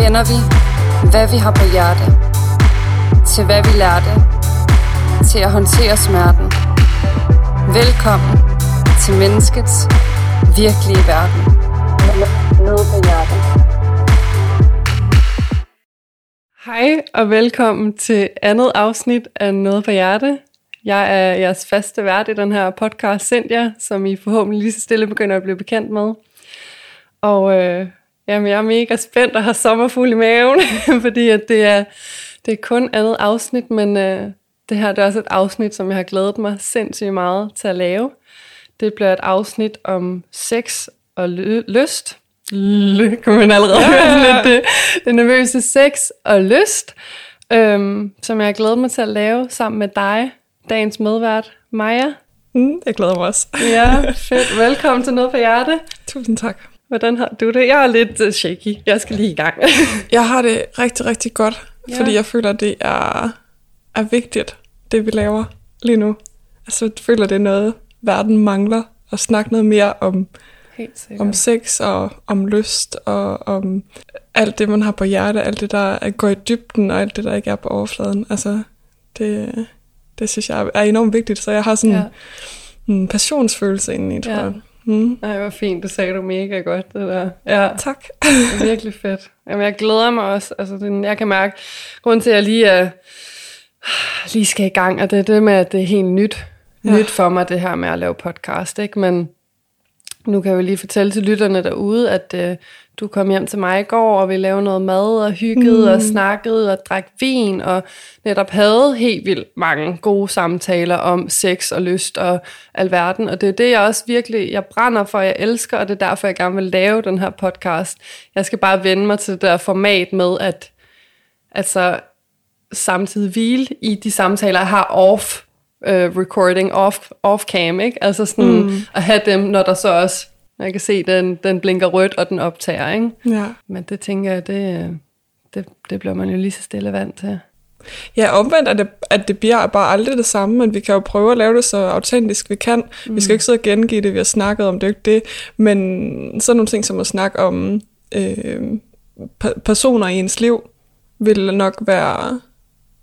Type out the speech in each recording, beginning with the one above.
Vender vi, hvad vi har på hjerte, til hvad vi lærte, til at håndtere smerten. Velkommen til menneskets virkelige verden. Noget på hjertet. Hej og velkommen til andet afsnit af Noget på Hjerte. Jeg er jeres faste vært i den her podcast, Cynthia, som I forhåbentlig lige så stille begynder at blive bekendt med. Og øh, jamen, jeg er mega spændt og har sommerfuld i maven, fordi at det, er, det er kun andet afsnit, men øh, det her det er også et afsnit, som jeg har glædet mig sindssygt meget til at lave. Det bliver et afsnit om sex og lø- lyst. Lø, kan man allerede ja. lidt det, det nervøse sex og lyst, øhm, som jeg har glædet mig til at lave sammen med dig, dagens medvært, Maja. Mm, jeg glæder mig også. Ja, fedt. Velkommen til Noget på Hjerte. Tusind tak. Hvordan har du det? Jeg er lidt uh, shaky. Jeg skal lige i gang. Jeg har det rigtig, rigtig godt, Ja. fordi jeg føler, det er, er vigtigt, det vi laver lige nu. Altså, jeg føler, det er noget, verden mangler. At snakke noget mere om, om sex og om lyst og om alt det, man har på hjerte, alt det, der er- går i dybden og alt det, der ikke er på overfladen. Altså, det, det synes jeg er enormt vigtigt, så jeg har sådan Ja. en passionsfølelse indeni, tror Ja. jeg. Mm. Ej, hvor fint. Det sagde du mega godt, det der. Ja, Tak. det er virkelig fedt. Jamen, jeg glæder mig også. Altså, det, jeg kan mærke, grund til, at jeg lige, uh, lige skal i gang, og det er det med, at det er helt nyt. Ja. Nyt for mig, det her med at lave podcast, ikke? Men nu kan jeg jo lige fortælle til lytterne derude, at uh, du kom hjem til mig i går, og vi lavede noget mad, og hyggede, mm. og snakkede, og drak vin, og netop havde helt vildt mange gode samtaler om sex og lyst og alverden. Og det er det, jeg også virkelig, jeg brænder for, jeg elsker, og det er derfor, jeg gerne vil lave den her podcast. Jeg skal bare vende mig til det der format med, at altså samtidig hvile i de samtaler, jeg har off øh, recording, off, off cam, ikke? Altså sådan mm. at have dem, når der så også, jeg kan se, den, den blinker rødt, og den optager, ikke? Ja. Men det tænker jeg, det, det, det bliver man jo lige så stille vant til. Ja, omvendt er det, at det bliver bare aldrig det samme, men vi kan jo prøve at lave det så autentisk vi kan. Mm. Vi skal jo ikke sidde og gengive det, vi har snakket om, det er jo ikke det. Men sådan nogle ting som at snakke om øh, pe- personer i ens liv, vil nok være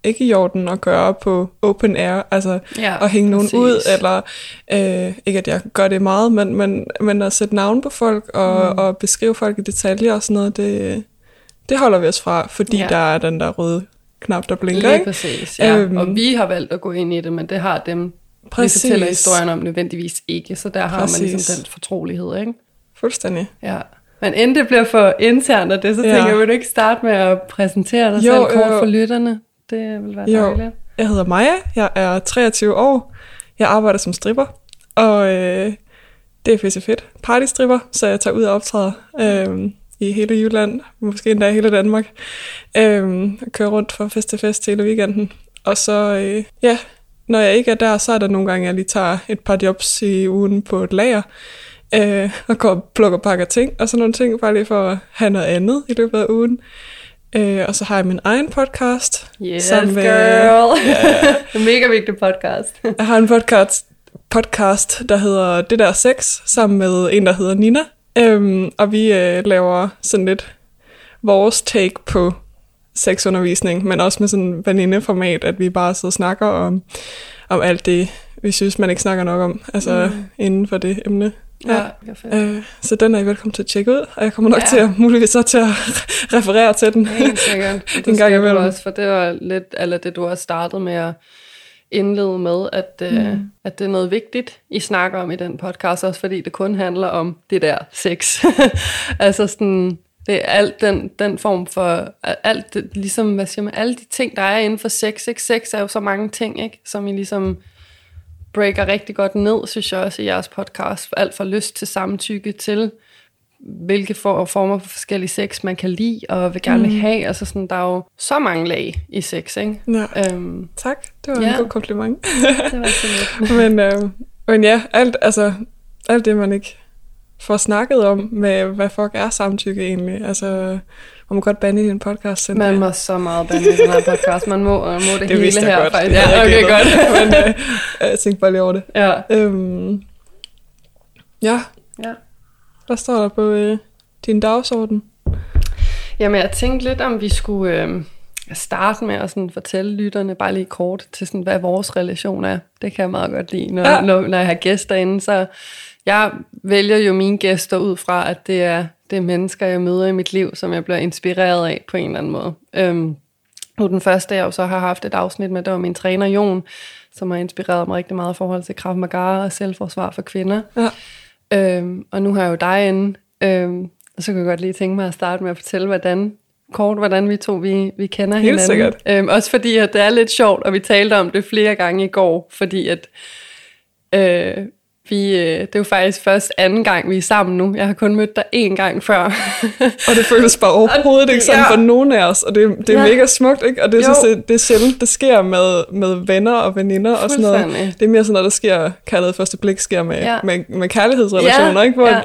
ikke i orden at gøre på open air, altså Ja, at hænge nogen præcis. ud, eller øh, ikke at jeg gør det meget, men, men, men at sætte navn på folk og, mm. og beskrive folk i detaljer og sådan noget, det, det holder vi os fra, fordi Ja. der er den der røde knap, der blinker, Lige ikke? præcis, ja. Øhm. og vi har valgt at gå ind i det, men det har dem, Præcis. vi fortæller historien om nødvendigvis ikke, så der har Præcis. man ligesom den fortrolighed, ikke? Fuldstændig. Ja. Men inden det bliver for internt og det, så Ja. tænker jeg, vil du ikke starte med at præsentere dig Jo, selv kort jo. for lytterne? Det vil være Jo. dejligt. Jeg hedder Maja, jeg er 23 år, jeg arbejder som stripper, og øh, det er pisse fedt. Partystripper, så jeg tager ud og optræder øh, i hele Jylland, måske endda hele Danmark. Øh, kører rundt fra fest til fest hele weekenden. Og så, øh, ja, når jeg ikke er der, så er der nogle gange, jeg lige tager et par jobs i ugen på et lager, øh, og går og plukker pakker ting, og sådan nogle ting, bare lige for at have noget andet i løbet af ugen. Øh, og så har jeg min egen podcast. Yes, som, øh, girl. en mega vigtig podcast. Jeg har en podcast, podcast, der hedder Det der sex, sammen med en, der hedder Nina. Øhm, og vi øh, laver sådan lidt vores take på sexundervisning, men også med sådan en venindeformat, at vi bare sidder og snakker om, om alt det, vi synes, man ikke snakker nok om, altså mm. inden for det emne. Ja. Øh, så den er I velkommen til at tjekke ud, og jeg kommer nok Ja. til at muligvis så til at referere til den. Helt sikkert. Det En gang imellem. også, for det var lidt, eller det du også startede med at indlede med, at, mm. øh, at det er noget vigtigt, I snakker om i den podcast, også fordi det kun handler om det der sex. altså sådan, det er alt den, den form for, alt det, ligesom, hvad siger man, alle de ting, der er inden for sex, ikke? Sex er jo så mange ting, ikke? Som I ligesom breaker rigtig godt ned, synes jeg også i jeres podcast. Alt fra lyst til samtykke til, hvilke for, former for forskellige sex man kan lide og vil gerne mm. have. Altså sådan, der er jo så mange lag i sex, ikke? Ja. Øhm, Tak, det var Ja. en god kompliment. det var så lidt. men, øh, men ja, alt, altså, alt det, man ikke får snakket om med, hvad fuck er samtykke egentlig. Altså, man må godt bande i din podcast. Man må så meget bande i den her podcast. Man må, må det, det hele her. godt. faktisk. Det Ja, okay, godt. men øh, jeg tænkte bare lige over det. ja. Øhm, ja, ja. hvad står der på øh, din dagsorden? Jamen, jeg tænkte lidt, om vi skulle øh, starte med at sådan fortælle lytterne bare lige kort til, sådan, hvad vores relation er. Det kan jeg meget godt lide, når, ja. når, når jeg har gæster inde. Så jeg vælger jo mine gæster ud fra, at det er, det er mennesker, jeg møder i mit liv, som jeg bliver inspireret af på en eller anden måde. Øhm, nu den første, jeg så har haft et afsnit med, det var min træner Jon, som har inspireret mig rigtig meget i forhold til Krav Maga og selvforsvar for kvinder. Ja. Øhm, og nu har jeg jo dig inde, øhm, og så kan jeg godt lige tænke mig at starte med at fortælle, hvordan kort, hvordan vi to vi, vi kender Helt hinanden. Sikkert. Øhm, også fordi, at det er lidt sjovt, og vi talte om det flere gange i går, fordi at øh, vi, øh, det er jo faktisk først anden gang, vi er sammen nu. Jeg har kun mødt dig én gang før. og det føles bare overhovedet ikke sådan ja. for nogen af os, og det, det er ja. mega smukt, ikke? Og det, synes, det, det er sjældent, det sker med, med venner og veninder og sådan noget. Det er mere sådan noget, der sker, kaldet første blik, sker med, ja. med, med kærlighedsrelationer, ja. ikke? Hvor ja.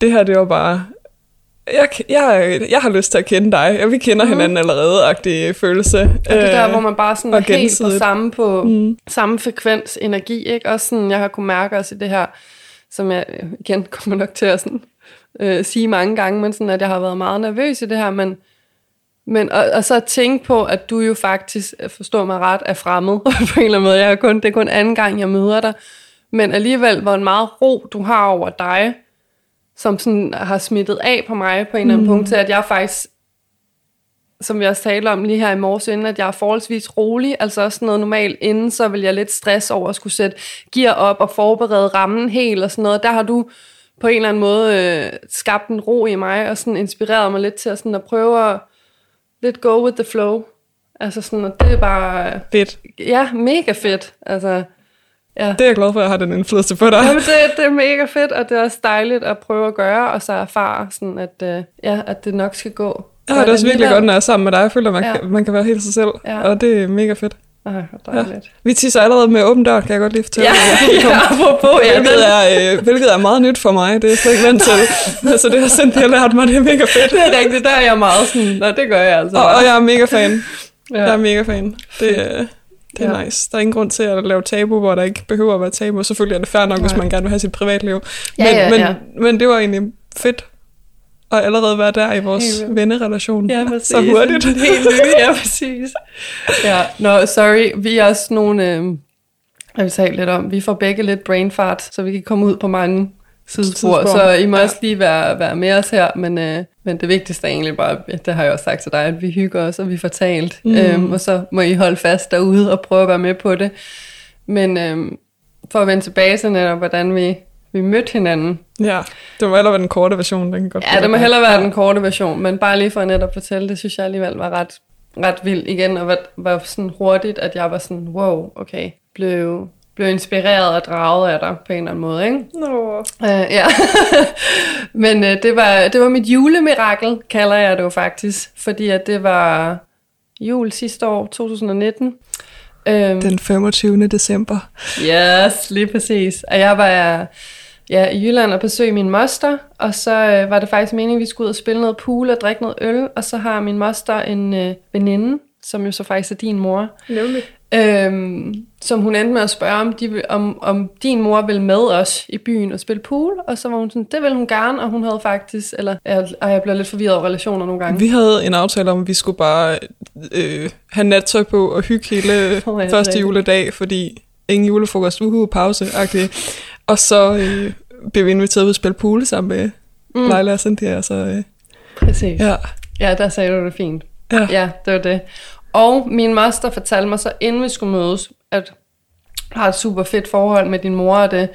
det her, det var bare jeg, jeg, jeg har lyst til at kende dig. Ja, vi kender mm. hinanden allerede, agtig følelse. Og det der, hvor man bare sådan er helt på samme, på mm. samme frekvens energi, ikke? Også sådan, jeg har kunnet mærke også i det her, som jeg igen kommer nok til at sådan, øh, sige mange gange, men sådan, at jeg har været meget nervøs i det her, men, men og, og så at tænke på, at du jo faktisk, forstår mig ret, er fremmed på en eller anden måde. Jeg er kun, det er kun anden gang, jeg møder dig. Men alligevel, hvor en meget ro du har over dig, som sådan har smittet af på mig på en eller anden mm. punkt, til at jeg faktisk, som vi også talte om lige her i morges inden, at jeg er forholdsvis rolig, altså også noget normalt inden, så vil jeg lidt stress over at skulle sætte gear op og forberede rammen helt og sådan noget. Der har du på en eller anden måde øh, skabt en ro i mig, og sådan inspireret mig lidt til at, sådan at prøve at lidt go with the flow. Altså sådan, og det er bare... Fedt. Ja, mega fedt. Altså, Ja. Det er jeg glad for, at jeg har den indflydelse på dig. Jamen, det, det er mega fedt, og det er også dejligt at prøve at gøre, og så erfare, sådan at, uh, ja, at det nok skal gå. Ja, det er også virkelig godt, når jeg er sammen med dig. Jeg føler, at man, ja. kan, man kan være helt sig selv, ja. og det er mega fedt. Ej, ja. Vi tisser allerede med åben dør, kan jeg godt lige fortælle. Ja, ja apropos, ja, hvilket, er, øh, hvilket er meget nyt for mig, det er jeg slet ikke vant til. altså det har sendt, jeg lært mig, det er mega fedt. Det er rigtigt, der er jeg meget sådan, nå det gør jeg altså. Og, og jeg er mega fan. Ja. Jeg er mega fan. Det, øh, det er ja. nice. Der er ingen grund til at lave tabu, hvor der ikke behøver at være tabu. Selvfølgelig er det fair nok, Nej. hvis man gerne vil have sit privatliv. Men, ja, ja, men, ja. men det var egentlig fedt at allerede være der i vores Helt. vennerelation. Ja, præcis. Så hurtigt. Helt nye, ja, præcis. Ja, no, sorry. Vi er også nogle... Øh, jeg vil tale lidt om. Vi får begge lidt brain fart, så vi kan komme ud på mange sidespor, så I må ja. også lige være, være med os her, men, øh, men det vigtigste er egentlig bare, det har jeg også sagt til dig, at vi hygger os, og vi får talt, mm. øhm, og så må I holde fast derude og prøve at være med på det. Men øhm, for at vende tilbage til netop, hvordan vi, vi mødte hinanden. Ja, det må hellere være den korte version. Den kan godt ja, det må hellere være ja. den korte version, men bare lige for at netop fortælle, det synes jeg alligevel var ret, ret vildt igen, og var, var sådan hurtigt, at jeg var sådan, wow, okay, blev blev inspireret og draget af dig på en eller anden måde, ikke? Nå. Uh, ja. Men uh, det, var, det var mit julemirakel, kalder jeg det jo faktisk, fordi at det var jul sidste år, 2019. Um, Den 25. december. Yes, lige præcis. Og jeg var ja, i Jylland og besøge min moster, og så uh, var det faktisk meningen, at vi skulle ud og spille noget pool og drikke noget øl, og så har min moster en uh, veninde, som jo så faktisk er din mor. Nemlig øhm, som hun endte med at spørge, om, de, om, om din mor vil med os i byen og spille pool, og så var hun sådan, det vil hun gerne, og hun havde faktisk, eller jeg, jeg bliver lidt forvirret over relationer nogle gange. Vi havde en aftale om, at vi skulle bare øh, have nattøj på og hygge hele oh, første rigtigt. juledag, fordi ingen julefrokost, uhu, pause -agtig. Og så øh, blev vi inviteret ud at spille pool sammen med mm. Leila og Cynthia. Så, øh, Præcis. Ja. ja, der sagde du det fint. Ja. ja, det var det. Og min moster fortalte mig så, inden vi skulle mødes, at har et super fedt forhold med din mor og det.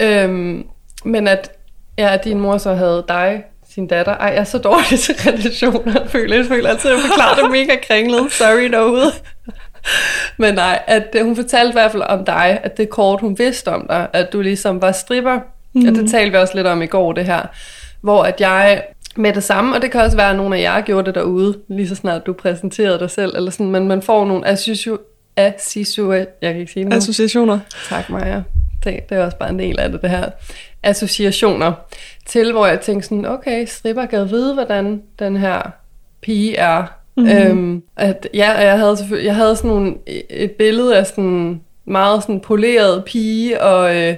Øhm, men at, ja, at din mor så havde dig, sin datter. Ej, jeg er så dårlig til relationer. Føler, jeg føler altid, at jeg forklarer det mega kringlet. Sorry derude. Men nej, at hun fortalte i hvert fald om dig, at det kort, hun vidste om dig, at du ligesom var stripper. Mm. Og det mhm. talte vi også lidt om i går, det her. Hvor at jeg med det samme, og det kan også være, at nogle af jer gjorde det derude, lige så snart du præsenterede dig selv, eller sådan, men man får nogle associo, associo, jeg kan ikke sige det Associationer. Tak, Maja. Det, det er også bare en del af det, det her. Associationer til, hvor jeg tænkte sådan, okay, stripper kan vide, hvordan den her pige er. Mm-hmm. Øhm, at, ja, jeg havde, jeg havde sådan nogle, et billede af sådan meget sådan poleret pige, og øh,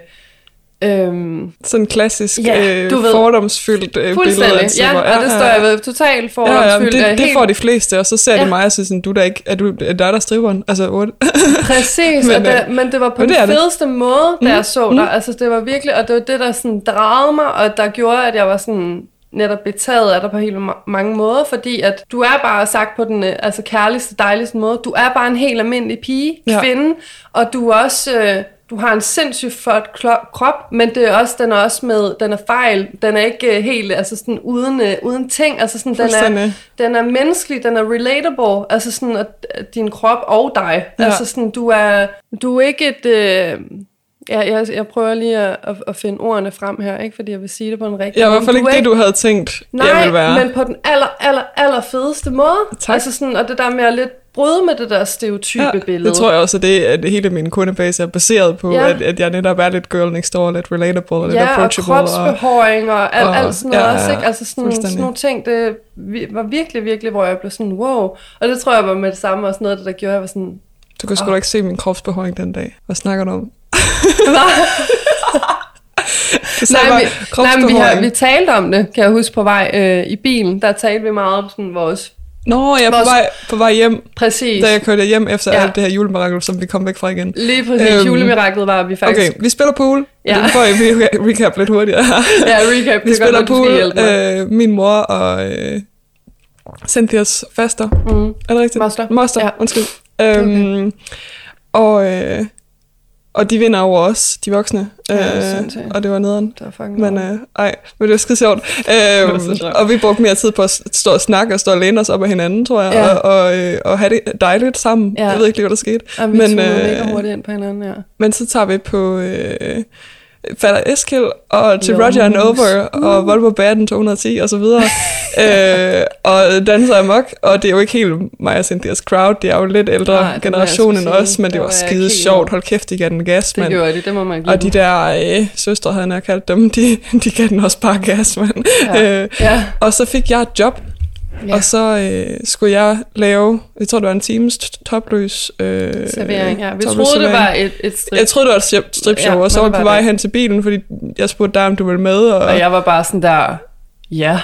Øhm, Sådan klassisk, Ja, øh, ved. fordomsfyldt øh, billede fuldstændig. stripper. Ja, og det står jeg ved totalt Ja, ja, fordomsfyldt. det, det helt får de fleste, og så ser ja. Ja. de mig og siger sådan, du er, da ikke, er, du, er dig, der er stripperen? Altså, what? Præcis, Men, og det, øh, men det var på den det er det. fedeste måde, da Mm, jeg så dig. Altså, det var virkelig, og det var det, der sådan dragede mig, og der gjorde, at jeg var sådan netop betaget af dig på helt ma- mange måder, fordi at du er bare sagt på den øh, altså kærligste, dejligste måde, du er bare en helt almindelig pige, Ja. kvinde, og du er også... Øh, du har en sindssygt flot krop, men det er også, den er også med, den er fejl, den er ikke øh, helt, altså sådan uden, øh, uden ting, altså sådan, den er, den er menneskelig, den er relatable, altså sådan, at, at din krop og dig, Ja. ja. altså sådan, du er, du er ikke et, øh, ja, jeg, jeg prøver lige at, at, at finde ordene frem her, ikke fordi jeg vil sige det på en rigtig Jeg var i måde, hvert fald ikke det, du havde tænkt, Nej, jeg ville være. men på den aller, aller, aller fedeste måde. Tak. Altså sådan, og det der med at lidt bryde med det der stereotype Ja, billede. det tror jeg også, at det, at hele min kundebase er baseret på, Ja. at, at jeg netop er lidt girl next door, lidt relatable, og lidt Ja, og approachable. Og, kropsbehåring og, alt, og- alt sådan noget ja, også, ja, ikke? Altså sådan, sådan nogle ting, det var virkelig, virkelig, hvor jeg blev sådan, wow. Og det tror jeg var med det samme også noget, det der gjorde, jeg var sådan, du kan sgu da ikke se min kropsbehåring den dag. Hvad snakker du om? Nej, vi, nej, vi, har, vi talte om det, kan jeg huske på vej øh, i bilen, der talte vi meget om sådan vores, Nå, jeg er på vej, på vej hjem, præcis, da jeg kørte hjem efter Ja. alt det her julemirakel, som vi kom væk fra igen. lige præcis, Øhm, julemiraklet var vi faktisk, Okay, vi spiller pool. Ja. Nu får jeg vi recap lidt hurtigere ja, recap, Vi det spiller godt, pool. Øh, min mor og øh, Cynthias faster. Mm. Er det rigtigt? Moster. Moster, Ja. undskyld. Øhm, og, øh, og de vinder over os, de voksne. Ja, øh, og det var nederen. Det var fucking Men øh, ej, men det var skide sjovt. sjovt. og vi brugte mere tid på at stå og snakke og stå og læne os op af hinanden, tror jeg. Ja. Og, og, øh, og have det dejligt sammen. Ja. Jeg ved ikke lige, hvad der skete. Og vi men, øh, hurtigt ind på hinanden, ja. Men så tager vi på øh, Fatter Eskild og til Jones. Roger and Over og Volvo Baden 210 og så videre. øh, og danser amok, og det er jo ikke helt mig og Cynthias crowd, det er jo lidt ældre Nej, det må generation end os, men det var var skide helt sjovt. Hold kæft, de gav den gas, Det mand. gjorde de, det må man give Og de der øh, søstre, havde jeg kaldt dem, de, de gav den også bare gas, mand. Ja. Øh, Ja, og så fik jeg et job. Ja. og så øh, skulle jeg lave, jeg tror det var en times topløs øh, servering, ja. Vi troede, det var et, et strip. Jeg troede, det var et strip- stripshow, Ja, og så var jeg på vej det. hen til bilen, fordi jeg spurgte dig, om du ville med. Og, Og jeg var bare sådan der, ja,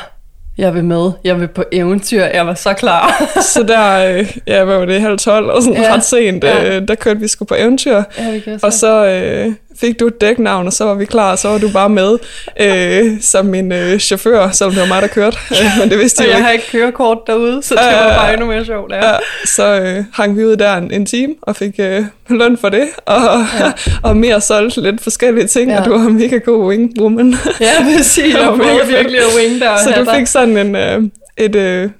jeg vil med. Jeg vil på eventyr. Jeg var så klar. så der, øh, ja, hvad var det, halv tolv, og sådan Ja. ret sent, Ja. øh, der kørte vi sgu på eventyr. ja, det Og så øh, fik du et dæknavn, og så var vi klar, og så var du bare med øh, som min øh, chauffør, selvom det var mig, der kørte. Øh, men det vidste Og jeg jo jeg ikke. har ikke kørekort derude, så det Ja, ja, var ja. bare endnu mere sjovt. Ja. Ja, så øh, hang vi ud der en, en time og fik øh, løn for det, og, ja. og mere solgt lidt forskellige ting, Ja. ja. og du var en mega god wingwoman. ja, præcis. Det Jeg var virkelig at wing der. så du fik sådan en, øh, et øh,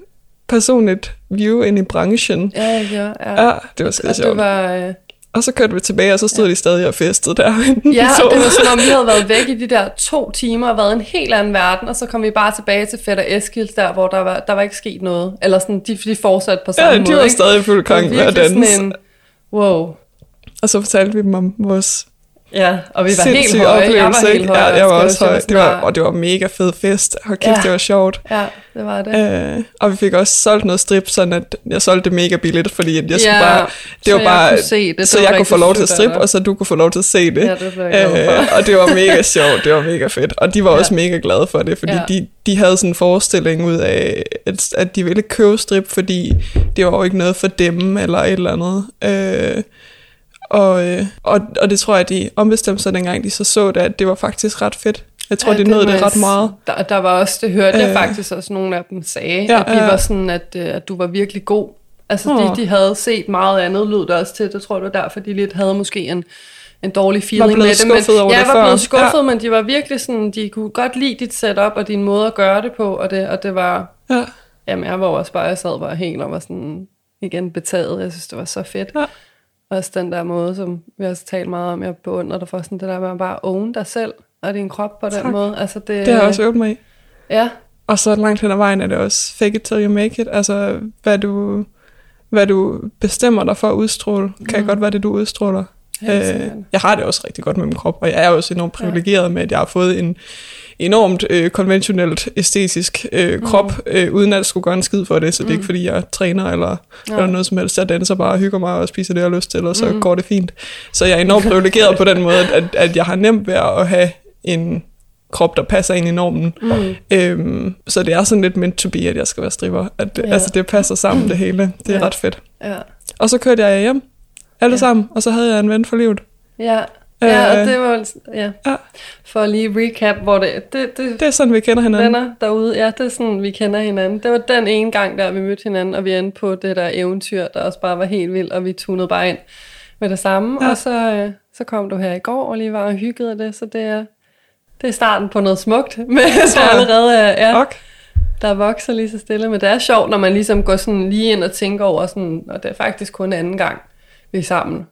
personligt view ind i branchen. Ja, gjorde. Ja. Ja, det var skide og det sjovt. var... Øh, Og så kørte vi tilbage, og så stod ja. de stadig og festede der. Ja, og det var som om, vi havde været væk i de der to timer og været i en helt anden verden, og så kom vi bare tilbage til Fætter Eskild, der hvor der var, der var ikke sket noget. Eller sådan, de, de fortsatte på samme Ja, måde. de var ikke? stadig fuld Det var gang med at danse. En, wow. Og så fortalte vi dem om vores Ja, og vi var helt høje. Jeg var oplevelse. helt høj. Ja, jeg var også høj. Det var, og det var mega fed fest. Hold kæft, Ja. det var sjovt. Ja, det var det. Øh, og vi fik også solgt noget strip, sådan at jeg solgte det mega billigt, fordi jeg skulle Ja, bare, det så var jeg bare, kunne se det. Det så jeg kunne få lov til at strippe, og så du kunne få lov til at se det. Ja, det blev jeg. Øh, og det var mega sjovt, det var mega fedt. Og de var Ja. også mega glade for det, fordi Ja. de, de havde sådan en forestilling ud af, at, at de ville købe strip, fordi det var jo ikke noget for dem, eller et eller andet. Øh, og, øh, og, og det tror jeg, de ombestemte sig dengang, de så så det, at det var faktisk ret fedt. Jeg tror, Ja, de nåede det jeg ret meget. Der, der var også, det hørte jeg Øh. faktisk også, nogle af dem sagde, Ja, at de ja. var sådan, at, øh, at du var virkelig god. Altså, de, Åh. de havde set meget andet, lød det også til. Det tror jeg, det var derfor, de lidt havde måske en, en dårlig feeling med det. men, over ja, det var blevet skuffet, Ja. men de var virkelig sådan, de kunne godt lide dit setup og din måde at gøre det på, og det, og det var, Ja. jamen jeg var også bare, jeg sad bare helt og var sådan, igen betaget. Jeg synes, det var så fedt. Ja. Også den der måde, som vi også talt meget om, jeg beundrer dig for, sådan det der med at bare own dig selv og din krop på den Tak. måde. Altså det, Det har jeg også øvet mig i. Ja, Og så langt hen ad vejen er det også fake it till you make it. Altså, hvad du, hvad du bestemmer dig for at udstråle, kan Mm. godt være det, du udstråler. Øh, jeg har det også rigtig godt med min krop, og jeg er også enormt privilegeret med, at jeg har fået en enormt øh, konventionelt æstetisk øh, krop, øh, uden at skulle gøre en skid for det, så det er ikke fordi, jeg træner eller, Ja. eller noget som helst. Jeg danser bare og hygger mig og spiser det, jeg har lyst til, og så Mm. går det fint. Så jeg er enormt privilegeret på den måde, at, at jeg har nemt ved at have en krop, der passer ind i normen. Mm. Øhm, så det er sådan lidt meant to be, at jeg skal være stripper. At, Ja. ja. Altså, det passer sammen, det hele. Det er Ja. ja. ret fedt. Ja. Og så kørte jeg hjem, alle Ja. sammen, og så havde jeg en ven for livet. Ja. Ja, og Øh. det var ja. Ja. For lige recap, hvor det, det, det, Det er sådan, vi kender hinanden. venner derude, ja, det er sådan, vi kender hinanden. Det var den ene gang, der vi mødte hinanden, og vi endte på det der eventyr, der også bare var helt vildt, og vi tunede bare ind med det samme. Ja. Og så, øh, så kom du her i går, og lige var og hyggede det, så det er, det er starten på noget smukt, men Ja. allerede, er- ja, Ok. der vokser lige så stille. Men det er sjovt, når man ligesom går sådan lige ind og tænker over, sådan, og det er faktisk kun anden gang, vi er sammen.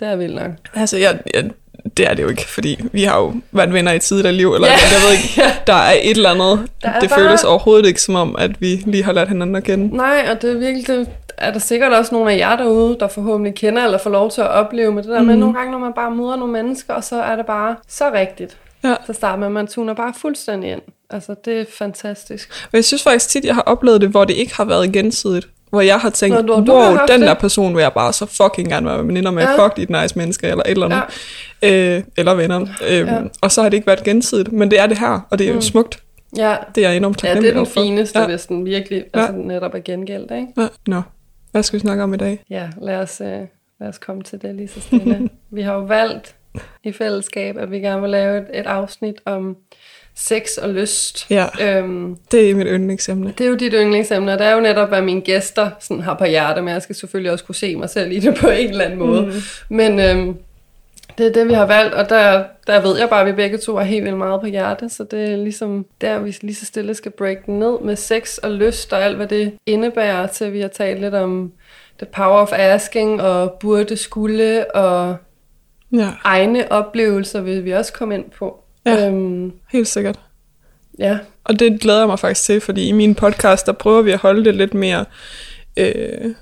Det er vildt nok. Altså, jeg, jeg, det er det jo ikke, fordi vi har jo været venner i tidligere liv, eller Ja. jeg ved ikke, der er et eller andet. Der det bare- føles overhovedet ikke som om, at vi lige har lært hinanden at kende. Nej, og det er virkelig, det er der sikkert også nogle af jer derude, der forhåbentlig kender eller får lov til at opleve med det der mm. med Mhm. nogle gange, når man bare møder nogle mennesker, og så er det bare så rigtigt. Ja. Så starter man, man tuner bare fuldstændig ind. Altså, det er fantastisk. Og jeg synes faktisk tit, jeg har oplevet det, hvor det ikke har været gensidigt. Hvor jeg har tænkt, Nå, du- du wow, haft den det. der person vil jeg bare så fucking gerne være veninder med. Ja. Ja. Fuck, et nice menneske, eller et eller andet. Ja. Øh, eller venner. Øhm, Ja. ja. Og så har det ikke været gensidigt. Men det er det her, og det er jo Mm. smukt. Ja, Det er jeg enormt ja det taknemmelig er den overfor. fineste, ja. Ja. hvis den virkelig altså, netop er gengældt, ikke? Ja. Nå, hvad skal vi snakke om i dag? Ja, lad os, øh, lad os komme til det lige så stille. vi har jo valgt i fællesskab, at vi gerne vil lave et, et afsnit om sex og lyst. Ja, Øhm, det er mit yndlingsemne. Det er jo dit yndlingsemne, og det er jo netop, hvad mine gæster sådan har på hjerte, men jeg skal selvfølgelig også kunne se mig selv i det på en eller anden måde. Mm. Men øhm, det er det, vi har valgt, og der, der ved jeg bare, at vi begge to har helt vildt meget på hjerte, så det er ligesom der, vi lige så stille skal break den ned med sex og lyst og alt, hvad det indebærer, til vi har talt lidt om the power of asking og burde skulle og Ja, egne oplevelser vil vi også komme ind på. Ja. Øhm, helt sikkert. ja. Og det glæder jeg mig faktisk til, fordi i min podcast, der prøver vi at holde det lidt mere øh,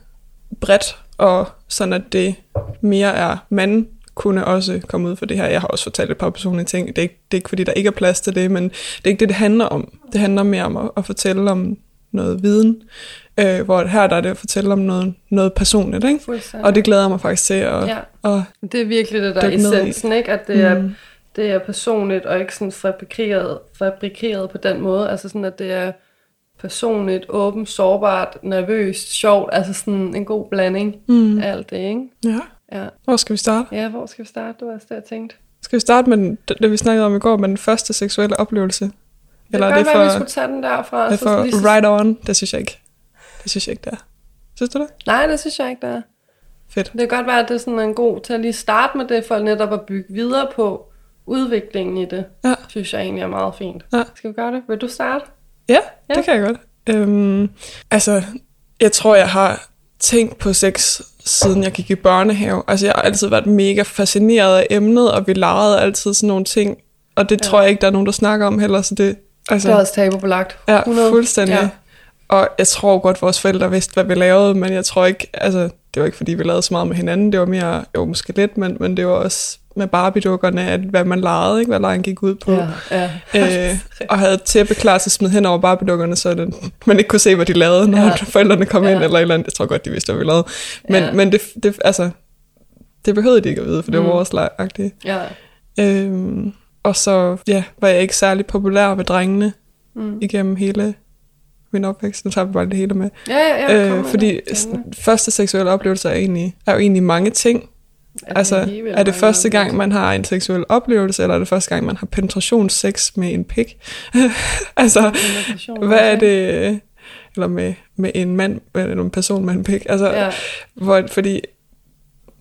bredt, og sådan at det mere er, man kunne også komme ud for det her. Jeg har også fortalt et par personlige ting. Det er, ikke, det er ikke, fordi der ikke er plads til det, men det er ikke det, det handler om. Det handler mere om at, at fortælle om noget viden, øh, hvor her der er det at fortælle om noget, noget personligt, ikke? Fuldstændig. Og det glæder jeg mig faktisk til at, Ja. at Det er virkelig det, der er essensen, ikke? At det er, Mm. Det er personligt og ikke sådan fabrikeret, fabrikeret på den måde. Altså sådan, at det er personligt, åbent, sårbart, nervøst, sjovt. Altså sådan en god blanding mm, af alt det, ikke? ja. Ja. Hvor skal vi starte? ja, hvor skal vi starte? Det var også det, jeg tænkte. Skal vi starte med den, det, vi snakkede om i går, med den første seksuelle oplevelse? Eller det er kan det godt være, vi skulle tage den derfra. er det så for lige right on? Det synes jeg ikke. Det synes jeg ikke, det er. Synes du det? Nej, det synes jeg ikke, der er. Fedt. Det kan godt være, at det er sådan en god til at lige starte med det, for netop at bygge videre på udviklingen i det. Ja. Synes jeg egentlig er meget fint. Ja. Skal vi gøre det? Vil du starte? Ja, Ja. det kan jeg godt. Øhm, altså, jeg tror, jeg har tænkt på sex, siden jeg gik i børnehave. Altså, jeg har altid været mega fascineret af emnet, og vi legede altid sådan nogle ting. Og det Ja. tror jeg ikke, der er nogen, der snakker om heller. Så det, altså, Det er også tabubelagt. Ja, 100. fuldstændig. Ja. Og jeg tror godt, vores forældre vidste, hvad vi lavede, men jeg tror ikke, altså, det var ikke, fordi vi lavede så meget med hinanden. Det var mere, jo, måske lidt, men, men det var også med Barbie-dukkerne, at hvad man legede, ikke? hvad lejen gik ud på. Ja, ja. Øh, og havde tæppe klar til at smide hen over Barbie-dukkerne, så det, man ikke kunne se, hvad de lavede, når Ja. forældrene kom Ja. ind, eller eller andet. Jeg tror godt, de vidste, hvad vi lavede. Men, Ja. men det, det, altså, det behøvede de ikke at vide, for det var Mm. vores leg ja. Øhm, og så ja, var jeg ikke særlig populær ved drengene Mm. igennem hele min opvækst. Nu tager vi bare det hele med. Ja, ja, ja. øh, fordi det. første seksuelle oplevelse er, egentlig, er jo egentlig mange ting. Altså, helt vildt er det mange første gang, man har en seksuel oplevelse, eller er det første gang, man har penetrationssex med en pik? altså, hvad er det... Eller med, med en mand, eller en person med en pik. Altså, Ja. hvor, fordi,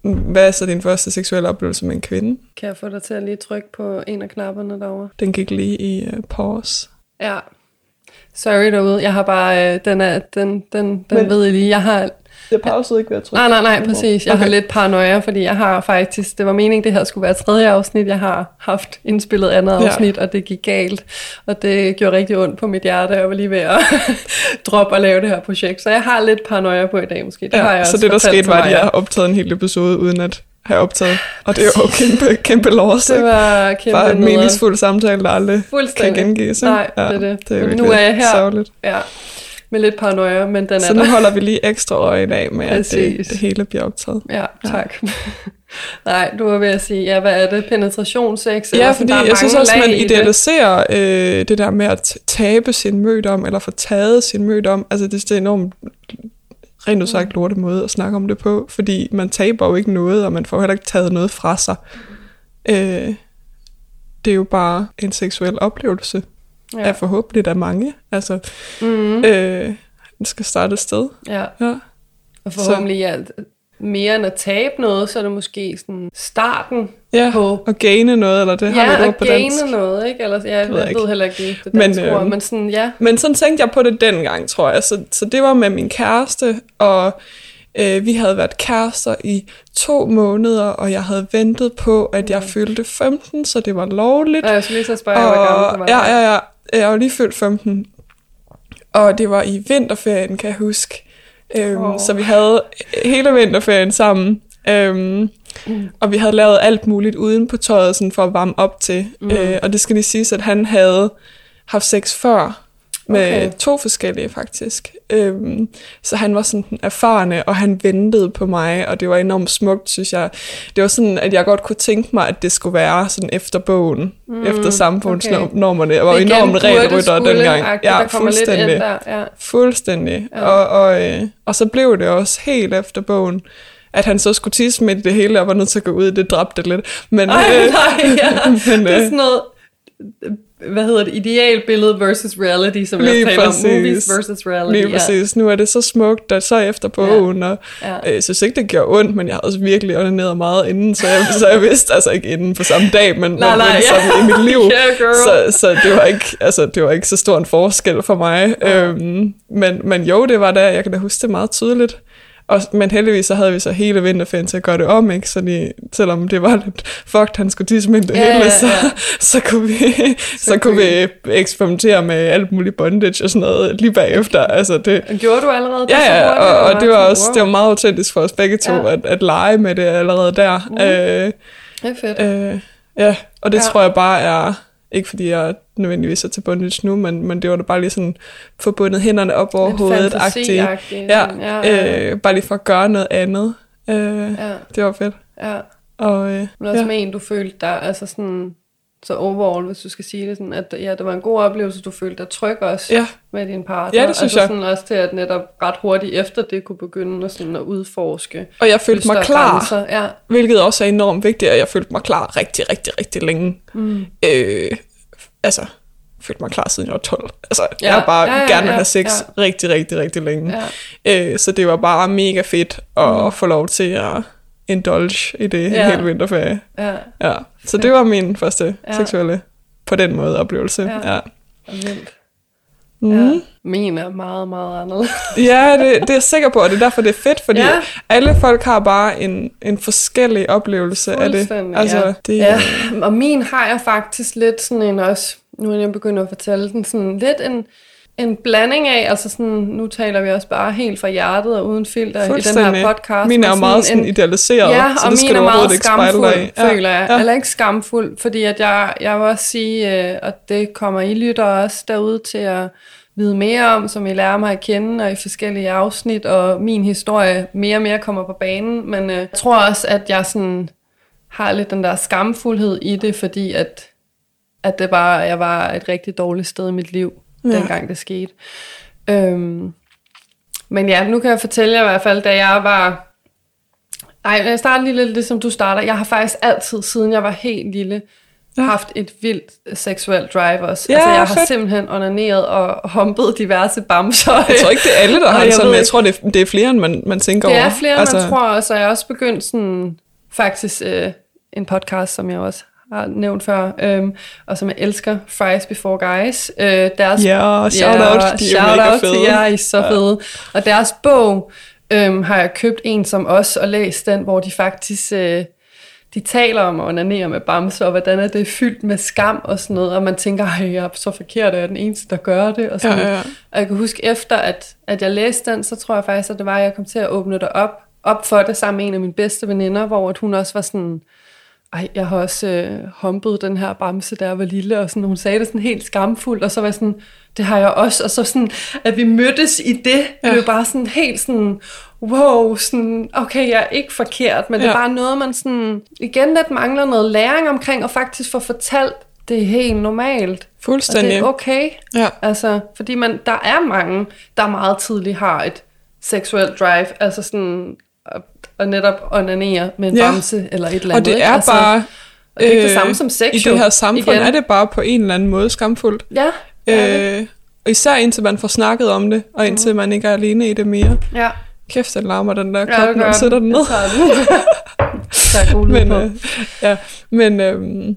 hvad er så din første seksuelle oplevelse med en kvinde? Kan jeg få dig til at lige trykke på en af knapperne derovre? Den gik lige i uh, pause. Ja. Sorry derude, jeg har bare, øh, den er, den, den, den Men- ved jeg lige, jeg har, Jeg pausede ikke ved at trykke. nej, nej, nej, præcis, jeg okay. har lidt paranoia, fordi jeg har faktisk, det var meningen, det her skulle være tredje afsnit, jeg har haft indspillet andet Ja. afsnit, og det gik galt, og det gjorde rigtig ondt på mit hjerte, og jeg var lige ved at droppe at lave det her projekt, så jeg har lidt paranoia på i dag måske, det har jeg Ja, så det der skete var, at jeg optaget en hel episode uden at have optaget. Og det er jo kæmpe, kæmpe loss. Det var kæmpe Bare en meningsfuld samtale, der aldrig kan gengives. ikke? Nej, det er det. det er Men nu er jeg her. Sørgeligt. Ja. Med lidt paranoia, men den Så er nu der. holder vi lige ekstra øje af med, at det, det hele bliver optaget. Ja, tak. Nej, du var ved at sige, ja, hvad er det? Penetrationssex? Ja, Eller sådan, fordi er jeg synes også, man lag i det. idealiserer øh, det der med at tabe sin mødom, eller få taget sin mødom. Altså, det er en enormt rent Mm. udsagt lorte måde at snakke om det på, fordi man taber jo ikke noget, og man får heller ikke taget noget fra sig. Øh, det er jo bare en seksuel oplevelse, ja. Ja. af forhåbentlig af mange. Altså, Mm, øh, den skal starte et sted. ja. Ja. Og forhåbentlig ja, mere end at tabe noget, så er det måske sådan starten Ja, på og gaine noget, eller det har vi ja, ord at på dansk. gaine noget, ikke? Eller, ja, jeg ved jeg ikke. ved heller ikke det Men, danske ord, øhm, men sådan, ja. Men sådan tænkte jeg på det dengang, tror jeg. Så, så det var med min kæreste, og øh, vi havde været kærester i to måneder, og jeg havde ventet på, at jeg fyldte 15, så det var lovligt. Og jeg skulle lige så spørge, hvor gammel du var. Og, ja, ja, ja. Jeg var lige fyldt 15. Og det var i vinterferien, kan jeg huske. Øhm, oh. Så vi havde hele vinterferien sammen. Øhm, mm. Og vi havde lavet alt muligt uden på tøjet, sådan for at varme op til. Mm. Øh, og det skal lige siges, at han havde haft sex før, med Okay. okay. to forskellige faktisk. Øhm, så han var sådan erfarne, og han ventede på mig, og det var enormt smukt, synes jeg. Det var sådan, at jeg godt kunne tænke mig, at det skulle være sådan efter bogen, mm, efter samfundsnormerne. Jeg var Igen, enormt regelrytter dengang. agtigt, der kommer lidt ind der. Ja. Fuldstændig. Ja. Ja. Og, og, øh, og så blev det også helt efter bogen, at han så skulle tisse midt i det hele, og var nødt til at gå ud. Det dræbte lidt. Men, Ej, øh, nej, ja. men, det er øh, sådan noget, hvad hedder det, idealbillede versus reality, som Lige jeg taler præcis. om. Movies versus reality. Lige præcis. Nu er det så smukt, at så efter bogen, og Ja. øh, jeg synes ikke, det gjorde ondt, men jeg havde også virkelig onaneret meget inden, så jeg, så jeg vidste, altså ikke inden på samme dag, men, Nej, nej, men ja. sådan i mit liv. Yeah, girl. så, så det var ikke, altså det var ikke så stor en forskel for mig. Øhm, men, men jo, det var der, jeg kan da huske det meget tydeligt. Og, men heldigvis så havde vi så hele vinterferien til at gøre det om, ikke? Så de, selvom det var lidt fucked, han skulle tisse det Ja, hele, ja, så, ja. så, kunne vi, så kunne vi eksperimentere med alt muligt bondage og sådan noget lige bagefter. Altså det, Og Gjorde du allerede det Ja, så ja, og, og eller det var også det var meget autentisk for os begge to, Ja. at, at lege med det allerede der. Mm. Øh, Det er fedt. øh, ja, og det ja. tror jeg bare er, ikke fordi jeg nødvendigvis er til bondage nu, men, men det var da bare lige sådan forbundet hænderne op over hovedet Ja, ja, ja. øh, bare lige for at gøre noget andet. Øh, ja. Det var fedt. ja. Og, øh, Men også ja. med en, du følte dig, altså sådan, så overall, hvis du skal sige det sådan, at ja, det var en god oplevelse, du følte dig tryg også Ja. med din partner. Ja, det synes altså jeg. sådan også til, at netop ret hurtigt efter det kunne begynde at, sådan at udforske. og jeg følte mig klar, grænser. Ja, hvilket også er enormt vigtigt, og jeg følte mig klar rigtig, rigtig, rigtig længe. mm. Øh, altså, jeg følte mig klar siden jeg var 12. Altså, ja. Jeg har bare Ja, ja, gerne ja, have sex ja. rigtig, rigtig, rigtig længe. ja. Øh, så det var bare mega fedt at mm. få lov til at indulge i det Ja. hele vinterferie. ja. Ja. Så det var min første Ja. seksuelle, på den måde, oplevelse. Ja. Ja, vildt. Mm. Ja. Min er meget, meget anderledes. ja det, det er jeg sikker på, og det er derfor, det er fedt, fordi Ja. alle folk har bare en, en forskellig oplevelse af det. Altså, ja. det Ja, og min har jeg faktisk lidt sådan en også, nu er jeg begyndt at fortælle den, sådan lidt en, en blanding af, altså sådan, nu taler vi også bare helt fra hjertet og uden filter i den her podcast. Min er men meget sådan en, idealiseret, Ja, så og det skal du er overhovedet ikke spejle skamfuld, dig i. føler jeg. Ja. Eller ikke skamfuld, fordi at jeg, jeg vil også sige, øh, og det kommer I lytter også derude til at vide mere om, som I lærer mig at kende, og i forskellige afsnit, og min historie mere og mere kommer på banen. Men øh, jeg tror også, at jeg sådan har lidt den der skamfuldhed i det, fordi at, at det bare, jeg var et rigtig dårligt sted i mit liv, ja. Dengang det skete. Øhm, men ja, nu kan jeg fortælle jer i hvert fald, da jeg var... Ej, jeg starter lige lidt ligesom du starter. Jeg har faktisk altid, siden jeg var helt lille, ja. Haft et vildt seksuelt drive også. Ja, altså, jeg har fedt. simpelthen onaneret og humpet diverse bamser. Jeg tror ikke, det er alle, der har jeg det sådan, men jeg tror, det er, det er flere, end man, man tænker Det over. er flere, altså, man tror og jeg har også begyndt sådan, faktisk øh, en podcast, som jeg også har nævnt før, øhm, og som jeg elsker, Fries Before Guys. Øh, deres, Ja, shout out, de er shout mega out fede. til jer, I er så ja. fede. Og deres bog øhm, har jeg købt en som os, og læst den, hvor de faktisk... Øh, de taler om at onanere med bamser, og hvordan er det fyldt med skam og sådan noget, og man tænker, at jeg er så forkert, at jeg er den eneste, der gør det. Og, sådan. Ja, ja, ja. og jeg kan huske, efter at, at jeg læste den, så tror jeg faktisk, at det var, at jeg kom til at åbne det op, op for det sammen med en af mine bedste veninder, hvor at hun også var sådan, ej, jeg har også øh, humpet den her bamse, der var lille, og sådan, hun sagde det sådan helt skamfuldt, og så var jeg sådan, det har jeg også, og så sådan, at vi mødtes i det, ja. det var bare sådan helt sådan, wow, sådan, okay, jeg er ikke forkert, men ja. det er bare noget, man sådan, igen lidt mangler noget læring omkring, og faktisk få fortalt, det er helt normalt. Fuldstændig. Og det er okay. Ja. Altså, fordi man, der er mange, der meget tidligt har et seksuelt drive, altså sådan, og, og netop onanere med en Ja. ja. bamse eller et eller Og andet. det ikke? er altså, bare... og det er ikke det samme som sex, I det her samfund Igen. er det bare på en eller anden måde skamfuldt. Ja, ja, Øh, og især indtil man får snakket om det, og indtil man ikke er alene i det mere. ja. Kæft, den larmer, den der Ja, det når gør du sætter den ned. Jeg den. Men, øh, ja, men øhm,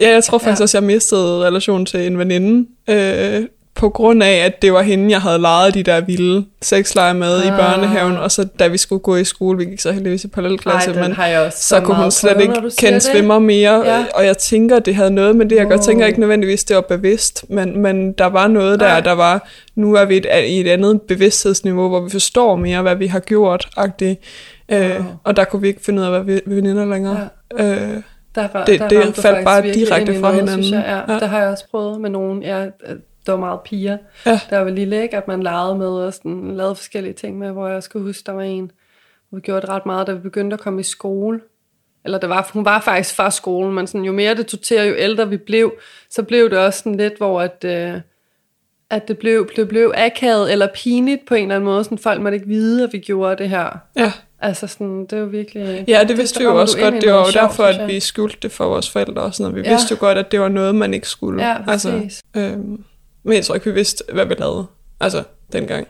ja, jeg tror faktisk Ja. også, jeg mistede relation til en veninde, øh, på grund af, at det var hende, jeg havde leget de der vilde sexleje med ah. i børnehaven, og så da vi skulle gå i skole, vi gik så heldigvis i parallelklasse, Ej, men også så kunne hun slet prøvet, ikke kende det. svimmer mere, Ja. og jeg tænker, det havde noget med det, jeg wow. godt tænker ikke nødvendigvis, det var bevidst, men, men der var noget der, Nej. der var, nu er vi et, i et andet bevidsthedsniveau, hvor vi forstår mere, hvad vi har gjort, agtigt, øh, Wow. og der kunne vi ikke finde ud af, hvad vi veninder længere. Ja. Øh, Der var, Det- der det faldt bare direkte fra hinanden. Jeg. Ja, Ja. Det har jeg også prøvet med nogen. Jeg, der var meget piger, Ja. der var lille, ikke? at man legede med og sådan, lavede forskellige ting med, hvor jeg skulle huske, der var en, hvor vi gjorde det ret meget, da vi begyndte at komme i skole. Eller det var, hun var faktisk fra skolen, men sådan, jo mere det tog til, jo ældre vi blev, så blev det også sådan lidt, hvor at, øh, at det blev, det blev akavet eller pinligt på en eller anden måde. Sådan, folk måtte ikke vide, at vi gjorde det her. ja. Altså sådan, det var virkelig... Ja, det vidste vi jo også godt. Det var jo derfor, at vi skjulte det for vores forældre og sådan noget. Vi Ja. vidste jo godt, at det var noget, man ikke skulle. Ja, præcis. øhm, men jeg tror ikke, vi vidste, hvad vi lavede. Altså, dengang.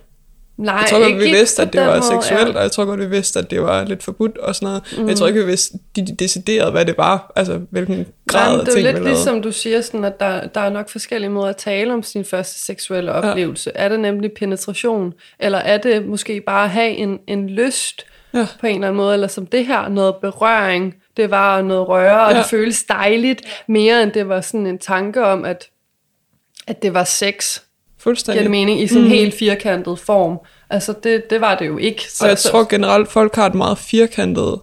Nej, Jeg tror godt, ikke vi vidste, at det var seksuelt, og jeg tror godt, vi vidste, at det var lidt forbudt og sådan noget. Mm. Men jeg tror Mhm. ikke, vi vidste de, de deciderede, hvad det var. Altså, hvilken grad Nej, af det er lidt ligesom du siger, sådan, at der, der er nok forskellige måder at tale om sin første seksuelle oplevelse. Ja. Er det nemlig penetration, eller er det måske bare at have en, en lyst Ja. på en eller anden måde, eller som det her, noget berøring, det var noget røre, og Ja. det føles dejligt, mere end det var sådan en tanke om, at, at det var sex, giver det Fuldstændig. mening, i sådan en helt firkantet form. Altså, det, det var det jo ikke. Så, Og jeg så- tror generelt, folk har et meget firkantet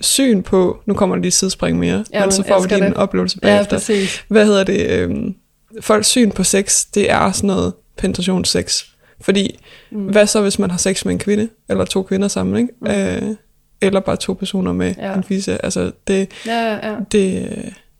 syn på, nu kommer der lige sidespring mere, Ja, men så får vi lige en det. oplevelse Ja, bagefter. præcis. hvad hedder det, øhm, folks syn på sex, det er sådan noget penetrationssex. Fordi, mm. hvad så hvis man har sex med en kvinde, eller to kvinder sammen, ikke? Mm. Øh, eller bare to personer med Ja. ja. en fisse. Altså, det, Ja, ja, ja. det,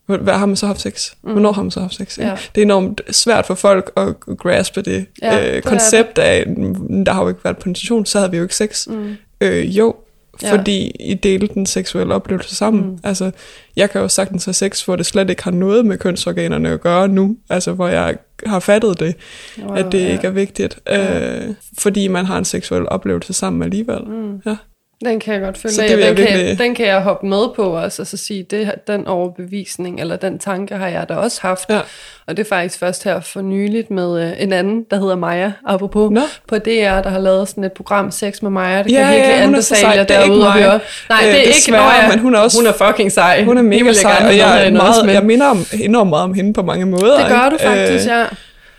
hvad har man så haft sex? Mm. Hvornår har man så haft sex? Ja. Det er enormt svært for folk at graspe det Ja, øh, koncept af, "Mm, der har jo ikke været penetration, så havde vi jo ikke sex. Mm. Øh, jo, Ja. fordi I delte den seksuelle oplevelse sammen. Mm. Altså, jeg kan jo sagtens have sex, hvor det slet ikke har noget med kønsorganerne at gøre nu. Altså, hvor jeg har fattet det, Wow, at det ja. ikke er vigtigt. Øh, fordi man har en seksuel oplevelse sammen alligevel. Mm. Ja. Den kan jeg godt følge Så det og den, jeg kan, virkelig- den kan jeg hoppe med på også, og så sige, det, den overbevisning, eller den tanke har jeg da også haft. Ja. Og det er faktisk først her for nyligt med øh, en anden, der hedder Maja, apropos, Nå. på DR, der har lavet sådan et program, Sex med Maja. Det kan Ja, jeg virkelig ja, anbefale jer er derude mig. høre. Nej, Øh, det er ikke desværre, Nå, ja. men hun er også- hun er fucking sej. Hun er mega sej, og jeg, er også, meget, men- jeg minder om, enormt meget om hende på mange måder. Det gør du faktisk, ja.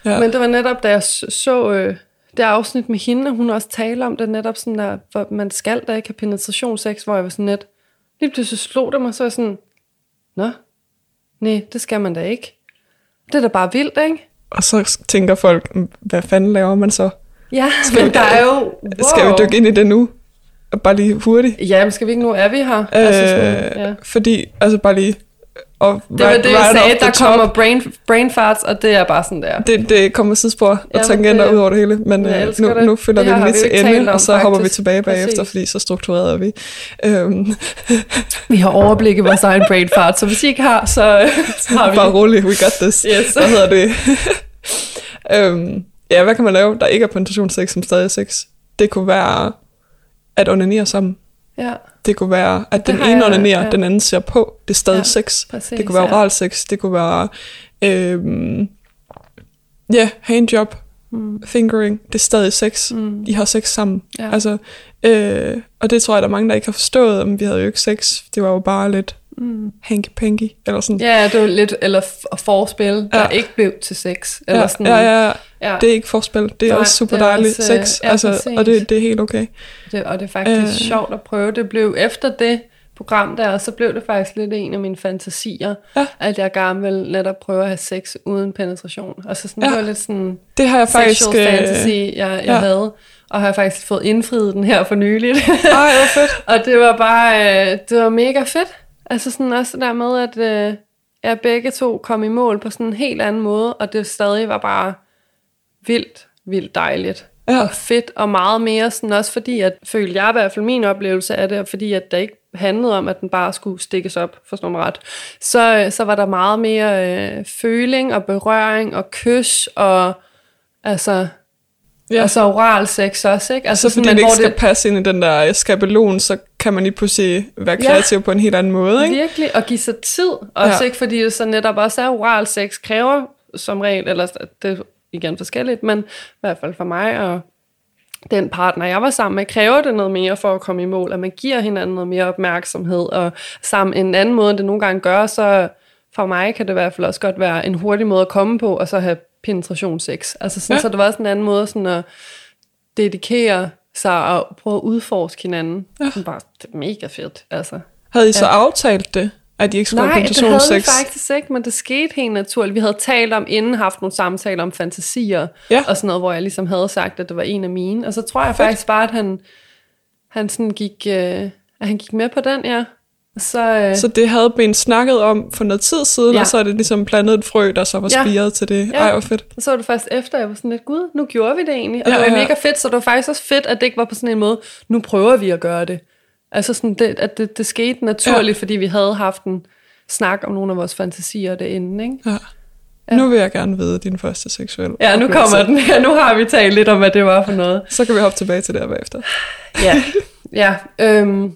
ja. Men det var netop, da jeg så, så øh, det afsnit med hende, og hun også taler om det netop sådan der, hvor man skal da ikke have penetrationssex, hvor jeg var sådan lidt, lige pludselig slog det mig, så er jeg sådan, nå, nej, det skal man da ikke. Det er da bare vildt, ikke? Og så tænker folk, "Mm, hvad fanden laver man så? Ja, Skal men der er jo, wow. Skal vi dykke ind i det nu? Bare lige hurtigt. Ja, men skal vi ikke nu, er vi her? Øh, altså sådan, ja. Fordi, altså bare lige... Og Det var det, jeg sagde, der kommer brain, brain farts, og det er bare sådan der. Det, det kommer sidespor og Ja, tangenter det- ud over det hele, men øh, nu, det. nu følger Det vi den lige til ende, og så hopper vi faktisk. tilbage bagefter, Præcis. fordi så struktureret er vi. Øhm, Vi har overblik i vores egen brain fart, så hvis I ikke har, så, så har vi. bare rolig, we got this. Yes. Hvad hedder det? øhm, ja, hvad kan man lave, der ikke er penetrationssex, som stadig er sex? Det kunne være at onanere sammen. Ja, Det kunne være, at den ene onanerer, ja. den anden ser på. Det er stadig Ja, sex. præcis, det kunne være ja. oral sex. Det kunne være, øhm, ja, handjob, mm. fingering. Det er stadig sex. Mm. I har sex sammen. Ja. Altså, øh, og det tror jeg, der er mange, der ikke har forstået. Men vi havde jo ikke sex. Det var jo bare lidt mm. hanky-panky. Eller sådan. Ja, det var lidt, eller forspil, der Ja. ikke blev til sex. Eller ja, sådan. ja, ja, ja. Ja. Det er ikke forspil. Det er Nej, også super det er dejligt også, sex. ja, altså, præcis. og det, det er helt okay. Det, og det er faktisk Øh. sjovt at prøve. Det blev efter det, program der, og så blev det faktisk lidt en af mine fantasier, Ja. at jeg gerne vil netop prøve at have sex uden penetration. Altså sådan, Ja. det var lidt sådan Det har jeg faktisk... øh, fantasy, jeg, jeg ja. havde, og har faktisk fået indfriet den her for nyligt. Ej, hvor fedt. og det var bare, øh, det var mega fedt. Altså sådan også det der med, at øh, jeg begge to kom i mål på sådan en helt anden måde, og det stadig var bare vildt, vildt dejligt. Ja. Og fedt, og meget mere sådan også fordi, at følte jeg i hvert fald min oplevelse af det, og fordi at det ikke handlede om, at den bare skulle stikkes op for sådan ret, så, øh, så var der meget mere øh, føling og berøring og kys og altså, Ja. altså oral sex også, ikke? Altså Så fordi men det ikke skal passe ind i den der skabelon, så kan man lige pludselig være Ja. kreativ på en helt anden måde, ikke? Virkelig, og give sig tid. Også Ja. ikke fordi det så netop også er oral sex, kræver som regel, eller det igen forskelligt, men i hvert fald for mig og den partner, jeg var sammen med, kræver det noget mere for at komme i mål, at man giver hinanden noget mere opmærksomhed, og sammen en anden måde, end det nogle gange gør, så for mig kan det i hvert fald også godt være en hurtig måde at komme på, og så have penetrationssex. Altså sådan, ja. så det var også en anden måde sådan at dedikere sig og prøve at udforske hinanden. Ja. Sådan bare, det er mega fedt, altså. Havde I så Ja. aftalt det, at I ikke skulle Nej, det havde penetrationssex? faktisk ikke, men det skete helt naturligt. Vi havde talt om, inden haft nogle samtaler om fantasier, Ja. og sådan noget, hvor jeg ligesom havde sagt, at det var en af mine. Og så tror jeg Fedt. faktisk bare, at han, han sådan gik, øh, at han gik med på den, ja. Så, øh, Så det havde Ben snakket om for noget tid siden, Ja. og så er det ligesom plantet et frø, der så var Ja. spiret til det. Ja. Ej, hvor fedt. Og så var det først efter, jeg var sådan lidt, gud, nu gjorde vi det egentlig. Og ja, det var ja. mega fedt, så det var faktisk også fedt, at det ikke var på sådan en måde, nu prøver vi at gøre det. Altså sådan, det, at det, det skete naturligt, ja. fordi vi havde haft en snak om nogle af vores fantasier derinde, ikke? Ja. Ja. Nu vil jeg gerne vide din første seksuelle Ja, nu oplevelse. kommer den. Ja, nu har vi talt lidt om, hvad det var for noget. Så kan vi hoppe tilbage til det bagefter. Ja, ja. Øhm,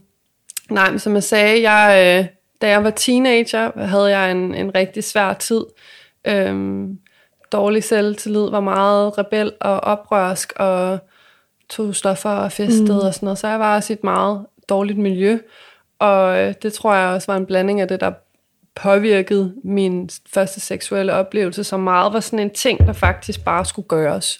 nej, men som jeg sagde, jeg, øh, da jeg var teenager, havde jeg en, en rigtig svær tid. Øhm, dårlig selvtillid, var meget rebel og oprørsk, og tog stoffer og festede mm. og sådan noget. Så jeg var også et meget dårligt miljø, og øh, det tror jeg også var en blanding af det, der påvirkede min første seksuelle oplevelse, som meget var sådan en ting, der faktisk bare skulle gøres.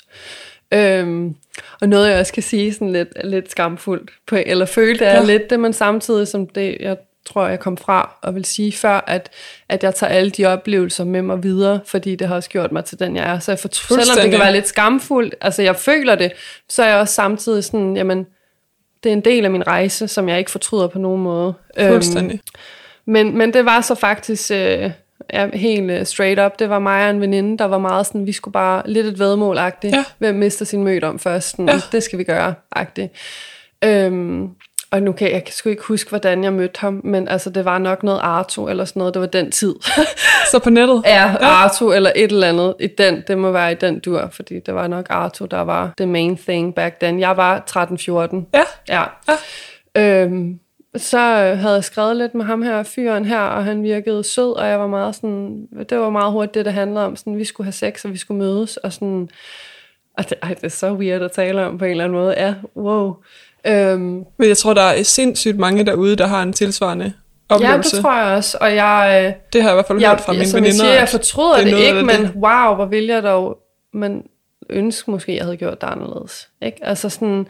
Øhm, og noget, jeg også kan sige sådan lidt, lidt skamfuldt, på, eller følte er Ja. lidt det, men samtidig som det, jeg tror, jeg kom fra og vil sige før, at, at jeg tager alle de oplevelser med mig videre, fordi det har også gjort mig til den, jeg er. Så jeg selvom det kan være lidt skamfuldt, altså jeg føler det, så er jeg også samtidig sådan, jamen, det er en del af min rejse, som jeg ikke fortryder på nogen måde. Fuldstændig. Men, men det var så faktisk øh, ja, helt øh, straight up. Det var mig og en veninde, der var meget sådan, vi skulle bare lidt et vedmål-agtigt. Ja. Hvem mister sin mød om først? Sådan, ja. Det skal vi gøre-agtigt. Øhm, og nu kan jeg, sgu ikke huske, hvordan jeg mødte ham, men altså, det var nok noget Arto eller sådan noget. Det var den tid. Så på nettet? ja, Arto eller et eller andet. I den, det må være i den dur, fordi det var nok Arto, der var the main thing back then. Jeg var 13-14. Ja. Ja. Ja. Øhm, så havde jeg skrevet lidt med ham her, fyren her, og han virkede sød, og jeg var meget sådan, det var meget hurtigt det, det handlede om, sådan, vi skulle have sex, og vi skulle mødes, og sådan, og det, ej, det er så weird at tale om på en eller anden måde, ja, wow. Øhm, Men jeg tror, der er sindssygt mange derude, der har en tilsvarende ja, oplevelse. det tror jeg også, og jeg, øh, det har jeg i hvert fald jeg, hørt fra mine veninder. siger, jeg fortryder det det, det ikke, men wow, hvor ville jeg dog, men ønske måske, jeg havde gjort det anderledes. Ikke? Altså sådan,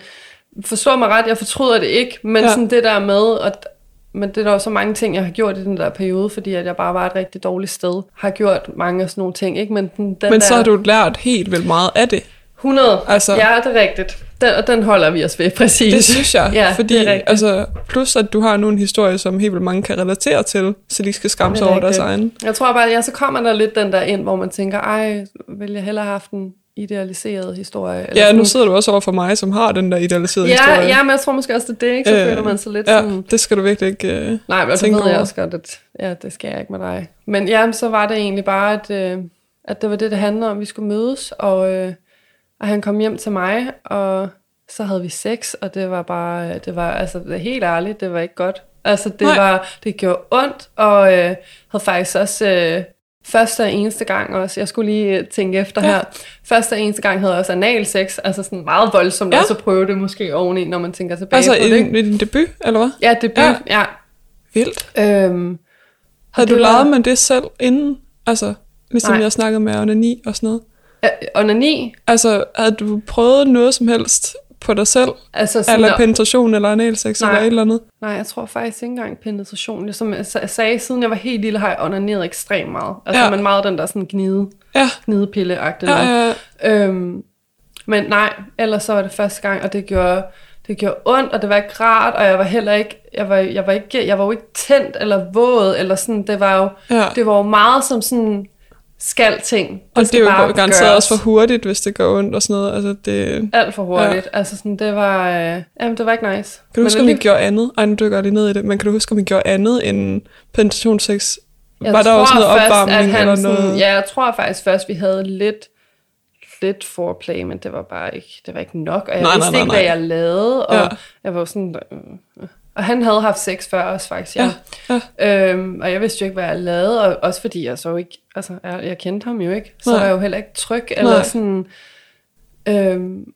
forstå mig ret, jeg fortryder det ikke, men Ja. ja. sådan det der med, at men det er der jo så mange ting, jeg har gjort i den der periode, fordi at jeg bare var et rigtig dårligt sted. Har gjort mange af sådan nogle ting, ikke? Men, den, den Men der, så har du lært helt vildt meget af det. 100, Altså- altså, ja, det er rigtigt. Den, og den holder vi os ved, præcis. Det synes jeg, ja, fordi det er rigtigt. altså, plus at du har nu en historie, som helt vildt mange kan relatere til, så de skal skamme sig er over deres egen. Jeg tror bare, ja, så kommer der lidt den der ind, hvor man tænker, ej, vil jeg hellere have haft en idealiseret historie? Eller Ja, nu sidder du også over for mig, som har den der idealiserede ja, historie. ja, men jeg tror måske også, det er det, ikke? Så Øh, føler man sig lidt ja, sådan... det skal du virkelig ikke... Uh... Nej, men tænke ved jeg over. også godt, at ja, det skal jeg ikke med dig. Men ja, så var det egentlig bare, at, øh, at det var det, det handlede om. Vi skulle mødes, og, øh, og han kom hjem til mig, og så havde vi sex, og det var bare, det var, altså helt ærligt, det var ikke godt. Altså det Nej. var, det gjorde ondt, og øh, havde faktisk også øh, første og eneste gang også, jeg skulle lige øh, tænke efter Ja. her, første og eneste gang havde jeg også analsex, altså sådan meget voldsomt, Ja. ja. og så prøve det måske oveni, når man tænker tilbage Altså på det. ikke? i din debut, eller hvad? Ja, debut, Ja. ja. Vildt. Øhm, Havde du var- leget med det selv inden? Altså, ligesom Nej. jeg snakkede med onani og sådan noget. Øh, onani, Altså, havde du prøvet noget som helst på dig selv? Altså sådan, Eller at- penetration eller analsex Nej. eller et eller andet? Nej, jeg tror faktisk ikke engang penetration. Som jeg sa- sagde, siden jeg var helt lille, har jeg onaneret ekstremt meget. Altså, Ja. ja. men meget den der sådan gnide, Ja, gnidepille-agtige. ja, noget. ja. Øhm, men nej, ellers så var det første gang, og det gjorde, det gjorde ondt, og det var ikke rart, og jeg var heller ikke, jeg var, jeg var ikke, jeg var jo ikke tændt eller våd, eller sådan, det var jo, Ja. det var jo meget som sådan skal ting. Og det er jo bare garanteret gøres. også for hurtigt, hvis det går ondt og sådan noget. Altså, det... Alt for hurtigt. Ja. Altså sådan, det var, øh, jamen, det var ikke nice. Kan du huske, om I alligevel- gjorde andet? Ej, nu dykker jeg lige ned i det. Men kan du huske, om I gjorde andet end penetrationssex? Jeg Var der også noget først, opvarmning han eller sådan, noget? Ja, jeg tror faktisk først, vi havde lidt, lidt foreplay, men det var bare ikke, det var ikke nok. Og jeg Nej, nej, nej, vidste nej, ikke, nej. hvad jeg lavede. Og Ja. jeg var sådan... Øh, og han havde haft sex før også, faktisk, ja. Ja, ja. Øhm, og jeg vidste jo ikke, hvad jeg lavede, og også fordi jeg så ikke... Altså, jeg, jeg kendte ham jo ikke, så Nej. var jeg jo heller ikke tryg, eller Nej. sådan... Øhm,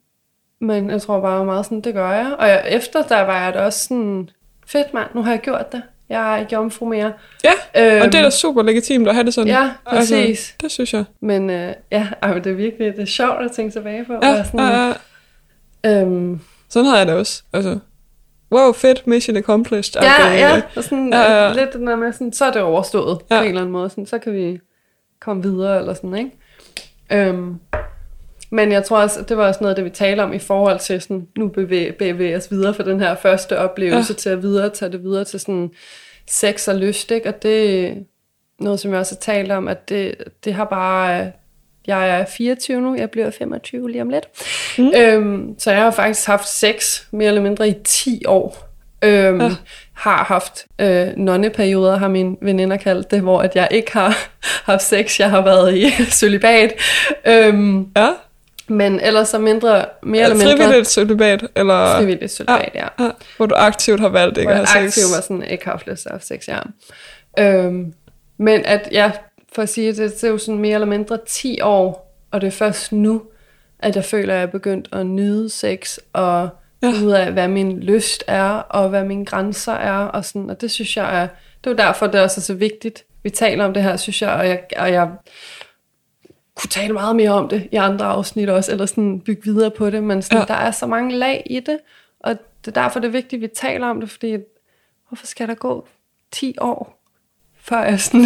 men jeg tror bare meget sådan, det gør jeg. Og jeg, efter der var jeg da også sådan, fedt mand, nu har jeg gjort det. Jeg er ikke jomfru mere. ja. Øhm, og det er da super legitimt at have det sådan. Ja, præcis. Altså, det synes jeg. Men øh, ja, men det er virkelig det er sjovt at tænke tilbage på. Ja, og sådan, ja, ja. øhm, Sådan har jeg det også. Altså, wow, fedt, mission accomplished. ja, Okay, ja, og sådan, Ja, ja, lidt den der med, sådan, så er det overstået Ja. på en eller anden måde. Sådan, så kan vi komme videre, eller sådan, ikke? Øhm, men jeg tror også, det var også noget af det, vi taler om i forhold til sådan, nu bevæge, bevæge os videre fra den her første oplevelse ja. til at videre, tage det videre til sådan sex og lyst, ikke? Og det er noget, som jeg også har talt om, at det, det har bare... Jeg er 24 nu, jeg bliver 25 lige om lidt. Mm. Øhm, så jeg har faktisk haft sex mere eller mindre i 10 år. Øhm, ja. Har haft øh, nonneperioder, har mine veninder kaldt det, hvor at jeg ikke har haft sex. Jeg har været i celibat. Øhm, Ja, men ellers så mindre, mere ja eller mindre frivilligt celibat, eller frivilligt celibat, ja. ja, hvor du aktivt har valgt ikke Hvor at jeg have sex. aktivt var sådan, ikke haft lyst til at have sex, ja. Øhm, men at, ja, for at sige det, det er jo sådan mere eller mindre 10 år, og det er først nu, at jeg føler, at jeg er begyndt at nyde sex, og Ja. ud af, hvad min lyst er, og hvad mine grænser er, og sådan, og det synes jeg er, det er derfor, det er også så vigtigt, vi taler om det her, synes jeg, og jeg, og jeg kunne tale meget mere om det i andre afsnit også, eller sådan bygge videre på det, men sådan, ja. der er så mange lag i det, og det er derfor, det er vigtigt, at vi taler om det, fordi hvorfor skal der gå 10 år, før jeg sådan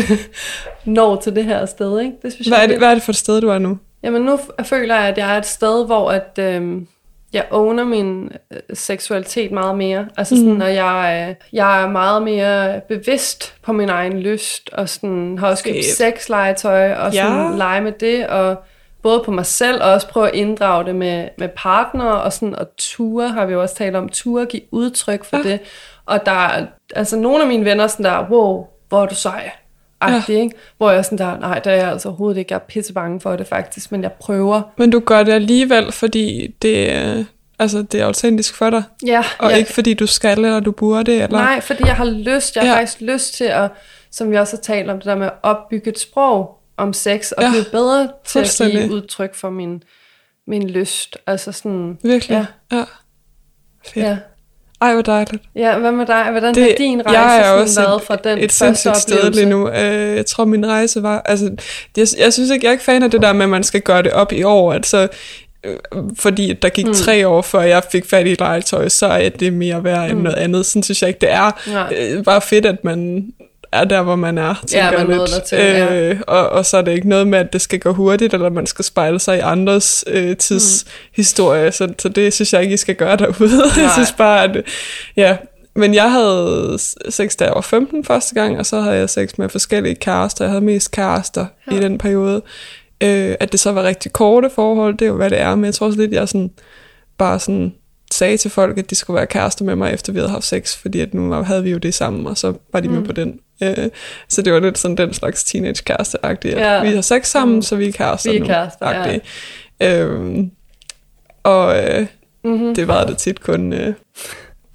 når til det her sted, ikke? Det synes Hvad jeg er, det, hvad er det for et sted, du er nu? Jamen nu føler jeg, at jeg er et sted, hvor at, øhm, jeg owner min øh, seksualitet meget mere. Altså sådan, mm. og jeg, øh, jeg er meget mere bevidst på min egen lyst, og sådan, har også købt sexlegetøj, og sådan Ja. lege med det, og både på mig selv, og også prøve at inddrage det med, med partnere, og sådan, og ture, har vi jo også talt om, ture, give udtryk for Ja. det. Og der er, altså nogle af mine venner sådan der, wow, hvor er du sej, agtig, ikke? Hvor jeg sådan der, nej, det er jeg altså overhovedet ikke, jeg er pisse bange for det faktisk, men jeg prøver. Men du gør det alligevel, fordi det, altså, det er autentisk for dig, Ja, og ja. ikke fordi du skal, eller du burde, eller... Nej, fordi jeg har lyst, jeg har Ja. ja. faktisk lyst til at, som vi også har talt om, det der med at opbygge et sprog om sex, og Ja, ja. blive bedre til at give udtryk for min, min lyst. Altså sådan, Virkelig? Ja. ja. Fedt. ja. Ej, hvor dejligt. Ja, hvad med dig? Hvordan Det- har din rejse jeg er også været et- fra den et første sindssygt sted oplevelse? lige nu. Øh, jeg tror, min rejse var... Altså, jeg, jeg synes ikke, jeg er ikke fan af det der med, at man skal gøre det op i år. Altså, øh, fordi der gik mm. tre år, før jeg fik fat i legetøj, så er det mere værd end Mm. noget andet. Sådan synes jeg ikke, det er. Nej. Øh, bare fedt, at man er der, hvor man er, tænker man jeg nåede lidt. dertil, ja. øh, og, og så er det ikke noget med, at det skal gå hurtigt, eller man skal spejle sig i andres øh, tidshistorie. Mm. Så, så det synes jeg ikke, I skal gøre derude. jeg Nej. synes bare, at... Ja, men jeg havde sex, da jeg var 15 første gang, og så havde jeg sex med forskellige kærester. Jeg havde mest kærester ja. i den periode. Øh, at det så var rigtig korte forhold, det er jo, hvad det er. Men jeg tror også lidt, jeg sådan, bare sådan sagde til folk, at de skulle være kærester med mig, efter vi havde haft sex, fordi at nu havde vi jo det sammen, og så var de mm. med på den. Øh, så det var lidt sådan den slags teenage kæreste Ja. vi har sex sammen, Mm. så vi er kærester Vi er nu. kærester, ja. Øhm, og øh, Mm-hmm. det var det tit kun... Øh,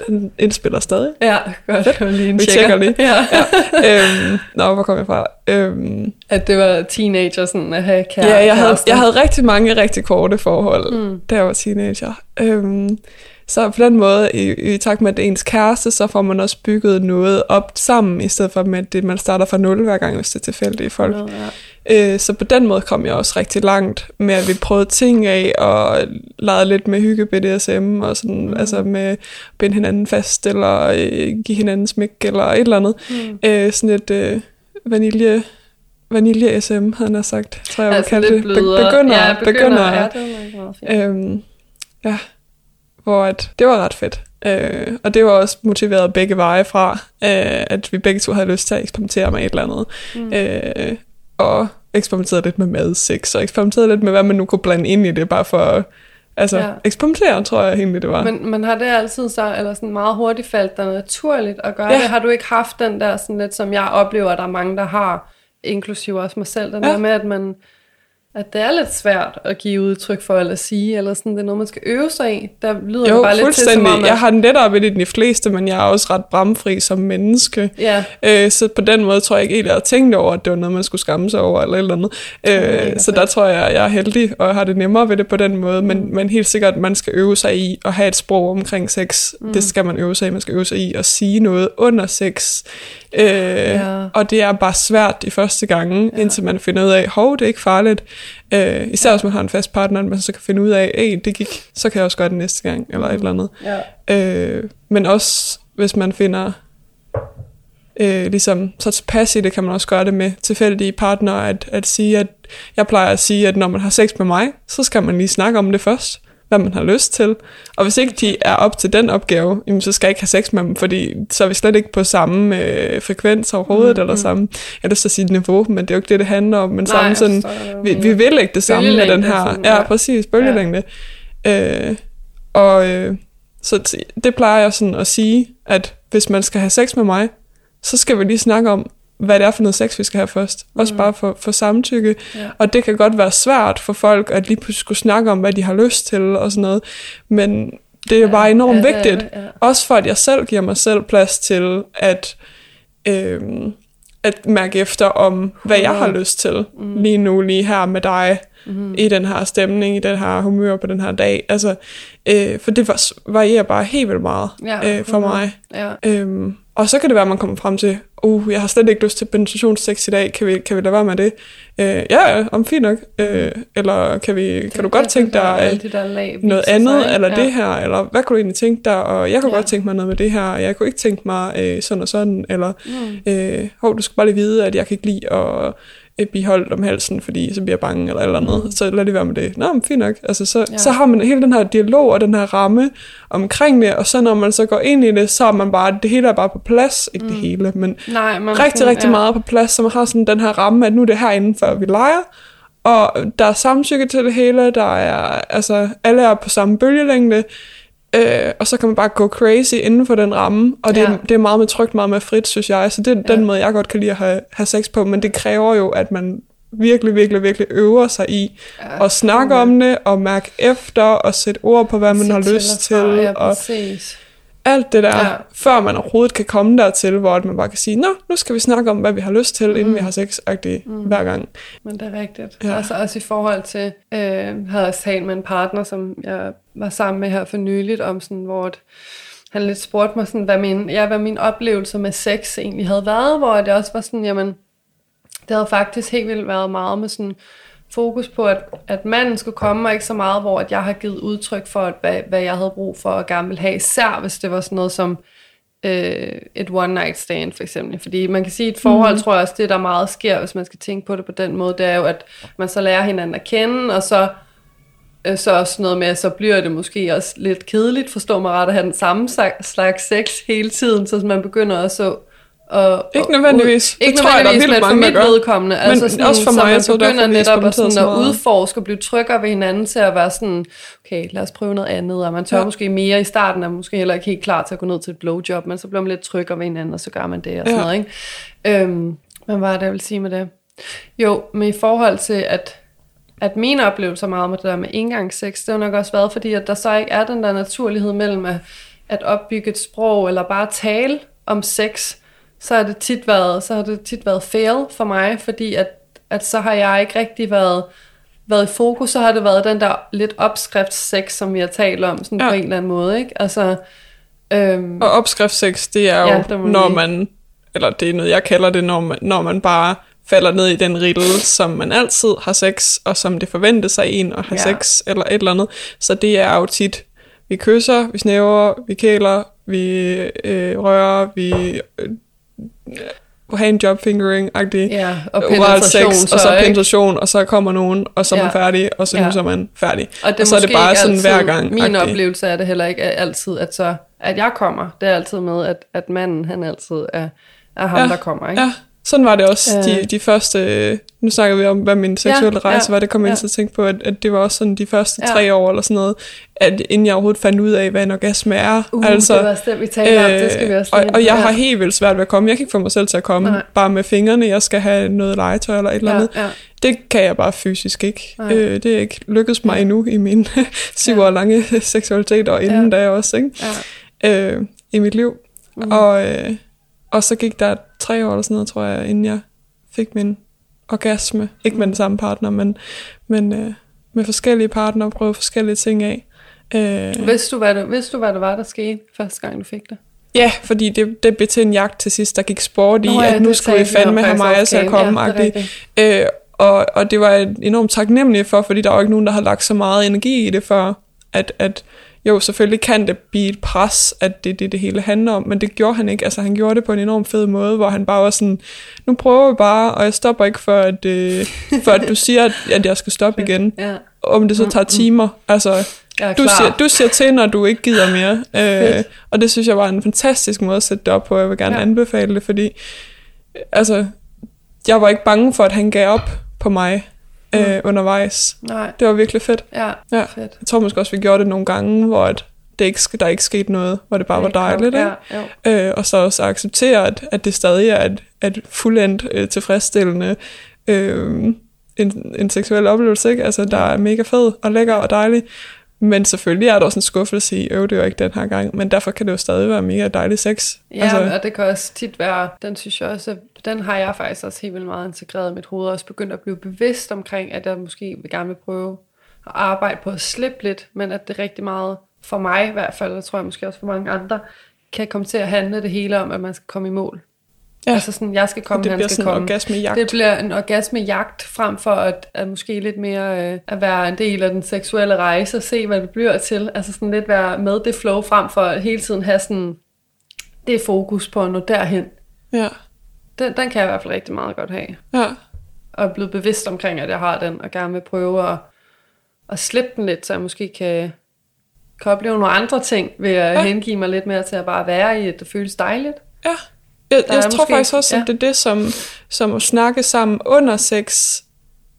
den indspiller stadig. Ja, godt. Det var lige en Vi tjekker lige. Ja. Ja. øhm, nå, hvor kom jeg fra? Øhm, At det var teenager, sådan at have kære, ja, jeg havde, jeg havde rigtig mange rigtig korte forhold, mm. da jeg var teenager. Øhm, så på den måde, i, i takt med at det er ens kæreste, så får man også bygget noget op sammen, i stedet for at det, man starter fra nul hver gang, hvis det er tilfældige folk. Ja. Øh, så på den måde kom jeg også rigtig langt med, at vi prøvede ting af, og legede lidt med hygge BDSM, og sådan, mm. altså med at binde hinanden fast, eller øh, give hinanden smæk, eller et eller andet. Mm. Øh, sådan et øh, vanilje vanilje SM, han har sagt, tror jeg, Altså jeg lidt det. Be- begynder, Ja, begynder, begynder, ja, det var meget fint. Øhm, ja, hvor at, det var ret fedt. Øh, og det var også motiveret begge veje fra, øh, at vi begge to havde lyst til at eksperimentere med et eller andet. Mm. Øh, og eksperimenterede lidt med mad, sex, og eksperimenterede lidt med, hvad man nu kunne blande ind i det, bare for altså, Ja. eksperimentere, tror jeg egentlig, det var. Men, men har det altid så, eller sådan meget hurtigt faldt dig naturligt at gøre Ja. det? Har du ikke haft den der sådan lidt, som jeg oplever, at der er mange, der har, inklusive også mig selv, den Ja. der med, at man at det er lidt svært at give udtryk for eller sige, eller sådan, det er noget, man skal øve sig i. Der lyder jo, det bare lidt til, som om, at, Jeg har den lettere ved det end de fleste, men jeg er også ret bramfri som menneske. Ja, Øh, så på den måde tror jeg ikke helt, jeg har tænkt over, at det var noget, man skulle skamme sig over, eller et eller andet. Øh, så der tror jeg, jeg er heldig, og har det nemmere ved det på den måde, men, men helt sikkert, man skal øve sig i at have et sprog omkring sex. Mm. Det skal man øve sig i. Man skal øve sig i at sige noget under sex. Øh, Ja. Og det er bare svært de første gange, ja. indtil man finder ud af, hov, det er ikke farligt. Øh, især hvis man har en fast partner, man så kan finde ud af, hey, det gik, så kan jeg også gøre det næste gang, eller et eller andet. ja. Øh, men også hvis man finder øh, ligesom så tilpas i det, kan man også gøre det med tilfældige partnere, at, at sige, at jeg plejer at sige, at når man har sex med mig, så skal man lige snakke om det først, hvad man har lyst til. Og hvis ikke de er op til den opgave, jamen, så skal jeg ikke have sex med dem, fordi så er vi slet ikke på samme øh, frekvens overhovedet, mm, eller samme, jeg lyst til at sige niveau, men det er jo ikke det, det handler om, men Nej, samme sådan, vi, vi vil ikke det samme med den her, sådan, ja, ja. præcis, bølgelængde. Øh, og øh, så det plejer jeg sådan at sige, at hvis man skal have sex med mig, så skal vi lige snakke om, hvad det er for noget sex, vi skal have først. Også bare for, for samtykke. Ja. Og det kan godt være svært for folk, at lige pludselig skulle snakke om, hvad de har lyst til og sådan noget. Men det er jo bare enormt ja, vigtigt. det, ja. Også for, at jeg selv giver mig selv plads til at, øhm, at mærke efter om, hvad jeg har lyst til mm. lige nu, lige her med dig, mm. i den her stemning, i den her humør på den her dag. Altså, øh, for det var- varierer bare helt vildt meget Ja, øh, for mig. Ja. Øhm, og så kan det være, at man kommer frem til, uh, jeg har slet ikke lyst til penetrationssex i dag, kan vi, kan vi lade være med det? Øh, ja, ja, om fint nok. Øh, eller kan, vi, kan du godt tænke dig øh, de der noget viser andet, sig, eller ikke? det her, eller hvad kunne du egentlig tænke dig, og jeg kunne Ja. godt tænke mig noget med det her, og jeg kunne ikke tænke mig øh, sådan og sådan, eller Mm. øh, hov, du skal bare lige vide, at jeg kan ikke lide at blive holdt om halsen, fordi så bliver jeg bange, eller et eller andet, mm. så lad det være med det. Nå, men fint nok. Altså, så, Ja. ja. så har man hele den her dialog og den her ramme omkring det, og så når man så går ind i det, så er man bare, det hele er bare på plads, ikke mm. det hele, men Nej, man rigtig, rigtig meget på plads, så man har sådan den her ramme, at nu er det herinde, før vi leger, og der er samtykke til det hele, der er, altså, alle er på samme bølgelængde, øh, og så kan man bare gå crazy inden for den ramme, og det, Ja. ja. det er meget med trygt, meget med frit, synes jeg, så det er Ja. den måde, jeg godt kan lide at have, have sex på, men det kræver jo, at man virkelig, virkelig, virkelig øver sig i Ja, at snakke okay. om det, og mærke efter, og sætte ord på, hvad man Sæt har til lyst til, fra, Ja, og præcis. Alt det der, Ja. før man overhovedet kan komme dertil, hvor man bare kan sige, nå, nu skal vi snakke om, hvad vi har lyst til, inden vi har sex mm. hver gang. Men det er rigtigt. Ja. Altså også i forhold til, øh, havde jeg talt med en partner, som jeg var sammen med her for nyligt, om sådan, hvor han lidt spurgte mig, sådan, hvad, min, ja, hvad min oplevelse med sex egentlig havde været, hvor det også var sådan, jamen, det havde faktisk helt vildt været meget med sådan fokus på, at, at manden skulle komme, og ikke så meget, hvor at jeg har givet udtryk for, at, hvad, hvad jeg havde brug for og gerne ville have, især hvis det var sådan noget som øh, et one night stand for eksempel. Fordi man kan sige, at et forhold, mm. tror jeg også, det der meget sker, hvis man skal tænke på det på den måde, det er jo, at man så lærer hinanden at kende, og så øh, så også noget med, at så bliver det måske også lidt kedeligt, forstår mig ret, at have den samme slags sex hele tiden, så man begynder også at... Og, Ikke nødvendigvis. Ikke Det tror jeg, der er nødvendigvis, men for mit gør. vedkommende. Men altså sådan, også for så mig, man jeg tror, begynder netop at, sådan, så at udforske og blive tryggere ved hinanden til at være sådan, okay, lad os prøve noget andet, og man tør ja. Måske mere i starten, er man måske heller ikke helt klar til at gå ned til et blowjob, men så bliver man lidt tryggere ved hinanden, og så gør man det og sådan Ja. noget, ikke? Øhm, hvad er det, jeg vil sige med det? Jo, men i forhold til, at at mine oplevelser meget med det der med engangssex, det har nok også været, fordi at der så ikke er den der naturlighed mellem at, at opbygge et sprog, eller bare tale om sex, så har det tit været, så har det tit været fail for mig, fordi at, at så har jeg ikke rigtig været, været i fokus, så har det været den der lidt opskriftssex, som vi har talt om, sådan ja. På en eller anden måde, ikke? Altså, øhm, Og opskriftssex, det er jo, Ja, må når man, eller det er noget, jeg kalder det, når man, når man bare falder ned i den riddle, som man altid har sex, og som det forventes sig en at have Ja. ja. sex, eller et eller andet. Så det er jo tit, vi kysser, vi snæver, vi kæler, vi øh, rører, vi øh, handjob-fingering-agtigt. Ja, og oral penetration, sex, og så penetration, og så kommer nogen, og så er man Ja. færdig, og så Ja. nu så er man færdig. Og, det og så er det bare sådan hver gang. Min oplevelse er det heller ikke altid, at, så, at jeg kommer. Det er altid med, at, at manden han altid er, er ham, Ja, der kommer. Ikke? Ja, sådan var det også Øh. de, de første, nu snakker vi om, hvad min seksuelle Ja, rejse ja, var, det kom jeg ja. ja. til at tænke på, at, at det var også sådan de første Ja. tre år eller sådan noget, at inden jeg overhovedet fandt ud af, hvad en orgasme er. Uh, altså, det var også det, vi talte om. Det skal vi også og, ind og på. jeg Ja. har helt vildt svært ved at komme. Jeg kan ikke få mig selv til at komme Nej. bare med fingrene. Jeg skal have noget legetøj eller et eller andet. ja, ja. Det kan jeg bare fysisk ikke. Nej. Øh, det er ikke lykkedes mig endnu i min syv Ja. år lange seksualitet, og inden Ja. da også, ikke? ja. øh, i mit liv. Mm. Og, øh, og så gik der tre år eller sådan noget, tror jeg, inden jeg fik min orgasme. Ikke med den samme partner, men, men øh, med forskellige partnere og prøve forskellige ting af. Øh, Vidste du, hvad det, vidste du, hvad det var, der skete første gang, du fik det? ja, fordi det, det blev til en jagt til sidst, der gik sport i, Nå ja, at nu skulle om fandme have mig til at komme. Ja, øh, og, og det var jeg enormt taknemmelig for, fordi der var ikke nogen, der havde lagt så meget energi i det før, at, at jo, selvfølgelig kan det blive et pres, at det er det, det hele handler om, men det gjorde han ikke. Altså, han gjorde det på en enorm fed måde, hvor han bare var sådan, nu prøver vi bare, og jeg stopper ikke, for at, øh, for at du siger, at, at jeg skal stoppe igen. Ja, Om det så tager timer. Altså, du siger, du siger til, når du ikke gider mere. Øh, og det synes jeg var en fantastisk måde at sætte det op på. Jeg vil gerne Ja. anbefale det, fordi altså, jeg var ikke bange for, at han gav op på mig øh, undervejs. Nej, Det var virkelig fedt. ja, Ja. fedt. Jeg tror måske også, vi gjorde det nogle gange, hvor at det ikke, der ikke skete noget, hvor det bare var dejligt. Ikke? Ja. Øh, og så også acceptere, at, at det stadig er et, et fuldendt øh, tilfredsstillende øh, en, en seksuel oplevelse. Ikke? Altså, der er mega fed og lækker og dejlig. Men selvfølgelig er der også en skuffelse i, øv, det var ikke den her gang. Men derfor kan det jo stadig være mega dejlig sex. Ja, altså, og det kan også tit være, den synes jeg også, den har jeg faktisk også helt vildt meget integreret i mit hoved, og også begyndt at blive bevidst omkring, at jeg måske vil gerne vil prøve at arbejde på at slippe lidt, men at det rigtig meget, for mig i hvert fald, og tror jeg måske også for mange andre, kan komme til at handle det hele om, at man skal komme i mål. Ja. Altså sådan, jeg skal komme, det han bliver skal sådan en komme. orgasmejagt. Det bliver en orgasmejagt, frem for at, at måske lidt mere øh, at være en del af den seksuelle rejse, og se, hvad det bliver til. Altså sådan lidt være med det flow, frem for at hele tiden have sådan det fokus på at nå derhen. Ja, Den, den kan jeg i hvert fald rigtig meget godt have. ja, Og er blevet bevidst omkring, at jeg har den, og gerne vil prøve at, at slippe den lidt, så jeg måske kan, kan opleve nogle andre ting, ved at ja. Hengive mig lidt mere til at bare være i, at det føles dejligt. ja. Jeg, jeg tror måske- faktisk også, at ja. det er det, som, som at snakke sammen under sex,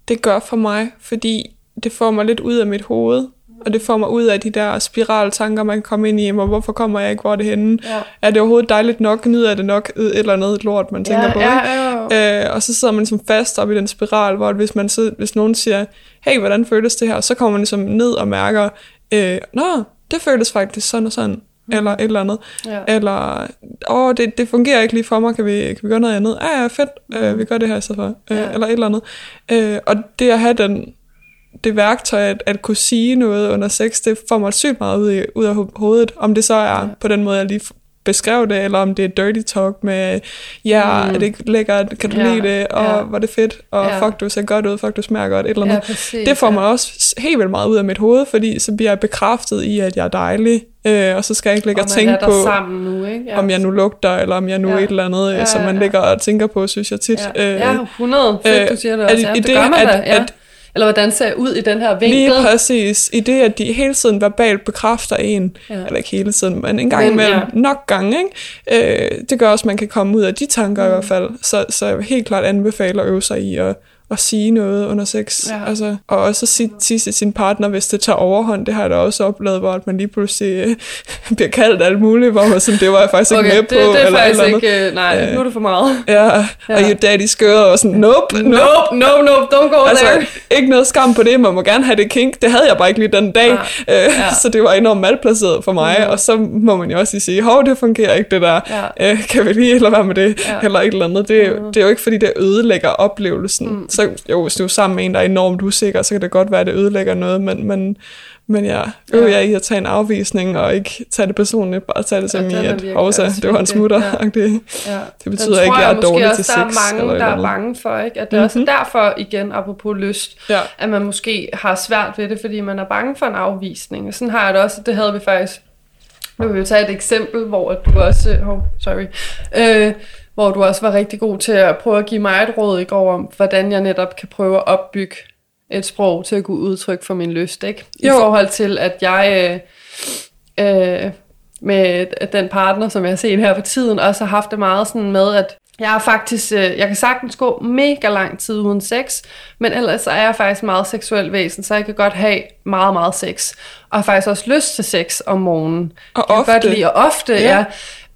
det gør for mig, fordi det får mig lidt ud af mit hoved, og det får mig ud af de der spiraltanker, man kan komme ind i, og hvorfor kommer jeg ikke, hvor er det henne? Ja. Er det overhovedet dejligt nok? Nyder jeg det nok? Et eller andet lort, man tænker ja, på, ja, ja, ja. Øh, og så sidder man ligesom fast op i den spiral, hvor hvis, man så, hvis nogen siger, hey, hvordan føles det her? Så kommer man ligesom ned og mærker, øh, nå, det føles faktisk sådan og sådan, mm. eller et eller andet. Ja. Eller, åh, det, det fungerer ikke lige for mig, kan vi, kan vi gøre noget andet? Ja, ja, fedt, øh, vi gør det her i stedet for. Øh, Ja. Eller et eller andet. Øh, og det at have den, det værktøj at, at kunne sige noget under sex, det får mig sygt meget ud, i, ud af ho- hovedet. Om det så er Ja. ja. på den måde, jeg lige beskrev det, eller om det er dirty talk med, ja, Mm. er det ikke lækkert, kan du Ja, lide det, og ja. var det fedt, og Ja. fuck, du ser godt ud, fuck, du smager godt, et eller andet. ja, præcis. Det får ja. mig også helt vildt meget ud af mit hoved, fordi så bliver jeg bekræftet i, at jeg er dejlig, øh, og så skal jeg ikke ligge og man tænke på, sammen nu, ikke? Ja. om jeg nu lugter, eller om jeg nu Ja. ja. et eller andet, Ja, ja, som man ja. ligger og tænker på, synes jeg tit. Ja, ja 100. Fedt, øh, du siger det at også. Ja, i det det, gør man at- da, ja. at- Eller hvordan ser jeg ud i den her vinkel? Lige præcis. I det, at de hele tiden verbalt bekræfter en, Ja. eller ikke hele tiden, men en gang imellem, ja. nok gange, ikke? Øh, det gør også, at man kan komme ud af de tanker mm. i hvert fald. Så, så jeg vil helt klart anbefale at øve sig i at, at sige noget under sex. Ja. Altså, og også at sige, sige til sin partner, hvis det tager overhånd. Det har jeg da også oplevet, hvor man lige pludselig øh, bliver kaldt alt muligt, hvor man sådan, det var jeg faktisk Okay, ikke med det, på. det er eller faktisk eller ikke... øh, Nej, Øh, nu er det for meget. Ja, Ja. ja. og you daddy skør, og sådan, nope, nope. Nope, no, no, don't go Altså, there. ikke noget skam på det, man må gerne have det kink. Det havde jeg bare ikke lige den dag, Nej. øh, Ja. så det var enormt malplaceret for mig. Mhm. Og så må man jo også lige sige, hov, det fungerer ikke det der. Ja. Øh, kan vi lige lade være med det, Ja. ja. eller et eller andet. Det, Mhm. det er jo ikke, fordi det ødelægger oplevelsen. Mm. Så jo, hvis du er sammen med en, der er enormt usikker, så kan det godt være, at det ødelægger noget, men, men, Men jeg øver ja. jeg i at tage en afvisning, og ikke tage det personligt, bare tage det som ja, i, at Hovsa, det var en smutter. Ja. Det, ja. det betyder ikke, at jeg er dårlig til sex. der er mange, eller der er bange for, ikke? at det mm-hmm. også er derfor, igen, apropos lyst, ja. at man måske har svært ved det, fordi man er bange for en afvisning. Sådan har jeg det også, det havde vi faktisk nu vil vi tage et eksempel, hvor du også, oh, sorry, øh, hvor du også var rigtig god til at prøve at give mig et råd i går om, hvordan jeg netop kan prøve at opbygge et sprog til at kunne udtrykke for min lyst, ikke? I jo. forhold til, at jeg øh, øh, med den partner, som jeg har set her på tiden, også har haft det meget sådan med, at jeg er faktisk, øh, jeg kan sagtens gå mega lang tid uden sex, men ellers er jeg faktisk meget seksuel væsen, så jeg kan godt have meget, meget sex. Og har faktisk også lyst til sex om morgenen. Og jeg ofte. Godt lide, og ofte, ja. ja.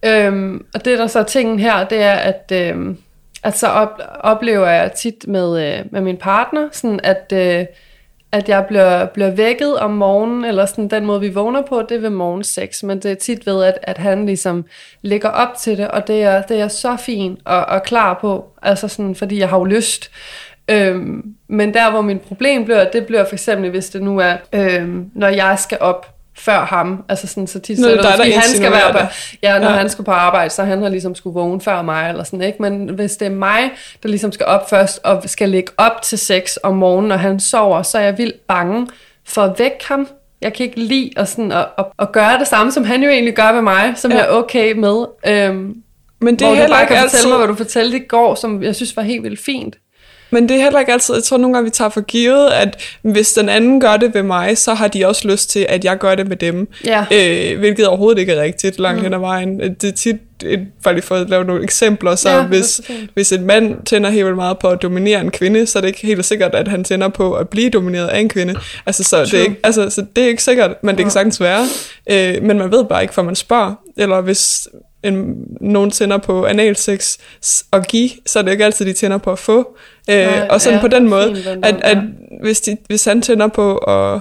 Øhm, og det der så er tingen her, det er, at, øhm, at så op, oplever jeg tit med, øh, med min partner, sådan at... Øh, at jeg bliver, bliver vækket om morgenen, eller sådan den måde, vi vågner på, det er ved morgensex, men det er tit ved, at, at han ligesom ligger op til det, og det er, det er så fint og, og klar på, altså sådan, fordi jeg har jo lyst. Øhm, men der, hvor min problem bliver, det bliver for eksempel, hvis det nu er, øhm, når jeg skal op før ham. Altså sådan, så tit, så der, der, han skal være på, ja, når ja. han skal på arbejde, så han har ligesom skulle vågne før mig, eller sådan, ikke? Men hvis det er mig, der ligesom skal op først, og skal ligge op til sex om morgenen, når han sover, så er jeg vildt bange for at vække ham. Jeg kan ikke lide at, sådan, at, at, at gøre det samme, som han jo egentlig gør ved mig, som ja. jeg er okay med. Øhm, men det er heller ikke altid... Fortælle mig, hvad du fortalte i går, som jeg synes var helt vildt fint. Men det er heller ikke altid, jeg tror nogle gange, vi tager for givet, at hvis den anden gør det ved mig, så har de også lyst til, at jeg gør det med dem. Ja. Øh, hvilket overhovedet ikke er rigtigt langt mm. hen ad vejen. Det er tit, et, bare lige for at lave nogle eksempler, så ja, hvis, hvis en mand tænder helt vildt meget på at dominere en kvinde, så er det ikke helt sikkert, at han tænder på at blive domineret af en kvinde. Altså, så, det er, ikke, altså, så det er ikke sikkert, men det kan sagtens være. Øh, men man ved bare ikke, for man spørger. Eller hvis en, nogen tænder på analsex og give, så er det ikke altid, de tænder på at få. Øh, Nej, og sådan ja, på den måde, fint, at, at hvis, de, hvis han tænder på at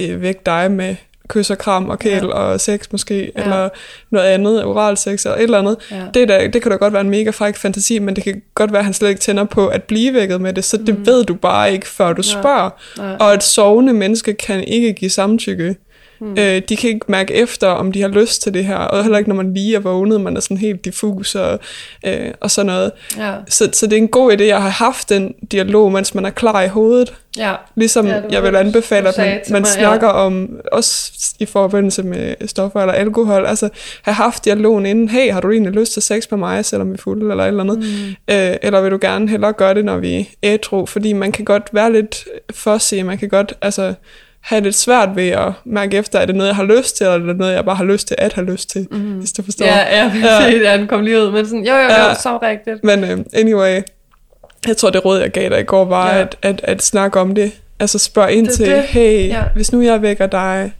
øh, vække dig med kys og kram og kæl ja. og sex måske, ja. eller noget andet, oral sex eller et eller andet, ja. det, der, det kan da godt være en mega fræk fantasi, men det kan godt være, at han slet ikke tænder på at blive vækket med det, så det mm. ved du bare ikke, før du spørger. Ja. Og et sovende menneske kan ikke give samtykke. Mm. Øh, de kan ikke mærke efter, om de har lyst til det her, og heller ikke, når man lige er vågnet, man er sådan helt diffus og, øh, og sådan noget. Ja. Så, så det er en god idé at have haft den dialog, mens man er klar i hovedet. Ja. Ligesom ja, jeg vil anbefale, at man, man mig, snakker ja. om, også i forbindelse med stoffer eller alkohol, altså have haft dialogen inden, hey, har du egentlig lyst til sex med mig, selvom vi er fulde eller et eller andet? Mm. Øh, eller vil du gerne hellere gøre det, når vi er ædru? Fordi man kan godt være lidt fussy, man kan godt, altså have lidt svært ved at mærke efter, er det noget, jeg har lyst til, eller er det noget, jeg bare har lyst til at have lyst til, mm. hvis du forstår. Ja, ja, ja. ja den kom lige ud, men sådan, jo, jo, jo, ja. så rigtigt. Men uh, anyway, jeg tror, det råd, jeg gav dig i går, var ja. at, at, at snakke om det. Altså spørg ind det, til, det. hey, ja. hvis nu jeg vækker dig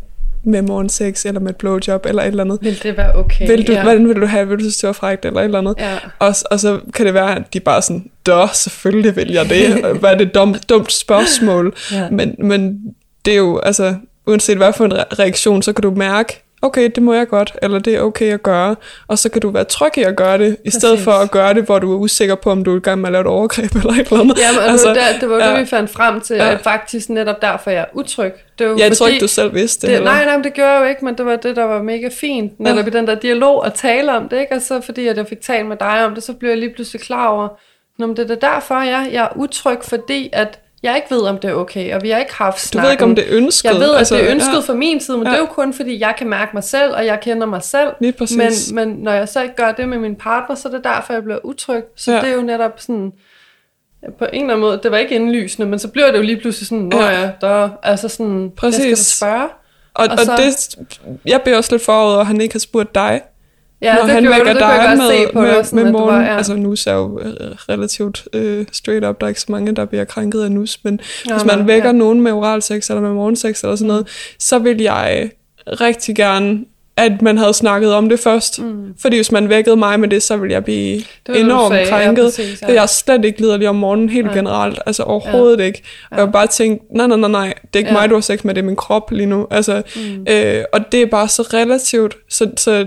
med morgensex, eller med et blowjob, eller et eller andet. Vil det være okay? Vil du, ja. Hvordan vil du have? Vil du synes, det var frækt, eller et eller andet? Ja. Og, og så kan det være, at de bare sådan, dør, selvfølgelig vil jeg det. Hvad er det dumt, dumt spørgsmål? ja. men, men det er jo, altså, uanset hvad for en reaktion, så kan du mærke, okay, det må jeg godt, eller det er okay at gøre, og så kan du være tryg i at gøre det, i Præcis. stedet for at gøre det, hvor du er usikker på, om du er i gang med at lave et overgreb eller et eller andet. Jamen, altså, det det, var ja. det, vi fandt frem til, ja. at faktisk netop derfor jeg er utryg. Det var jeg fordi, tror ikke, du selv vidste det. det nej, nej, det gjorde jeg jo ikke, men det var det, der var mega fint, netop ja. i den der dialog at tale om det, ikke? og så fordi at jeg fik talt med dig om det, så blev jeg lige pludselig klar over, Nå, men det er derfor, ja, jeg er utryg, fordi at jeg ikke ved, om det er okay, og vi har ikke haft snakken. Du ved ikke, om det er ønsket. Jeg ved, at altså, det er ønsket ja. fra min side, men ja. det er jo kun, fordi jeg kan mærke mig selv, og jeg kender mig selv. Lige præcis. Men, men når jeg så ikke gør det med min partner, så er det derfor, jeg bliver utryg. Så ja. det er jo netop sådan, på en eller anden måde, det var ikke indlysende, men så bliver det jo lige pludselig sådan, nå ja, ja der, altså sådan, præcis. jeg skal spørge. Og, og, og så, det, jeg bliver også lidt forud, at han ikke har spurgt dig. Ja, Når det han vækker det, dig med, se på med, det, med morgen, var, ja. altså nus er jo øh, relativt uh, straight up, der er ikke så mange, der bliver krænket af nus, men ja, hvis man vækker ja. nogen med oral sex eller med morgensex eller sådan noget, så vil jeg rigtig gerne at man havde snakket om det først. Mm. Fordi hvis man vækkede mig med det, så ville jeg blive det enormt sagde, krænket. Ja, præcis, ja. Jeg er slet ikke liderlig om morgenen, helt ja. generelt. Altså overhovedet ja. ikke. Og ja. jeg bare tænkt, nej, nej, nej, nej, det er ikke ja. mig, du har sex med, det er min krop lige nu. Altså, mm. øh, og det er bare så relativt. Så, så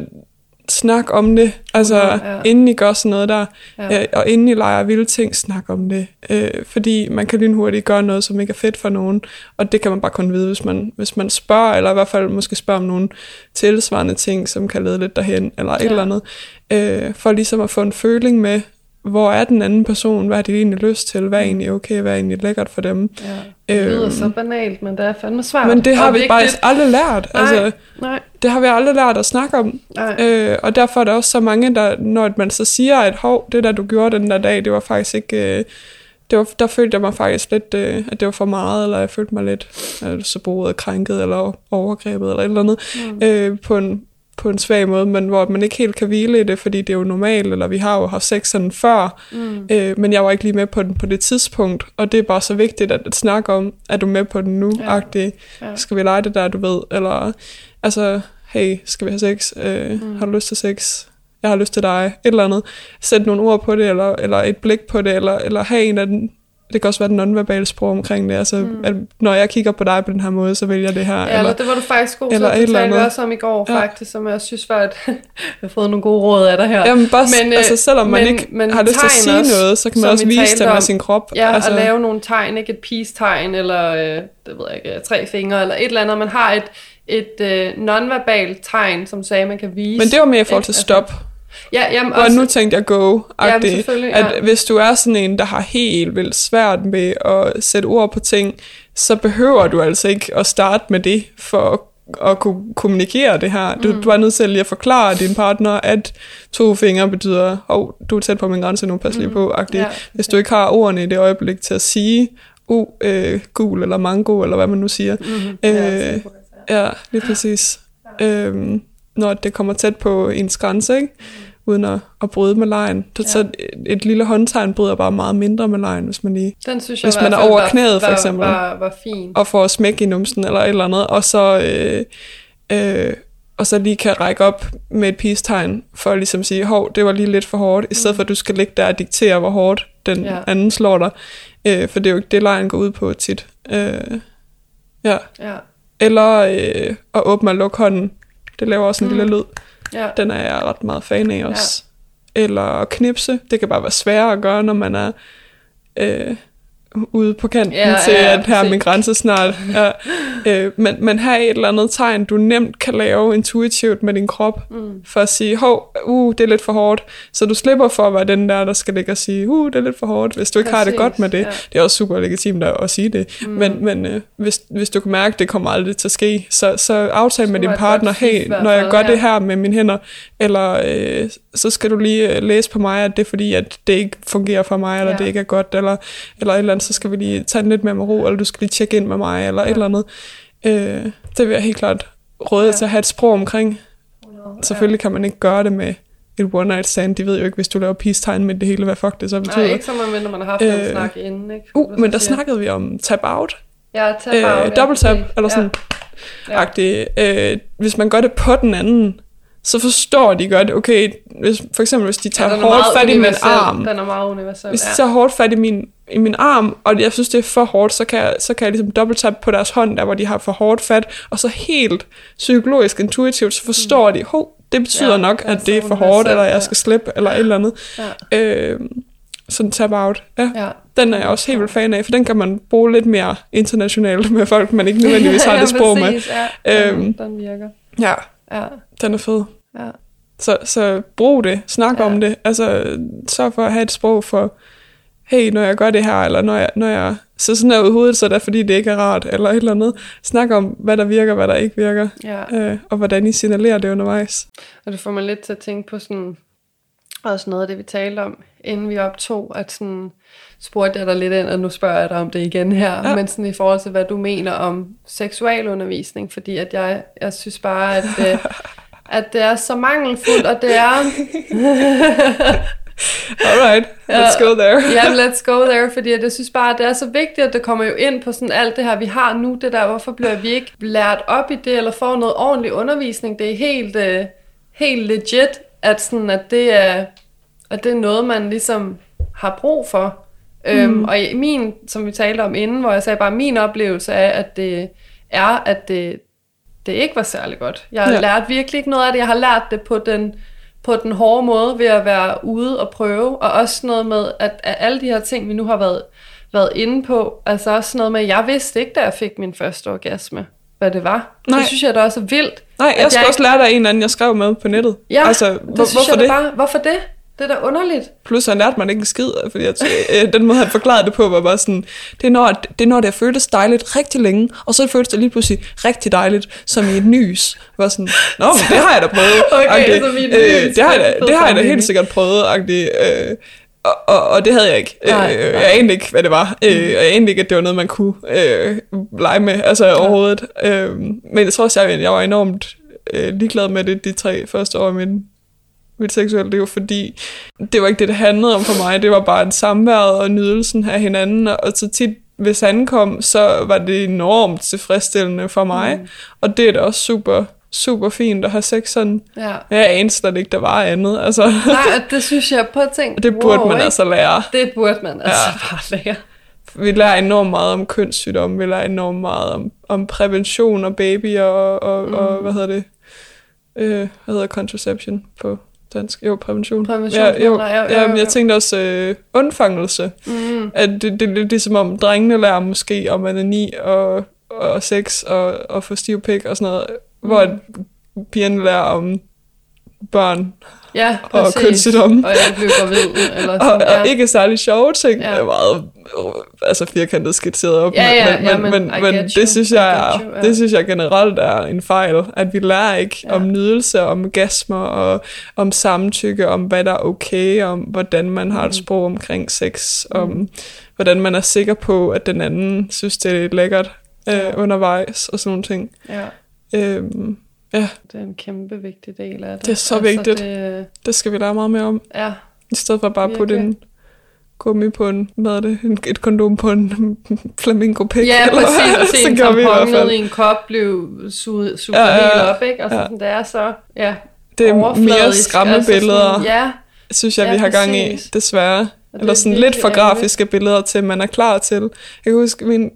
snak om det. Altså, Mhm, ja. inden I gør sådan noget der, Ja. øh, og inden I leger vilde ting, snak om det. Øh, fordi man kan lynhurtigt gøre noget, som ikke er fedt for nogen, og det kan man bare kun vide, hvis man, hvis man spørger, eller i hvert fald måske spørger om nogle tilsvarende ting, som kan lede lidt derhen, eller et Ja. eller andet. Øh, for ligesom at få en føling med, hvor er den anden person, hvad har de egentlig lyst til, hvad er egentlig okay, hvad er egentlig lækkert for dem. Ja. Det lyder Øhm. så banalt, men det er fandme svært. Men det har og vi bare aldrig lært. Nej, Altså, nej, det har vi aldrig lært at snakke om. nej. Øh, og derfor er der også så mange, der, når man så siger, at hov, det der du gjorde den der dag, det var faktisk ikke... Øh, det var, der følte jeg mig faktisk lidt, øh, at det var for meget, eller jeg følte mig lidt øh, så bruget krænket, eller overgrebet, eller et eller andet, mm. øh, på, en, på en svag måde, men hvor man ikke helt kan hvile i det, fordi det er jo normalt, eller vi har jo haft sex sådan før, mm. øh, men jeg var ikke lige med på den på det tidspunkt, og det er bare så vigtigt at, at snakke om, er du med på den nu, Ja. ja. Ja. skal vi lege det der, du ved, eller altså, hey, skal vi have sex, øh, mm. har du lyst til sex, jeg har lyst til dig, et eller andet, sæt nogle ord på det, eller, eller et blik på det, eller, eller have en af den, det kan også være den nonverbale sprog omkring det, altså, mm. at når jeg kigger på dig på den her måde, så vælger jeg det her, Ja, eller, det var du faktisk god til, eller at talte vi andet. også om i går, Ja. faktisk, som jeg synes var, at jeg har fået nogle gode råd af dig her. Jamen bare, Men, øh, altså selvom man men- ikke men har lyst til at sige også, noget, så kan man også vi vise det med om. sin krop. Ja, altså, altså, at lave nogle tegn, ikke et peace-tegn, eller øh, det ved jeg ikke, tre fingre, eller et eller andet. Man har et, et øh, nonverbalt tegn, som sagde, man kan vise. Men det var mere i forhold til stop. Ja, jamen, Og også, nu tænkte jeg go Jamen, selvfølgelig, at ja. hvis du er sådan en, der har helt vildt svært med at sætte ord på ting, så behøver du altså ikke at starte med det for at at kunne kommunikere det her. Du, mm. du er nødt til lige at forklare din partner, at to fingre betyder, hov, oh, du er tæt på min grænse nu, pas lige på, agtigt. Ja. Hvis du ikke har ordene i det øjeblik til at sige, uh, øh, gul eller mango, eller hvad man nu siger. Mhm. Øh, Ja, Ja, lige præcis. Øhm, når det kommer tæt på ens grænse, ikke? uden at, at bryde med lejen. Så, Ja. så et, et lille håndtegn bryder bare meget mindre med lejen, hvis man lige... Den synes jeg Hvis man er over var- knæet, for var, eksempel. Var, var fin. Og får smæk i numsen eller et eller andet, og så, øh, øh, og så lige kan række op med et peace-tegn, for at ligesom sige, hov, det var lige lidt for hårdt, i stedet for at du skal ligge der og diktere, hvor hårdt den ja. anden slår dig. Øh, for det er jo ikke det, lejen går ud på tit. Øh, ja. Ja, Eller øh, at åbne og lukke hånden. Det laver også en Mm. lille lyd. ja. Den er jeg ret meget fan af også. Ja. Eller knipse. Det kan bare være sværere at gøre, når man er øh, ude på kanten Ja, ja, til, ja, at her er præcis. min grænse snart. Ja. Øh, men, men have et eller andet tegn, du nemt kan lave intuitivt med din krop, Mm. for at sige, hov, uh, det er lidt for hårdt. Så du slipper for at være den der, der skal ligge og sige, uh, det er lidt for hårdt, hvis du ikke har det Præcis, godt med det. ja. Det er også super legitimt at, at sige det. Mm. Men, men øh, hvis, hvis du kan mærke, at det kommer aldrig til at ske, så, så aftal med din partner, hey, når jeg gør ja. det her med mine hænder, eller øh, så skal du lige øh, læse på mig, at det er fordi, at det ikke fungerer for mig, eller Ja. ja. det ikke er godt, eller, eller et eller andet, så skal vi lige tage den lidt mere med ro, eller du skal lige tjekke ind med mig, eller ja. et eller andet. Øh, det vil jeg helt klart råde Ja. ja. til at have et sprog omkring. Selvfølgelig kan man ikke gøre det med et one night stand. De ved jo ikke, hvis du laver peace-tegn med det hele, hvad fuck det så betyder. Nej, ikke som man, når man har haft øh, en snak inden, ikke? Uh, men der Så siger- snakkede vi om tap out, Ja, tap out, øh, ja, double tap, præcis. eller sådan Ja. ja. Øh, hvis man gør det på den anden, så forstår de godt, okay, hvis, for eksempel hvis de tager ja, hårdt fat i min arm, Den er meget universel, hvis de ja. tager hårdt fat i min, i min arm, og jeg synes, det er for hårdt, så kan, jeg, så kan jeg ligesom double tap på deres hånd, der hvor de har for hårdt fat, og så helt psykologisk intuitivt, så forstår de, hov, det betyder Ja, ja, nok, at det er for hårdt, eller ja. jeg skal slippe, eller et eller andet. Ja. Øh, sådan tap out. Ja. Ja. Den er jeg også helt vildt fan af, for den kan man bruge lidt mere internationalt med folk, man ikke nødvendigvis har ja, det sprog med. Ja, den, Øhm. den virker. Ja, Ja, den er fed. ja. Så, så brug det, snak Ja. om det. Altså, sørg for at have et sprog for, hey, når jeg gør det her, eller når jeg, når jeg så sådan noget i hovedet, så er det fordi, det ikke er rart, eller et eller andet. Snak om, hvad der virker, hvad der ikke virker, ja. øh, og hvordan I signalerer det undervejs. Og det får mig lidt til at tænke på sådan, også noget af det, vi talte om, inden vi optog, at sådan, spurgte jeg dig lidt ind, og nu spørger jeg dig om det igen her, ja. Men sådan i forhold til, hvad du mener om seksualundervisning, fordi at jeg, jeg synes bare, at, øh, at det er så mangelfuldt, og det er, Alright, let's go there. ja, let's go there, fordi jeg synes bare, at det er så vigtigt, at det kommer jo ind på sådan alt det her, vi har nu, det der, hvorfor bliver vi ikke lært op i det, eller får noget ordentlig undervisning, det er helt, øh, helt legit, at, sådan, at, det er, at det er noget, man ligesom har brug for. Mm. Øhm, og min, som vi talte om inden, hvor jeg sagde bare, min oplevelse er, at det er, at det, det ikke var særlig godt. Jeg har ja. Lært virkelig ikke noget af det. Jeg har lært det på den på den hårde måde ved at være ude og prøve, og også noget med, at, at alle de her ting, vi nu har været, været inde på, altså også noget med, at jeg vidste ikke, da jeg fik min første orgasme, hvad det var. Nej. Det synes jeg da også er vildt. Nej, jeg skal ikke- også lære dig en anden, jeg skrev med på nettet. Ja, altså, det hvor, synes hvorfor jeg det? Bare, hvorfor det? Det er da underligt. Plus han lærte mig ikke en skid, fordi jeg, øh, den måde, han forklarede det på, var bare sådan, det er, når, det er når det føltes dejligt rigtig længe, og så føles det lige pludselig rigtig dejligt, som i et nys. Var sådan, nå, men det har jeg da prøvet. Okay, agtigt. som i et øh, nys. det har jeg da, det har jeg da helt sikkert prøvet, agtigt. Øh, og, og, og det havde jeg ikke. Nej, øh, nej. Jeg anede ikke, hvad det var. Øh, jeg anede ikke, at det var noget, man kunne øh, lege med, altså overhovedet. Øh, men jeg tror også, jeg, jeg var enormt øh, ligeglad med det de tre første år i min mit seksuelle liv, fordi det var ikke det, det handlede om for mig. Det var bare en samværet og nydelsen af hinanden, og så tit, hvis han kom, så var det enormt tilfredsstillende for mig, mm. og det er da også super, super fint at have sex sådan. Ja. Jeg anede slet ikke, der var andet. Altså, Nej, det synes jeg på ting. det burde man ikke? altså lære. Det burde man altså bare lære. Vi lærer enormt meget om kønssygdomme, vi lærer enormt meget om, om prævention og babyer og, og, mm. og hvad hedder det? Øh, hvad hedder contraception på dansk? Jo, prævention. Prævention, ja, jo, nej, jo, jo, ja, jo, men jo. jeg tænkte også øh, undfangelse. Mm. At det, det er lidt ligesom om drengene lærer måske om anani og, og sex og, og få stiv pik og sådan noget, mm. hvor pigerne lærer om børn Ja, og præcis. kønssygdomme. Og jeg blev gravid. Eller og, sådan, og ja. ikke særlig sjove ting. Ja. Det er meget øh, altså firkantet skitseret op. Ja, ja, men, ja, men, men men, you, det, synes jeg er, you, ja. det synes jeg generelt er en fejl, at vi lærer ikke Ja. om nydelse, om orgasmer, og om samtykke, om hvad der er okay, om hvordan man har Mm. et sprog omkring sex, om hvordan man er sikker på, at den anden synes, det er lækkert øh, Ja. undervejs, og sådan nogle ting. ja, Øhm, ja, det er en kæmpe vigtig del af det. Det er så vigtigt. Det, det skal vi lære meget mere om. ja, I stedet for bare at putte en gummi på en, hvad er det, et kondom på en flamingo pik. ja, præcis. Og se en tampon ned i en kop blev suget, suget Ja, ja, helt op, ikke? Og så Ja. sådan, det er så, ja, Det er mere overfladisk, skræmmebilleder, Altså sådan, ja, synes jeg, Ja, vi har gang i, præcis. desværre. Eller er sådan lidt for grafiske billeder til, man er klar til. Jeg kan huske, min,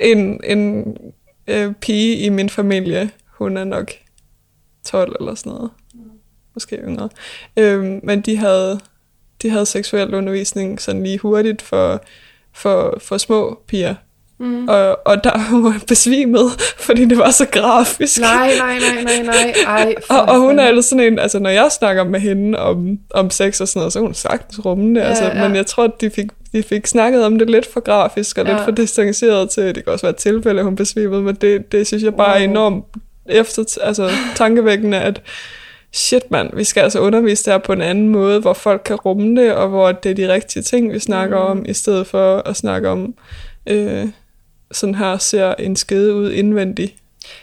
en, en øh, pige i min familie, hun er nok 12 eller sådan noget. Måske yngre. Øhm, men de havde, de havde seksuel undervisning sådan lige hurtigt for, for, for små piger. Mm. Og, og der var hun besvimet, fordi det var så grafisk. Nej, nej, nej, nej, nej. Ej, Og, og hun er ellers sådan en, altså når jeg snakker med hende om, om sex og sådan noget, så er hun sagtens rumme det, Ja, altså, ja. men jeg tror, de fik, de fik snakket om det lidt for grafisk og lidt Ja. for distanceret til, det kan også være et tilfælde, at hun besvimede, men det, det synes jeg bare er Wow. enormt efter, altså, tankevækkende, at shit mand, vi skal altså undervise det her på en anden måde, hvor folk kan rumme det, og hvor det er de rigtige ting, vi snakker Mm. om, i stedet for at snakke om, øh, sådan her ser en skede ud indvendigt.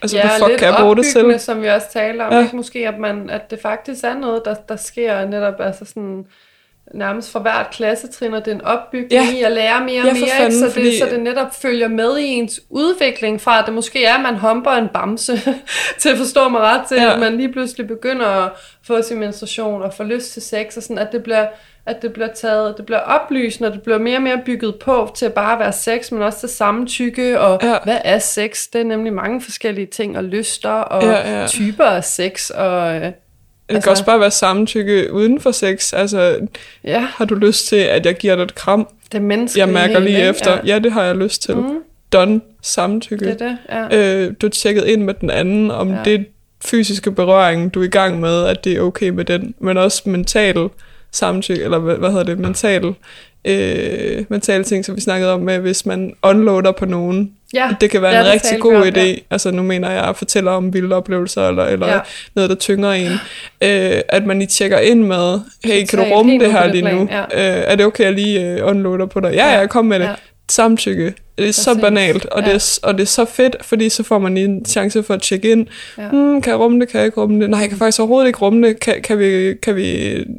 Altså, ja, fuck lidt kan jeg bruge det til? som vi også taler om, ja. ikke? Måske, at, man, at det faktisk er noget, der, der sker netop, altså sådan, nærmest fra hvert klassetrin, og det er en opbygning Ja. i at lære mere og Ja, for mere, ikke? fanden, Så, det, fordi- så det netop følger med i ens udvikling fra, at det måske er, at man humper en bamse, til at forstå mig ret, til Ja. at man lige pludselig begynder at få sin menstruation og få lyst til sex, og sådan, at det bliver at det bliver taget, det bliver oplysende, og det bliver mere og mere bygget på til at bare være sex, men også til samtykke, og Ja. ja. hvad er sex? Det er nemlig mange forskellige ting, og lyster, og Ja, ja. typer af sex, og øh, Det Altså- kan også bare være samtykke uden for sex. Altså, ja, har du lyst til, at jeg giver dig et kram? det er. Jeg mærker lige ikke? efter. Ja. det har jeg lyst til. Mm. Done. Samtykke. det er det, ja. Øh, du tjekket ind med den anden, om ja. Ja. det fysiske berøring, du er i gang med, at det er okay med den. Men også mental samtykke, eller hvad, hvad hedder det, mental, øh, mentale ting, som vi snakkede om med, hvis man unloader på nogen. Ja, Det kan være ja, en rigtig god om, idé. ja. Altså nu mener jeg at fortælle om vilde oplevelser, eller, eller ja. Ja. noget, der tynger en. Øh, at man lige tjekker ind med, hey, kan du rumme det her lige nu? plan, Øh, er det okay, at jeg lige øh, unloader på dig? Ja, ja, Ja, kom med det. ja. Samtykke. Det er så banalt, og, det Ja. er, s- og det er så fedt, fordi så får man lige en chance for at tjekke ind. Ja. Hmm, kan jeg rumme det? Kan jeg ikke rumme det? Nej, jeg kan faktisk overhovedet ikke rumme det. Kan, kan, vi, kan vi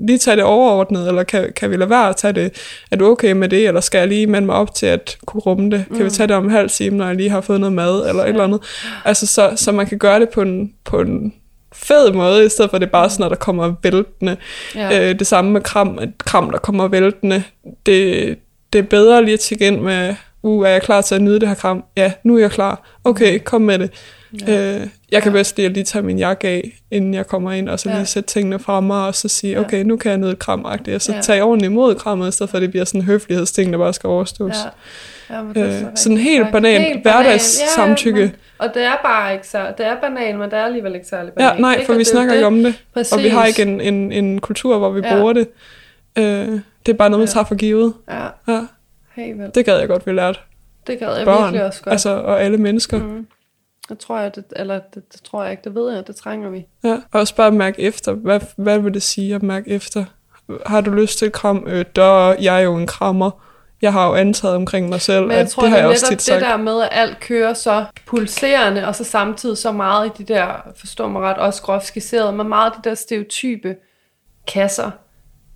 lige tage det overordnet, eller kan, kan vi lade være at tage det? Er du okay med det, eller skal jeg lige melde mig op til at kunne rumme det? Kan vi tage det om en halv time, når jeg lige har fået noget mad, eller et eller andet? Altså, så, så man kan gøre det på en, på en fed måde, i stedet for at det er bare sådan, at der kommer væltende. Ja. Øh, det samme med kram, kram, der kommer væltende. Det, det er bedre lige at tjekke ind med, uh, er jeg klar til at nyde det her kram? Ja, nu er jeg klar. Okay, kom med det. Ja. Øh, Jeg kan bedst lige at lige tage min jakke af, inden jeg kommer ind, og så Ja. lige sætte tingene fra mig, og så sige, Ja. okay, nu kan jeg nyde et kram og så Ja. tage ordentligt imod krammet, i stedet for at det bliver sådan en høflighedsting, der bare skal overstås. Ja. Ja, men det er Øh, så sådan rigtigt helt sagt. banal Helt hverdagssamtykke. men- Og det er bare ikke så, det er banalt, men det er alligevel ikke særlig Ja, banalt. nej, ikke? for Og vi det er snakker ikke om det, Præcis. og vi har ikke en, en, en kultur, hvor vi Ja. bruger det. Øh, det er bare noget, man Ja. tager for givet. Ja, Ja, helt vildt. det gad jeg godt, vi lærte Det gad jeg børn, virkelig også godt. altså, og alle mennesker. Mm. Det tror jeg, det, eller det, det, tror jeg ikke, det ved jeg, det trænger vi. Ja, og også bare mærke efter. Hvad, hvad vil det sige at mærke efter? Har du lyst til et kram? Øh, der jeg er jo en krammer. Jeg har jo antaget omkring mig selv, Men jeg at tror, det har det jeg også tit det sagt. der med, at alt kører så pulserende, og så samtidig så meget i de der, forstår mig ret, også groft skitseret, men meget de der stereotype kasser.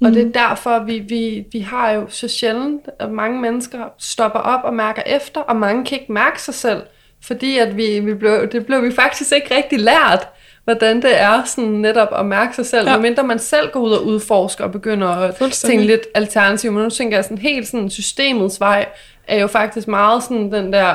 Mm. Og det Mhm. er derfor, vi, vi, vi har jo så sjældent, at mange mennesker stopper op og mærker efter, og mange kan ikke mærke sig selv, fordi at vi, vi blev, det blev vi faktisk ikke rigtig lært, hvordan det er sådan netop at mærke sig selv, Ja. medmindre man selv går ud og udforsker og begynder at tænke lidt alternativ. Men nu tænker jeg sådan helt sådan systemets vej, er jo faktisk meget sådan den der,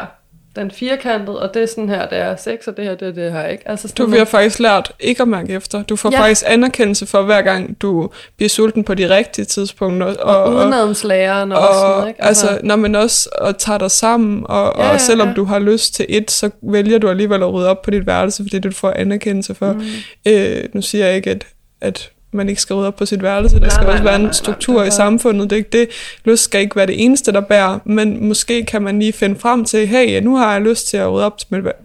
den firkantede, og det er sådan her, det er sex, og det her, det er det her, ikke? Altså sådan Du noget- har faktisk lært ikke at mærke efter. Du får ja. Faktisk anerkendelse for hver gang, du bliver sulten på de rigtige tidspunkter. Og, og, og, og sådan noget, og ikke? altså, når man også og tager dig sammen, og, Ja, og selvom ja. du har lyst til et, så vælger du alligevel at rydde op på dit værelse, fordi du får anerkendelse for. Mm. Øh, nu siger jeg ikke, at, at man ikke skal rydde op på sit værelse. Der Nej, skal nej, også nej, være nej, en nej, struktur det er i samfundet. Det er ikke det. Lyst skal ikke være det eneste, der bærer, men måske kan man lige finde frem til, hey, nu har jeg lyst til at rydde op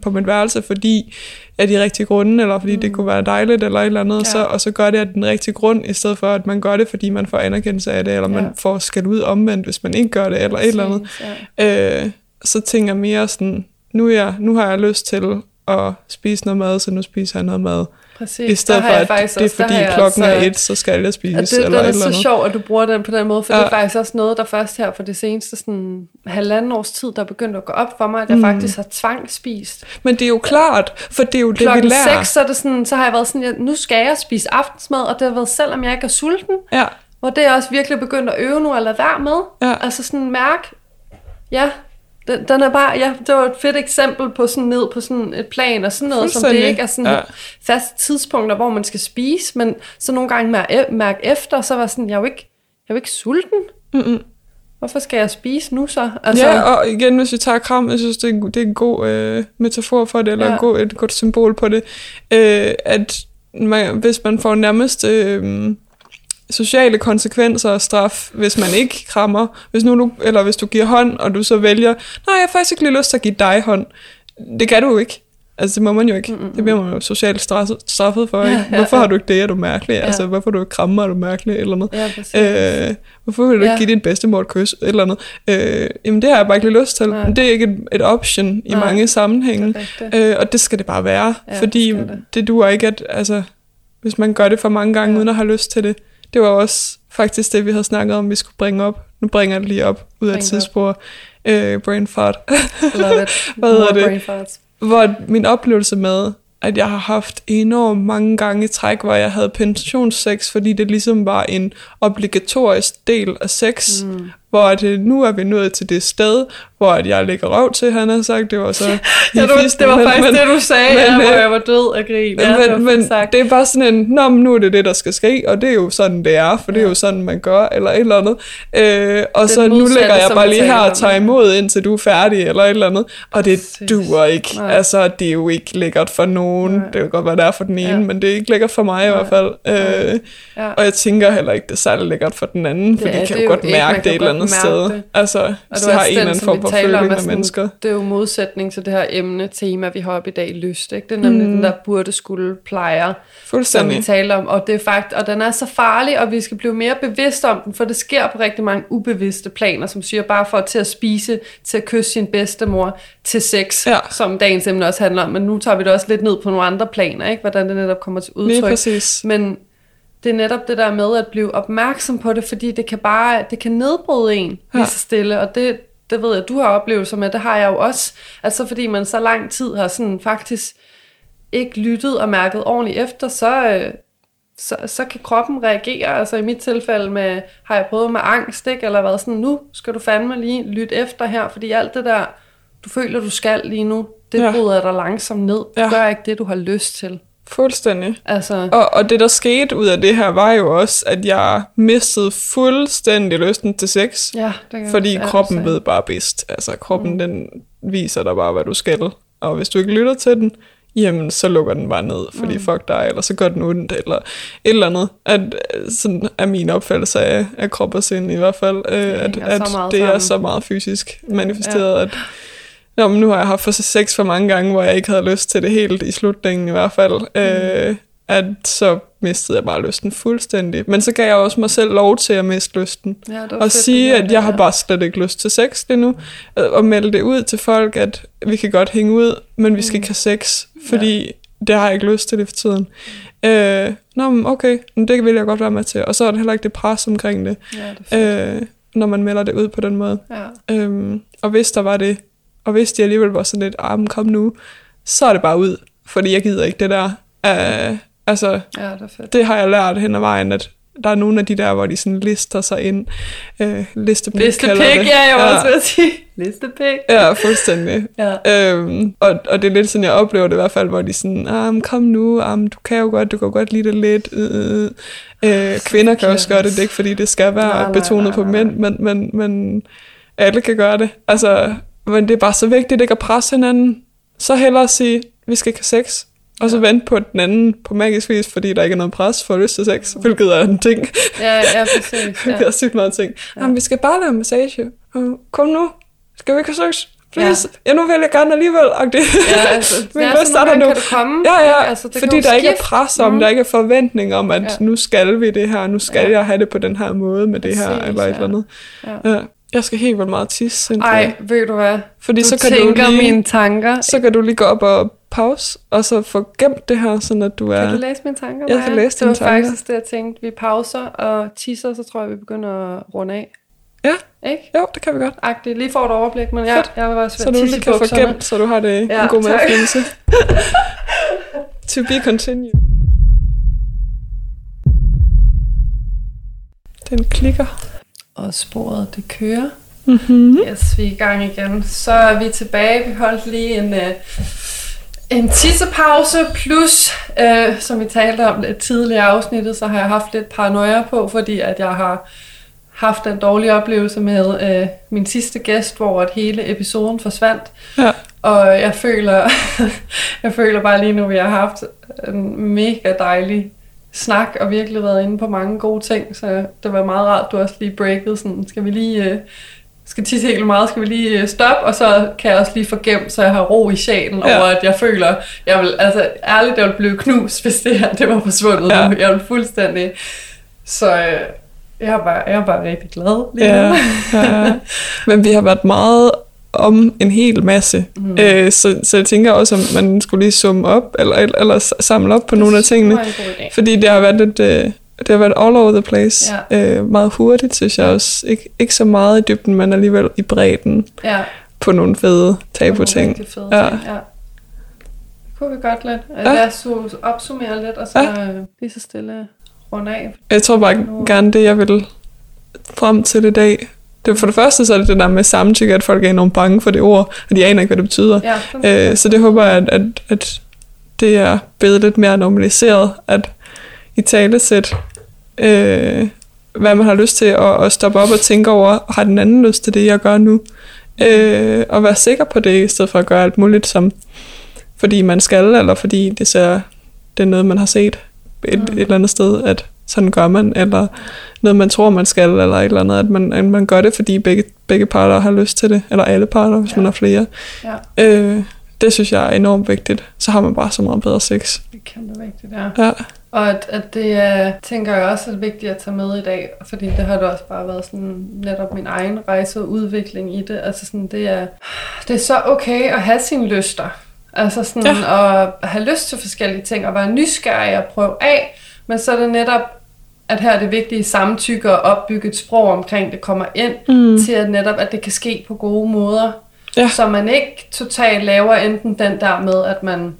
på mit værelse, fordi af de rigtige grunde, eller fordi mm. det kunne være dejligt, eller et eller andet, ja. så, og så gør det af den rigtige grund, i stedet for, at man gør det, fordi man får anerkendelse af det, eller man Ja. får skæld ud omvendt, hvis man ikke gør det, eller et eller andet. Ja. Øh, så tænker jeg mere sådan, nu, er jeg, nu har jeg lyst til at spise noget mad, så nu spiser jeg noget mad. Præcis. I stedet for, jeg at det er fordi jeg klokken altså- er et, så skal jeg spise, det, eller det et er eller så sjovt, at du bruger den på den måde, for Ja. det er faktisk også noget, der først her for det seneste sådan, halvanden års tid, der er begyndt at gå op for mig, at jeg Mm. faktisk har tvangspist. Men det er jo klart, for det er jo det, vi Klokken lærer. 6, så, er det sådan, så har jeg været sådan, at nu skal jeg spise aftensmad, og det har været selvom jeg ikke er sulten, Ja, hvor det er også virkelig begyndt at øve nu, lade være med. Ja. Altså sådan mærk, ja, den, den er bare, ja, det var et fedt eksempel på sådan ned på sådan et plan, og sådan noget, som det ikke er sådan Ja. faste tidspunkter, hvor man skal spise, men så nogle gange mærke, mærke efter, så var sådan, jeg er jo ikke, jeg er jo ikke sulten. Mm-mm. Hvorfor skal jeg spise nu så? Altså, ja, og igen, hvis vi tager kram, jeg synes, det er, en- det er en god øh, metafor for det, eller ja. God, et godt symbol på det, øh, at man, hvis man får nærmest øh, sociale konsekvenser og straf, hvis man ikke krammer, hvis nu du, eller hvis du giver hånd, og du så vælger, nej, jeg har faktisk ikke lige lyst til at give dig hånd. Det kan du jo ikke. Altså, det må man jo ikke. Mm-mm. Det bliver man jo socialt straffet, straffet for, ikke? Ja, ja, Hvorfor ja. har du ikke det? Er du mærkelig? Ja. Altså, hvorfor du ikke krammer? Er du mærkelig? Eller noget. ja, præcis. Øh, hvorfor vil du ikke Ja. give din bedstemor et kys? Eller andet. Øh, jamen, det har jeg bare ikke lyst til. Nej. Men det er ikke et, et option i Nej. mange sammenhænge. Øh, og det skal det bare være. Ja, fordi det, det. duer ikke, at altså, hvis man gør det for mange gange. Ja. uden at have lyst til det. Det var også faktisk det, vi havde snakket om, vi skulle bringe op. Nu bringer jeg det lige op ud af Bring tidsspor. Øh, brain fart. Love it. Hvad hedder det? brain farts. hvor min oplevelse med, at jeg har haft enormt mange gange i træk, hvor jeg havde pensionssex, fordi det ligesom var en obligatorisk del af sex, mm. Hvor at, øh, nu er vi nået til det sted, hvor at jeg lægger røv til, han har sagt, det var så i Ja, du, fisten, det var men- faktisk men- det, du sagde, men, ja, hvor øh, jeg var død af grin. Ja, men, det var men sagt. det er bare sådan en, Nå, men nu er det det, der skal ske, og det er jo sådan, det er, for det er jo sådan, man gør, eller et eller andet. Øh, og Den så nu lægger jeg bare lige her og tager ja. imod, indtil du er færdig, eller et eller andet. Og det Præcis. duer ikke. Nej. Altså, det er jo ikke lækkert for nogen. Nej. Det kan godt være, det er for den ene, Ja. men det er ikke lækkert for mig i Nej. hvert fald. Øh, Ja. og jeg tænker heller ikke, det er særlig lækkert for den anden, for Det de kan det jo godt mærke det et eller andet sted. det. Altså, hvis det har en eller den, anden form for føling med mennesker. Det er jo modsætning til det her emne, tema, vi har op i dag, lyst. Ikke? Det er nemlig mm. den der burde, skulle, plejer, som vi taler om. Og, det er fakt, og den er så farlig, og vi skal blive mere bevidste om den, for det sker på rigtig mange ubevidste planer, som siger bare for til at spise, til at kysse sin bedstemor, til sex, Ja. som dagens emne også handler om. Men nu tager vi det også lidt ned på nogle andre planer, ikke? hvordan det netop kommer til udtryk. Men det er netop det der med at blive opmærksom på det, fordi det kan bare, det kan nedbryde en Ja. lige så stille, og det, det ved jeg, du har oplevelser med, det har jeg jo også. Altså fordi man så lang tid har sådan faktisk ikke lyttet og mærket ordentligt efter, så, øh, så, så kan kroppen reagere. Altså i mit tilfælde med, har jeg prøvet med angst, ikke? eller været sådan, nu skal du fandme lige lytte efter her, fordi alt det der, du føler, du skal lige nu, det Ja. ja. bryder dig langsomt ned. Du Ja. gør ikke det, du har lyst til. Fuldstændig. Altså, Og, og det, der skete ud af det her, var jo også, at jeg mistede fuldstændig lysten til sex. ja, det kan Fordi kroppen ved bare bedst. Altså kroppen, mm. den viser dig bare, hvad du skal. Og hvis du ikke lytter til den, jamen så lukker den bare ned, fordi mm. fuck dig, eller så gør den ondt, eller et eller andet. At, øh, sådan er min opfattelse af, af krop og sind i hvert fald, øh, at, at det er så meget fysisk manifesteret, ja. at Nå, men nu har jeg haft for sex for mange gange, hvor jeg ikke havde lyst til det helt i slutningen i hvert fald. Mm. Øh, at så mistede jeg bare lysten fuldstændig. Men så gav jeg også mig selv lov til at miste lysten. Ja, det Og fedt, sige, at jeg det, har bare slet ikke lyst til sex lige nu. Øh, Og melde det ud til folk, at vi kan godt hænge ud, men vi skal ikke have sex, fordi ja. det har jeg ikke lyst til det for tiden. Øh, nå, men okay, men det vil jeg godt være med til. Og så er der heller ikke det pres omkring det, Ja, det øh, når man melder det ud på den måde. Ja. Øhm, og hvis der var det, og hvis de alligevel var sådan lidt, ah, kom nu, så er det bare ud, fordi jeg gider ikke det der. Uh, altså, ja, det er fedt. det har jeg lært hen ad vejen, at der er nogle af de der, hvor de sådan lister sig ind. Uh, listepik, Listepik, kalder det. ja, jeg var også ved at sige. Listepik. Ja, fuldstændig. Ja. Øhm, og, og det er lidt sådan, jeg oplever det i hvert fald, hvor de sådan, ah, kom nu, ah, du kan jo godt, du kan godt lide det lidt. Øh, øh. Øh, kvinder kan også gøre det, det er ikke fordi, det skal være Nej, nej, betonet nej, på nej, mænd, men, men, men alle kan gøre det. Altså, men det er bare så vigtigt ikke at presse hinanden. Så hellere sige, vi skal ikke have sex, og så Ja. vente på den anden på magisk vis, fordi der ikke er noget pres for lyst til sex, hvilket er en ting. Ja, ja, præcis. Ja. er sygt meget ting. Ja. Jamen, vi skal bare lave massage. Kom nu, skal vi ikke have sex? Please. Ja. ja, nu vil jeg gerne alligevel. agtigt. Ja, altså, Min ja, så er nogle nu. kan du komme. Ja, ja, Altså, det fordi der ikke er pres om, Mhm. der ikke er forventning om, at Ja. nu skal vi det her, nu skal Ja. jeg have det på den her måde med det her, eller et ja. eller andet. Ja. Ja. Jeg skal helt vildt meget tisse, Cynthia. Ej, ved du hvad? fordi Du så kan tænker du lige, mine tanker. så kan du lige gå op og pause, og så få gemt det her, sådan at du er... Kan du læse mine tanker? Jeg kan Maja? læse Det var dine tanker. faktisk det, jeg tænkte. Vi pauser og tisser, så tror jeg, vi begynder at runde af. Ja. Ikke? Jo, det kan vi godt. Agtigt. Lige får et overblik, men ja, Fedt. jeg var også Så du lige kan få gemt, så du har det Ja, en god medfølelse. to be continued. Den klikker. Og sporet, det kører. Mm-hmm. Yes, vi er i gang igen. Så er vi tilbage. Vi holdt lige en, øh, en tissepause, plus, øh, som vi talte om lidt tidligere i afsnittet, så har jeg haft lidt paranoia på, fordi at jeg har haft en dårlig oplevelse med øh, min sidste gæst, hvor at hele episoden forsvandt. Ja. Og jeg føler, jeg føler bare lige nu, at vi har haft en mega dejlig snak, og virkelig været inde på mange gode ting, så det var meget rart, du også lige breakede sådan, skal vi lige, øh, skal tisse helt meget, skal vi lige øh, stoppe, og så kan jeg også lige få gemt, så jeg har ro i sjælen Ja. over, at jeg føler, jeg vil, altså ærligt, jeg vil blive knust, hvis det her, det var forsvundet Ja. nu. Jeg vil fuldstændig, så øh, jeg er bare, jeg er bare rigtig glad lige Ja, ja. Men vi har været meget om en hel masse. Mm. Øh, så, så jeg tænker også, om man skulle lige summe op, eller, eller, samle op på nogle af tingene. Det. Fordi det har været lidt, øh, det har været all over the place. Ja. Øh, meget hurtigt, synes jeg også. Ik- ikke så meget i dybden, men alligevel i bredden Ja. på nogle fede Det tabu-ting. rigtig fede Ja. ting, ja. Det kunne vi godt lidt. Ja. Ja. Lad os su- opsummere lidt, og så ja. lige så stille runde af. Jeg tror bare gerne, det jeg vil frem til i dag. Det, for det første så er det det der med samtykke, at folk er enormt bange for det ord, og de aner ikke, hvad det betyder. Ja, sådan- Øh, så det håber jeg, at, at, at det er blevet lidt mere normaliseret, at i talesæt, øh, hvad man har lyst til, at, at stoppe op og tænke over, har den anden lyst til det, jeg gør nu? Øh, og være sikker på det, i stedet for at gøre alt muligt, som fordi man skal, eller fordi det, ser, det er noget, man har set et, Mm. et eller andet sted, at sådan gør man, eller noget, man tror, man skal, eller et eller andet, at man, at man gør det, fordi begge, begge parter har lyst til det, eller alle parter, hvis Ja. man har flere. Ja, Øh, det synes jeg er enormt vigtigt. Så har man bare så meget bedre sex. det er kæmpe vigtigt, ja. Ja, Og at, at det er, tænker jeg også er vigtigt at tage med i dag, fordi det har det også bare været sådan netop min egen rejse og udvikling i det. Altså sådan, det er, det er så okay at have sine lyster. Altså sådan, ja. at have lyst til forskellige ting, og være nysgerrig og prøve af, men så er det netop, at her er det vigtige samtykke og opbygge et sprog omkring det kommer ind, mm. til at netop, at det kan ske på gode måder. Ja. Så man ikke totalt laver enten den der med, at man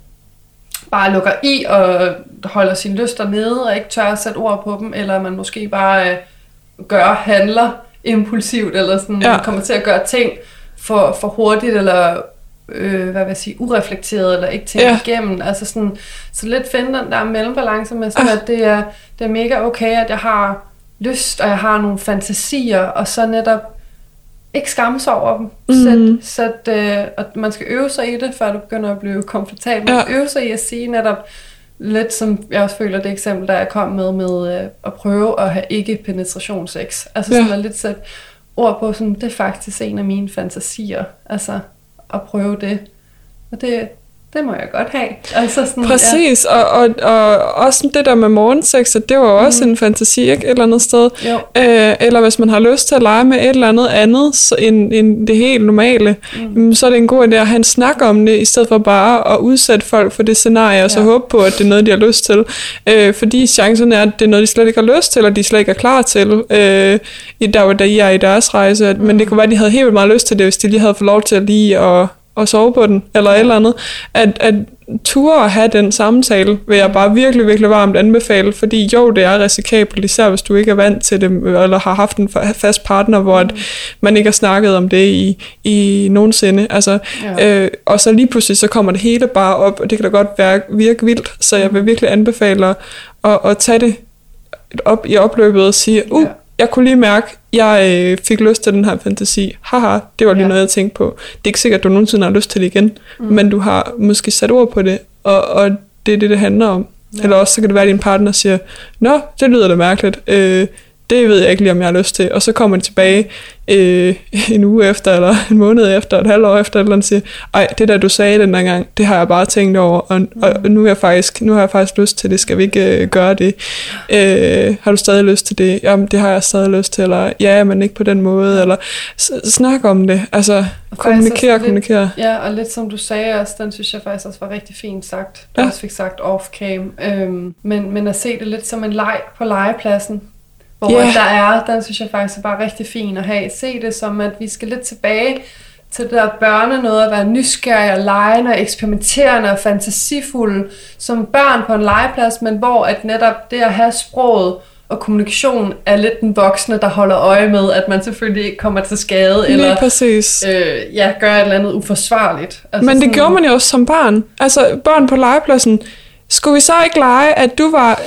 bare lukker i og holder sine lyster nede og ikke tør at sætte ord på dem, eller man måske bare øh, gør, handler impulsivt, eller sådan Ja. kommer til at gøre ting for, for hurtigt, eller øh, hvad vil jeg sige, ureflekteret, eller ikke tænkt Ja. igennem. Altså sådan, så lidt finde den der mellembalance med, sådan, at det er, det er mega okay, at jeg har lyst, og jeg har nogle fantasier, og så netop ikke skamme sig over dem. Mhm. Sæt, sæt, øh, og man skal øve sig i det, før du begynder at blive komfortabel. Ja. øve sig i at sige netop, lidt som jeg også føler det eksempel, der jeg kom med, med øh, at prøve at have ikke penetrationssex. Altså Ja. sådan at lidt sætte ord på, sådan, det er faktisk en af mine fantasier. Altså at prøve det. Og det, det må jeg godt have. Altså sådan, Præcis, og, og, og også det der med morgensex, det var også en fantasi, ikke? Et eller andet sted. Ja. Jo. Øh, eller hvis man har lyst til at lege med et eller andet andet så end, end det helt normale, mm. så er det en god idé at have en snak om det, i stedet for bare at udsætte folk for det scenarie, og så Ja. håbe på, at det er noget, de har lyst til. Øh, fordi chancen er, at det er noget, de slet ikke har lyst til, og de slet ikke er klar til, øh, i der, hvor I er i deres rejse. Mm. Men det kunne være, at de havde helt vildt meget lyst til det, hvis de lige havde fået lov til at lige at, at sove på den, eller et eller andet. At, at ture at have den samtale, vil jeg bare virkelig, virkelig varmt anbefale, fordi jo, det er risikabelt, især hvis du ikke er vant til det, eller har haft en fa- fast partner, hvor at man ikke har snakket om det i, i nogensinde. Altså, Ja. øh, og så lige pludselig, så kommer det hele bare op, og det kan da godt være, virke vildt, så jeg vil virkelig anbefale at, at, at tage det op i opløbet og sige, uh, Ja. jeg kunne lige mærke, jeg øh, fik lyst til den her fantasi. Haha, det var lige Ja. noget, jeg tænkte på. Det er ikke sikkert, at du nogensinde har lyst til det igen, mm. men du har måske sat ord på det, og, og det er det, det handler om. Ja. Eller også så kan det være, at din partner siger, Nå, det lyder da mærkeligt. Øh, det ved jeg ikke lige, om jeg har lyst til. Og så kommer de tilbage øh, en uge efter, eller en måned efter, et halvt år efter, eller andet, og siger, ej, det der, du sagde den der gang, det har jeg bare tænkt over, og, mm. og nu, er jeg faktisk, nu har jeg faktisk lyst til det, skal vi ikke øh, gøre det? Øh, har du stadig lyst til det? Jamen, det har jeg stadig lyst til, eller ja, men ikke på den måde, eller snak om det, altså faktisk kommunikere, lidt- kommunikere. Ja, og lidt som du sagde også, den synes jeg faktisk også var rigtig fint sagt. Du ja. også fik sagt off-cam. Øhm, men, men at se det lidt som en leg på legepladsen, hvor yeah. der er, den synes jeg faktisk er bare rigtig fin at have. Se det som, at vi skal lidt tilbage til det der børne noget, at være nysgerrig og legende og eksperimenterende og fantasifulde som børn på en legeplads, men hvor at netop det at have sproget og kommunikation er lidt den voksne, der holder øje med, at man selvfølgelig ikke kommer til skade, Lige eller præcis. øh, ja, gør et eller andet uforsvarligt. Altså Men det sådan- gjorde man jo også som barn. Altså, børn på legepladsen. Skulle vi så ikke lege, at du var...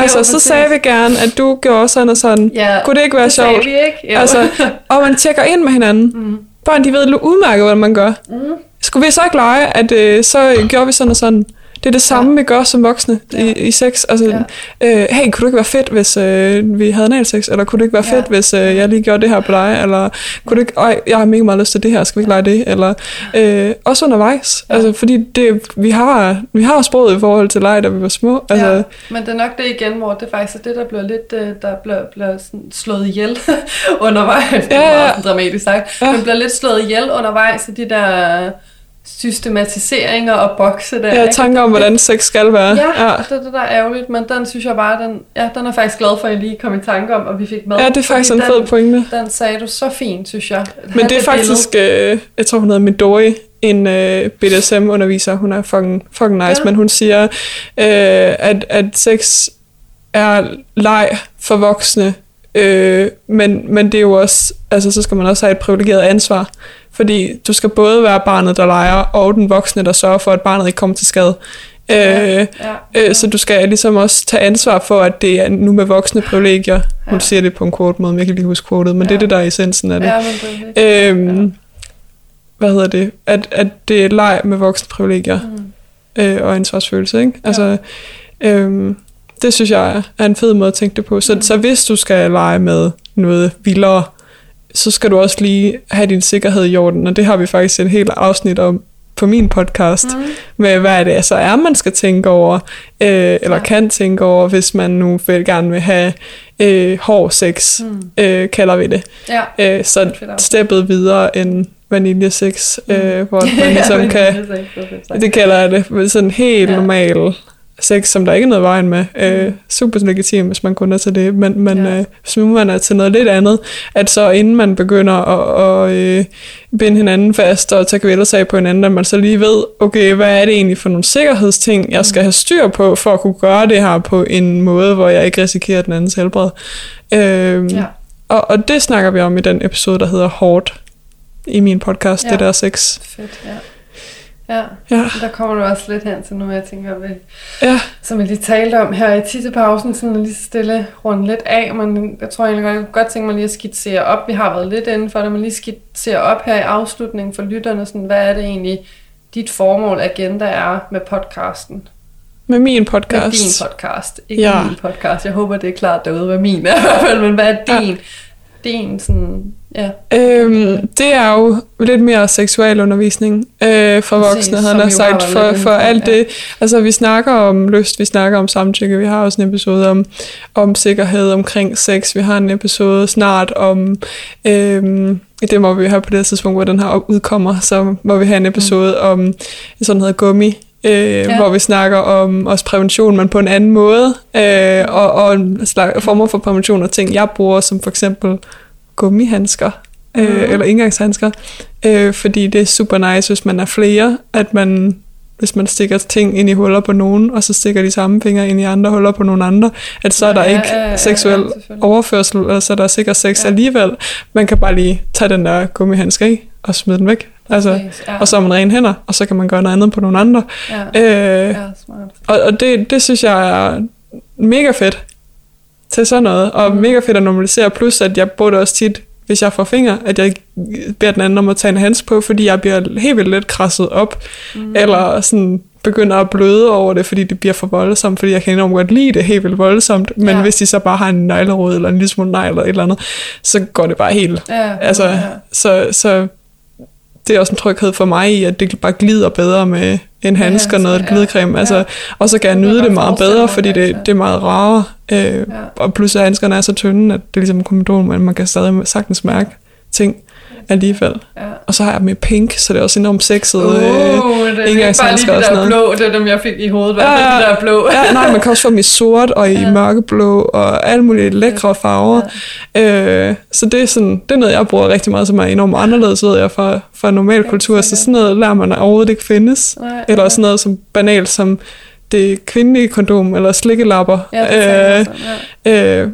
altså, så sagde vi gerne, at du gjorde sådan og sådan. Ja, Kunne det ikke være det sjovt? vi ikke. Jo. Altså, og man tjekker ind med hinanden. Mm. Børn, de ved udmærket, hvad man gør. Mm. Skulle vi så ikke lege, at øh, så gjorde vi sådan og sådan? Det er det samme, ja. vi gør som voksne ja. i, i sex. Altså, ja. øh, hey, kunne det ikke være fedt, hvis øh, vi havde analsex? Eller kunne det ikke være Ja. fedt, hvis øh, jeg lige gjorde det her på dig? Eller kunne det ikke, øj, jeg har mega meget lyst til det her, skal vi ikke lege det? Eller øh, også undervejs. Ja. Altså, fordi det, vi, har, vi har sproget i forhold til leg, da vi var små. Altså, ja, men det er nok det igen, hvor det faktisk er det, der bliver lidt, øh, der bliver, bliver sådan slået ihjel undervejs. Det er Ja, ja. meget dramatisk sagt. Ja. Men bliver lidt slået ihjel undervejs af de der systematiseringer og bokse der. ikke? tanker om, hvordan sex skal være. Ja, ja, det er det, der er ærgerligt, men den synes jeg bare, den, ja, den er faktisk glad for, at jeg lige kom i tanke om, og vi fik med. ja, det er faktisk en fed pointe. Den sagde du så fint, synes jeg. Men det er faktisk, øh, jeg tror hun hedder Midori, en øh, BDSM-underviser, hun er fucking, fucking nice, ja. Ja. men hun siger, øh, at, at sex er leg for voksne, øh, men, men det er jo også, altså så skal man også have et privilegeret ansvar, fordi du skal både være barnet, der leger, og den voksne, der sørger for, at barnet ikke kommer til skade. Øh, Ja, Øh, så du skal ligesom også tage ansvar for, at det er nu med voksne privilegier. Hun Ja. siger det på en quote måde, men jeg kan lige huske quotet, men ja. det er Ja. det, der er essensen af det. Ja, men det er. Øhm, Hvad hedder det? At, at det er leg med voksne privilegier Mm. øh, og ansvarsfølelse, ikke? Altså, øhm, det synes jeg er- er en fed måde at tænke det på. Så, Mm. så hvis du skal lege med noget vildere, så skal du også lige have din sikkerhed i orden, og det har vi faktisk et helt afsnit om på min podcast, Mm. med hvad det så er, man skal tænke over, øh, eller Ja. kan tænke over, hvis man nu vil gerne vil have øh, hård sex, Mm. øh, kalder vi det. Ja. Øh, så steppet videre end vaniljesex, Mm. øh, hvor man ligesom Ja, kan, det er kalder jeg det, sådan helt Ja. normal sex, som der ikke er noget vejen med. Øh, super legitim, hvis man kun er til det, men, men Ja. øh, hvis nu man er til noget lidt andet, at så inden man begynder at, at øh, binde hinanden fast og tage kvældesag på hinanden, at man så lige ved, okay, hvad er det egentlig for nogle sikkerhedsting, jeg skal have styr på, for at kunne gøre det her på en måde, hvor jeg ikke risikerer den andens helbred. Øh, Ja. og, og det snakker vi om i den episode, der hedder Hårdt. i min podcast, Ja. det der sex. Fedt, ja. Ja, Ja, der kommer du også lidt hen til nu, jeg tænker, vi, ja, som jeg lige talte om her i tissepausen, sådan lige stille rundt lidt af, men jeg tror egentlig godt, jeg kunne godt tænke mig lige at skitsere op. Vi har været lidt inden for det, men lige skitsere op her i afslutningen for lytterne, sådan, hvad er det egentlig, dit formål, agenda er med podcasten? med min Med podcast. din podcast, ikke Ja. ja. min podcast. Jeg håber, det er klart derude, hvad min er i hvert fald, men hvad er din? Din sådan, ja. Øhm, det er jo lidt mere seksualundervisning øh, for Præcis, voksne, som han sagt, for, for alt ja. det. Altså, vi snakker om lyst, vi snakker om samtykke, vi har også en episode om, om sikkerhed omkring sex, vi har en episode snart om, øhm, det må vi have på det tidspunkt, hvor den her udkommer, så må vi have en episode mm. om sådan noget gummi, øh, ja. hvor vi snakker om også prævention, men på en anden måde, øh, og, og en slags former for prævention og ting, jeg bruger, som for eksempel gummihandsker, øh, Mhm. eller indgangshandsker, øh, fordi det er super nice, hvis man er flere, at man hvis man stikker ting ind i huller på nogen, og så stikker de samme fingre ind i andre huller på nogle andre, at så er der Ja, ikke ja, ja, ja, seksuel selvfølgelig. overførsel, eller så er der sikkert sex Ja. alligevel. Man kan bare lige tage den der gummihandske i, og smide den væk. Altså, ja. og så har man rene hænder, og så kan man gøre noget andet på nogle andre. ja. Øh, ja, smart. og, og det, det synes jeg er mega fedt til sådan noget, og mm. mega fedt at normalisere, plus at jeg bruger det også tit, hvis jeg får fingre, at jeg beder den anden om at tage en hands på, fordi jeg bliver helt vildt lidt krasset op, mm. eller sådan begynder at bløde over det, fordi det bliver for voldsomt, fordi jeg kan enormt godt lide det helt vildt voldsomt, men Ja. hvis de så bare har en neglerod, eller en lille smule negl, eller et eller andet, så går det bare helt Ja, Altså, ja. så, så det er også en tryghed for mig i, at det bare glider bedre med en handske og noget ja, glidecreme. Altså, ja. Og så kan jeg nyde det meget bedre, fordi det, altså. det er meget rarere. Øh, Og plus at handskerne er så tynde, at det er ligesom en kondom, men man kan stadig sagtens mærke ting alligevel. Ja. Og så har jeg dem i pink, så det er også enormt sexet. Uh, øh, det er ikke bare lige de der noget. blå, det er dem, jeg fik i hovedet, Ja, ja, de der blå. ja, nej, man kan også få dem i sort og i Ja. mørkeblå og alle mulige lækre farver. Ja. Øh, så det er, sådan, det er noget, jeg bruger rigtig meget, som er enormt anderledes, ved jeg, fra, fra normal kultur. Så sådan noget lærer man overhovedet ikke findes. Nej, Eller ja. sådan noget som banalt som det kvindelige kondom, eller slikkelapper. Ja, øh, ja. øh,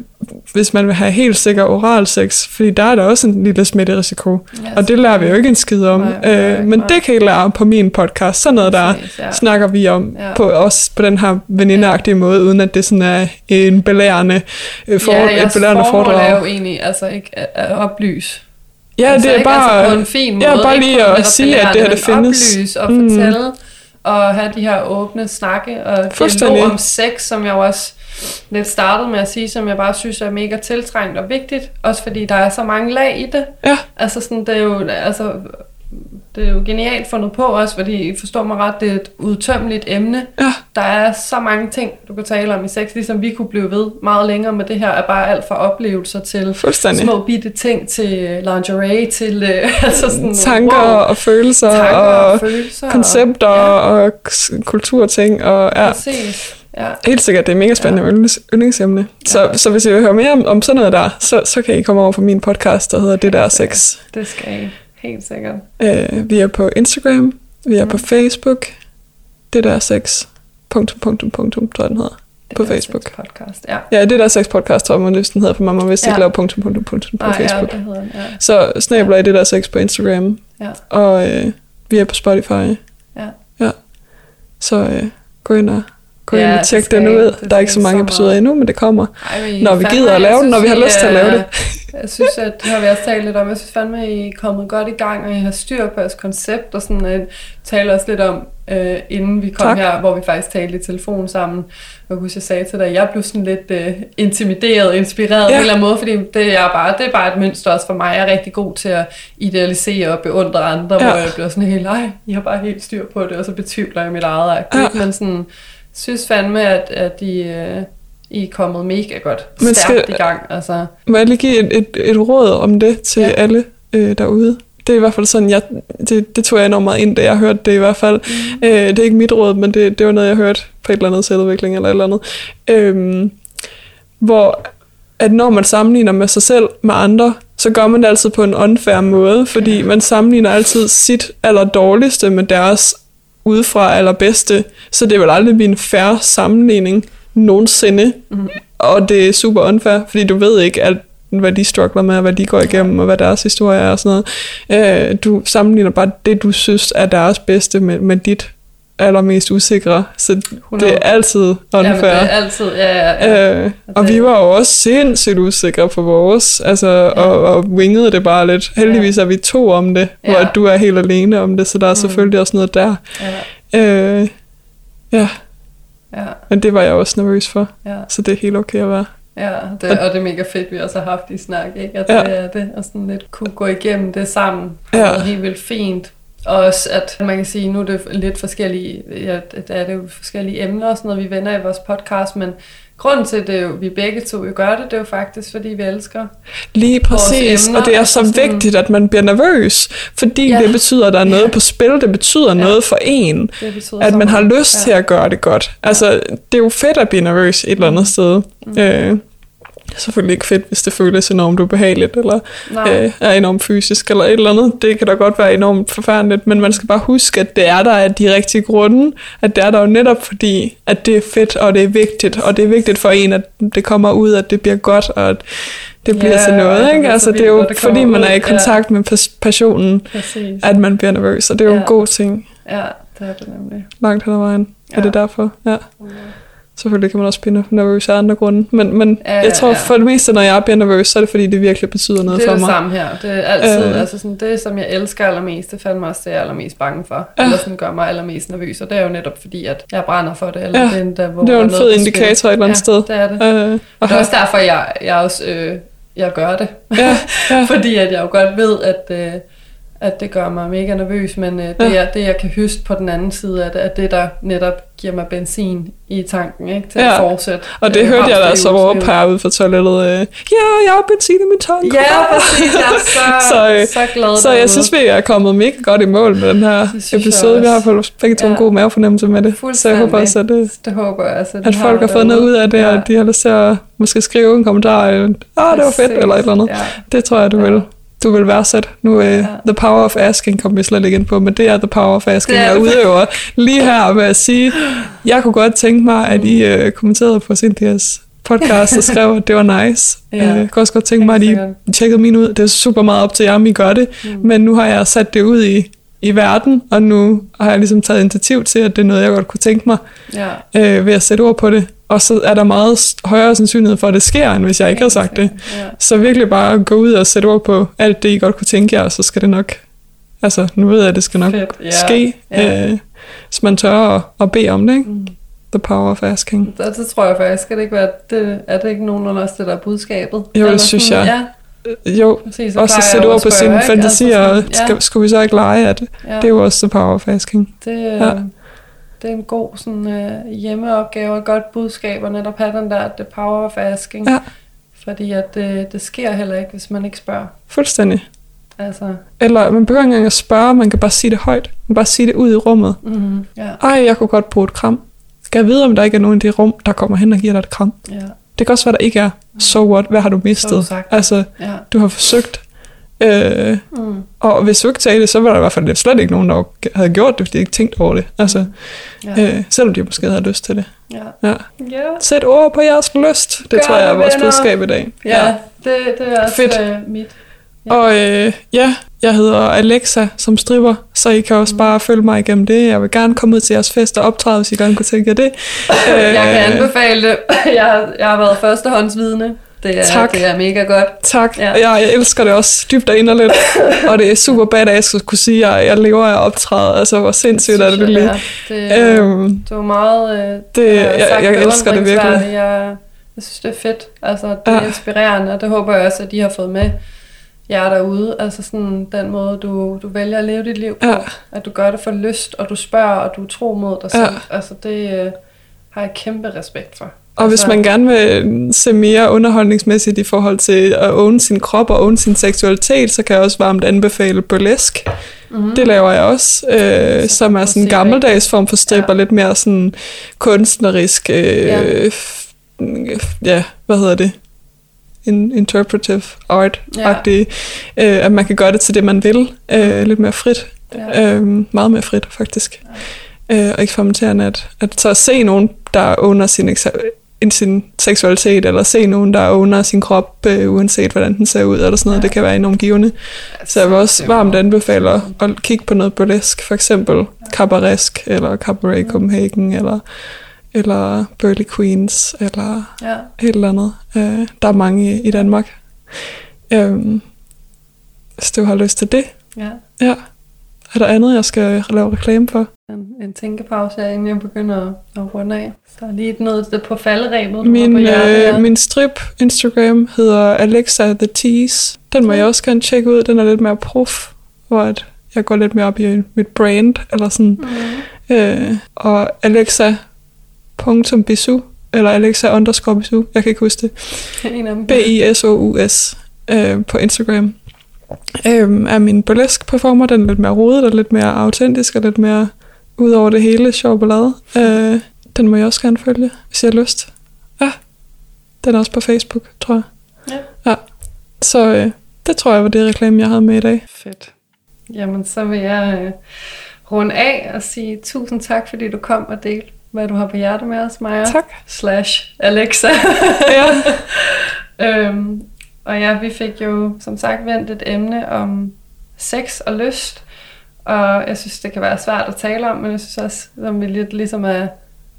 hvis man vil have helt sikker oral sex, fordi der er der også en lille smitterisiko. Ja, Og det lærer vi jo ikke en skid om. Nej, nej, øh, men nej. det kan I lære på min podcast. Sådan noget der Præcis, ja. snakker vi om, Ja. på, også på den her venindeagtige måde, uden at det sådan er en belærende, øh, for, ja, et belærende foredrag. er jo egentlig altså ikke at, at oplyse. Ja, altså, det er ikke? bare... altså på en fin måde. ja, bare lige at netop sige, at det her, det findes. Oplyse og Mm. fortælle, og have de her åbne snakke, og dialog om sex, som jeg jo også lidt startede med at sige, som jeg bare synes er mega tiltrængt og vigtigt, også fordi der er så mange lag i det. Ja. Altså sådan, det er jo, altså, det er jo genialt fundet på også, fordi forstår mig ret, det er et udtømmeligt emne. Ja. Der er så mange ting, du kan tale om i sex, ligesom vi kunne blive ved meget længere med det her, er bare alt fra oplevelser til små bitte ting, til lingerie, til øh, altså sådan, Tanker wow, og følelser tanker og, og følelser. koncepter og, og, og kulturting. Og, ja, ja, præcis. Ja. helt sikkert, det er mega spændende ja. yndlings, yndlingsemne. Så, Ja. så hvis I vil høre mere om, om sådan noget der, så, så kan I komme over på min podcast, der hedder Det der sex. Det skal I helt sikkert. Øh, vi er på Instagram, vi er på Facebook, det der sex, punktum, punktum, punktum, tror jeg den hedder. Det På Facebook. sex Podcast. Ja. Ja, det der sex podcast, tror jeg, man den hedder, for mamma vidste ikke Ja. lave punktum, punktum, punktum på ja, Facebook. det hedder ja. Så snabler i det der sex på Instagram, Ja. og øh, vi er på Spotify. Ja. ja. Så øh, gå ind og, gå Ja, ind og tjek den ud. Det Der er ikke så mange episoder endnu, men det kommer. Ej, Når vi gider at lave den, når vi har lyst til at lave det. Jeg synes, at det har vi også talt lidt om. Jeg synes fandme, at I er kommet godt i gang, og I har styr på jeres koncept, og sådan at tale også lidt om, øh, inden vi kom Tak. her, hvor vi faktisk talte i telefon sammen. Jeg husker, jeg sagde til dig, at jeg blev sådan lidt øh, intimideret, inspireret ja. på en eller anden måde, fordi det er, bare, det er bare et mønster også for mig. Jeg er rigtig god til at idealisere og beundre andre, ja. Hvor jeg bliver sådan helt, nej, I har bare helt styr på det, og så betvivler jeg mit eget akt. Ja. Ja. Men sådan, synes fandme, at, at I, øh, I er kommet mega godt Men stærkt skal- i gang. Altså. Må jeg lige give et, et, et råd om det til Ja. alle øh, derude? Det er i hvert fald sådan, jeg, det, det tog jeg enormt meget ind, da jeg hørte det i hvert fald. Mm. Øh, det er ikke mit råd, men det, det var noget, jeg hørte på et eller andet selvudvikling eller et eller andet. Øhm, hvor at når man sammenligner med sig selv med andre, så gør man det altid på en unfair måde, fordi man sammenligner altid sit aller dårligste med deres udefra allerbedste, så det vil aldrig blive en fair sammenligning nogensinde. Mm. Og det er super unfair, fordi du ved ikke, at hvad de struggler med, og hvad de går igennem, og hvad deres historie er og sådan noget. Øh, du sammenligner bare det, du synes er deres bedste med, med dit allermest usikre, så 100. det er altid unfair. Ja, det er altid, ja, ja, ja. Øh, og vi var jo også sindssygt usikre på vores, altså, ja. og, og wingede det bare lidt. Heldigvis ja. er vi to om det, ja. hvor du er helt alene om det, så der er mm. selvfølgelig også noget der. Ja. Øh, ja. Ja. Men det var jeg også nervøs for, ja. så det er helt okay at være. Ja, det, og det er mega fedt, vi også har haft i snak, ikke? At ja. det er det, og sådan lidt kunne gå igennem det sammen. Det ja. helt vildt fint. Og også at man kan sige, nu er det lidt forskellige, ja, det er det jo forskellige emner og sådan noget, vi vender i vores podcast, men grunden til, det jo, vi begge to jo gør det, det er jo faktisk, fordi vi elsker Lige præcis, emner, og det er så sådan, vigtigt, at man bliver nervøs, fordi ja. det betyder, at der er noget ja. på spil, det betyder ja. noget for en, at man har lyst ja. til at gøre det godt. Altså, det er jo fedt at blive nervøs et eller andet mm. sted. Mm. Øh, det er selvfølgelig ikke fedt, hvis det føles enormt ubehageligt, eller øh, er enormt fysisk, eller et eller andet. Det kan da godt være enormt forfærdeligt, men man skal bare huske, at det er der af de rigtige grunde, at det er der jo netop fordi, at det er fedt, og det er vigtigt, og det er vigtigt for en, at det kommer ud, at det bliver godt, og at det bliver ja, til noget. Ikke? Altså, det er jo det fordi, man er i kontakt ja. med passionen, Præcis. at man bliver nervøs, og det er jo ja. en god ting. Ja, det er det nemlig. Langt hen ad vejen ja. er det derfor. Ja. Mm. Selvfølgelig kan man også blive nervøs af andre grunde, men, men ja, jeg tror ja. for det meste, når jeg bliver nervøs, så er det fordi, det virkelig betyder noget for mig. Det er det samme her. Det er altid, øh. altså sådan, det som jeg elsker allermest, det mig også det, jeg er allermest bange for. Ja. Eller sådan gør mig allermest nervøs, og det er jo netop fordi, at jeg brænder for det. Eller ja. det, der, hvor det er jo en fed indikator et eller andet ja, sted. det er det. Øh. Og det er også derfor, jeg, jeg også øh, jeg gør det. Ja, ja. fordi at jeg jo godt ved, at... Øh, at det gør mig mega nervøs, men øh, det, ja. er, det jeg kan høste på den anden side af det, er det, der netop giver mig benzin i tanken ikke, til ja. at fortsætte. Og det øh, hørte jeg da så råbe her ude fra toilettet. Øh, ja, jeg har benzin i min tank. Ja, præcis. Jeg er så, så, øh, så glad Så jeg synes, vi er kommet mega godt i mål med den her episode. Vi har fået begge to ja. en god mavefornemmelse med det. Så jeg håber også, at, det, det håber jeg, altså, at folk har fået noget ud af det, ja. og de har lyst til at måske skrive en kommentar. Ah, det var fedt, eller et eller andet. Ja. Det tror jeg, du ja. vil du vil værdsætte. Nu er uh, ja. The Power of Asking kom vi slet ikke ind på, men det er The Power of Asking, jeg udøver lige her med at sige, jeg kunne godt tænke mig, at I uh, kommenterede på Cynthias podcast og skrev, at det var nice. Ja. Uh, jeg kunne også godt tænke mig, at I tjekkede min ud. Det er super meget op til jer, om I gør det. Mm. Men nu har jeg sat det ud i, i verden, og nu har jeg ligesom taget initiativ til, at det er noget, jeg godt kunne tænke mig ja. øh, ved at sætte ord på det. Og så er der meget højere sandsynlighed for, at det sker, end hvis jeg ikke har sagt det. Ja. Så virkelig bare gå ud og sætte ord på alt det, I godt kunne tænke jer, og så skal det nok, altså nu ved jeg, at det skal nok Fedt. Ja. ske, ja. Øh, hvis man tør at, at bede om det, ikke? Mm. The power of asking. Det, det tror jeg faktisk, skal det ikke være, det, er det ikke nogenlunde også det, der er budskabet? Jo, det synes jeg. Ja. Jo, Præcis, også at sætte ord på sine fantasier, altså, ja. skal, skulle vi så ikke lege, at ja. det er jo også the power of asking. Det, ja. Det er en god sådan, uh, hjemmeopgave og et godt budskab at netop have den der the power of asking. Ja. Fordi at det, det sker heller ikke, hvis man ikke spørger. Fuldstændig. Altså. Eller man behøver ikke engang at spørge, man kan bare sige det højt. Man kan bare sige det ud i rummet. Mm-hmm. Ja. Ej, jeg kunne godt bruge et kram. Skal jeg vide, om der ikke er nogen i det rum, der kommer hen og giver dig et kram? Ja. Det kan også være, der ikke er. So what? Hvad har du mistet? Du altså, ja. du har forsøgt. Øh, mm. Og hvis du ikke sagde det, så var der i hvert fald slet ikke nogen, der havde gjort det, fordi de ikke tænkt over det. Altså, ja. øh, selvom de måske havde lyst til det. Ja. Ja. Ja. Sæt ord på jeres lyst. Det Gør tror jeg er vores budskab i dag. Ja, ja. Det, det er også Fedt. Øh, mit. Ja. Og øh, ja, jeg hedder Alexa som stripper, så I kan også mm. bare følge mig igennem det. Jeg vil gerne komme ud til jeres fest og optræde, hvis I gerne kunne tænke jer det. jeg kan øh, anbefale det. Jeg har, jeg har været førstehåndsvidne. Det er, tak. det er mega godt. Tak. Ja. Jeg, jeg elsker det også dybt og inderligt. og det er super badass at kunne sige, at jeg lever af optræde. Altså, hvor sindssygt er det lige. Ja. Det, øhm, det var meget... Øh, det, jeg, jeg, jeg elsker det virkelig. Jeg, jeg synes, det er fedt. Altså, det er ja. inspirerende, og det håber jeg også, at de har fået med jer derude. Altså sådan den måde, du, du vælger at leve dit liv på. Ja. At du gør det for lyst, og du spørger, og du er tro mod dig selv. Altså det øh, har jeg kæmpe respekt for. Og altså, hvis man gerne vil se mere underholdningsmæssigt i forhold til at åne sin krop og åne sin seksualitet, så kan jeg også varmt anbefale burlesk. Mm-hmm. Det laver jeg også, øh, som er sådan en gammeldags form for strip, ja. og lidt mere sådan kunstnerisk, øh, ja. ja, hvad hedder det? In, interpretive art-agtig, ja. øh, at man kan gøre det til det, man vil, øh, lidt mere frit. Ja. Øh, meget mere frit, faktisk. Ja. Øh, og eksperimenterende, at, at så at se nogen, der under sin end sin seksualitet, eller se nogen, der owner sin krop, øh, uanset hvordan den ser ud, eller sådan noget. Ja. Det kan være enormt givende. Så jeg vil også varmt anbefale at kigge på noget burlesk, for eksempel Cabaresk, eller Cabaret Copenhagen, eller, eller Burley Queens, eller ja. et eller andet. Øh, der er mange i, i Danmark. Øhm, hvis du har lyst til det. Ja. ja. Er der andet, jeg skal lave reklame for? En, en tænkepause inden jeg begynder at, at runde af. Så lige noget på falderæbet. Min, på øh, min strip Instagram hedder Alexa The Tease. Den må jeg også gerne tjekke ud. Den er lidt mere prof, hvor at jeg går lidt mere op i mit brand, eller sådan. Mm. Øh, og Alexa.bisu, eller Alexa underscore bisu, jeg kan ikke huske det. B-I-S-O-U-S øh, på Instagram øhm, er min burlesk performer. Den er lidt mere rodet og lidt mere autentisk og lidt mere ud over det hele sjov ballade. Øh, den må jeg også gerne følge, hvis jeg har lyst. Ja, den er også på Facebook, tror jeg. Ja. ja. Så øh, det tror jeg var det reklame, jeg havde med i dag. Fedt. Jamen, så vil jeg øh, runde af og sige tusind tak, fordi du kom og delte, hvad du har på hjertet med os, Maja. Tak. Slash Alexa. ja. øhm, og ja, vi fik jo som sagt vendt et emne om sex og lyst, og jeg synes, det kan være svært at tale om, men jeg synes også, at vi lidt ligesom er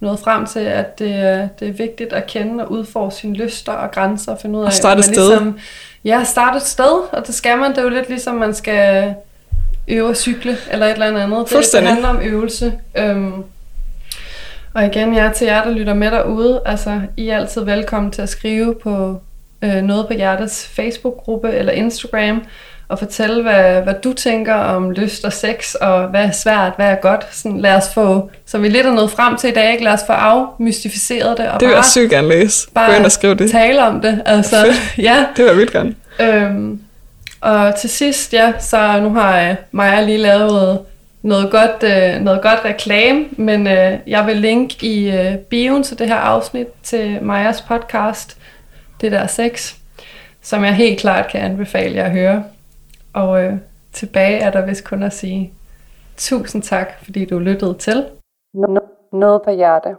nået frem til, at det, er, det er vigtigt at kende og udforske sine lyster og grænser og finde ud af... Og starte et sted. Ligesom, ja, starte et sted, og det skal man. Det er jo lidt ligesom, man skal øve at cykle, eller et eller andet. Det, det handler om øvelse. Øhm, og igen, jeg til jer, der lytter med derude, altså, I er altid velkommen til at skrive på øh, noget på Hjertes Facebook-gruppe eller Instagram, og fortælle, hvad, hvad du tænker om lyst og sex, og hvad er svært, hvad er godt. Sådan, lad os få, så vi lidt er nået frem til i dag, ikke? lad os få afmystificeret det. Og det vil jeg sygt gerne læse. Bare og skrive det. tale om det. Altså, ja. Det vil jeg vildt gerne. Øhm, og til sidst, ja, så nu har uh, Maja lige lavet noget godt, uh, noget godt reklame, men uh, jeg vil linke i uh, bioen til det her afsnit til Majas podcast, det der sex, som jeg helt klart kan anbefale jer at høre. Og øh, tilbage er der vist kun at sige tusind tak, fordi du lyttede til. Noget på hjerte.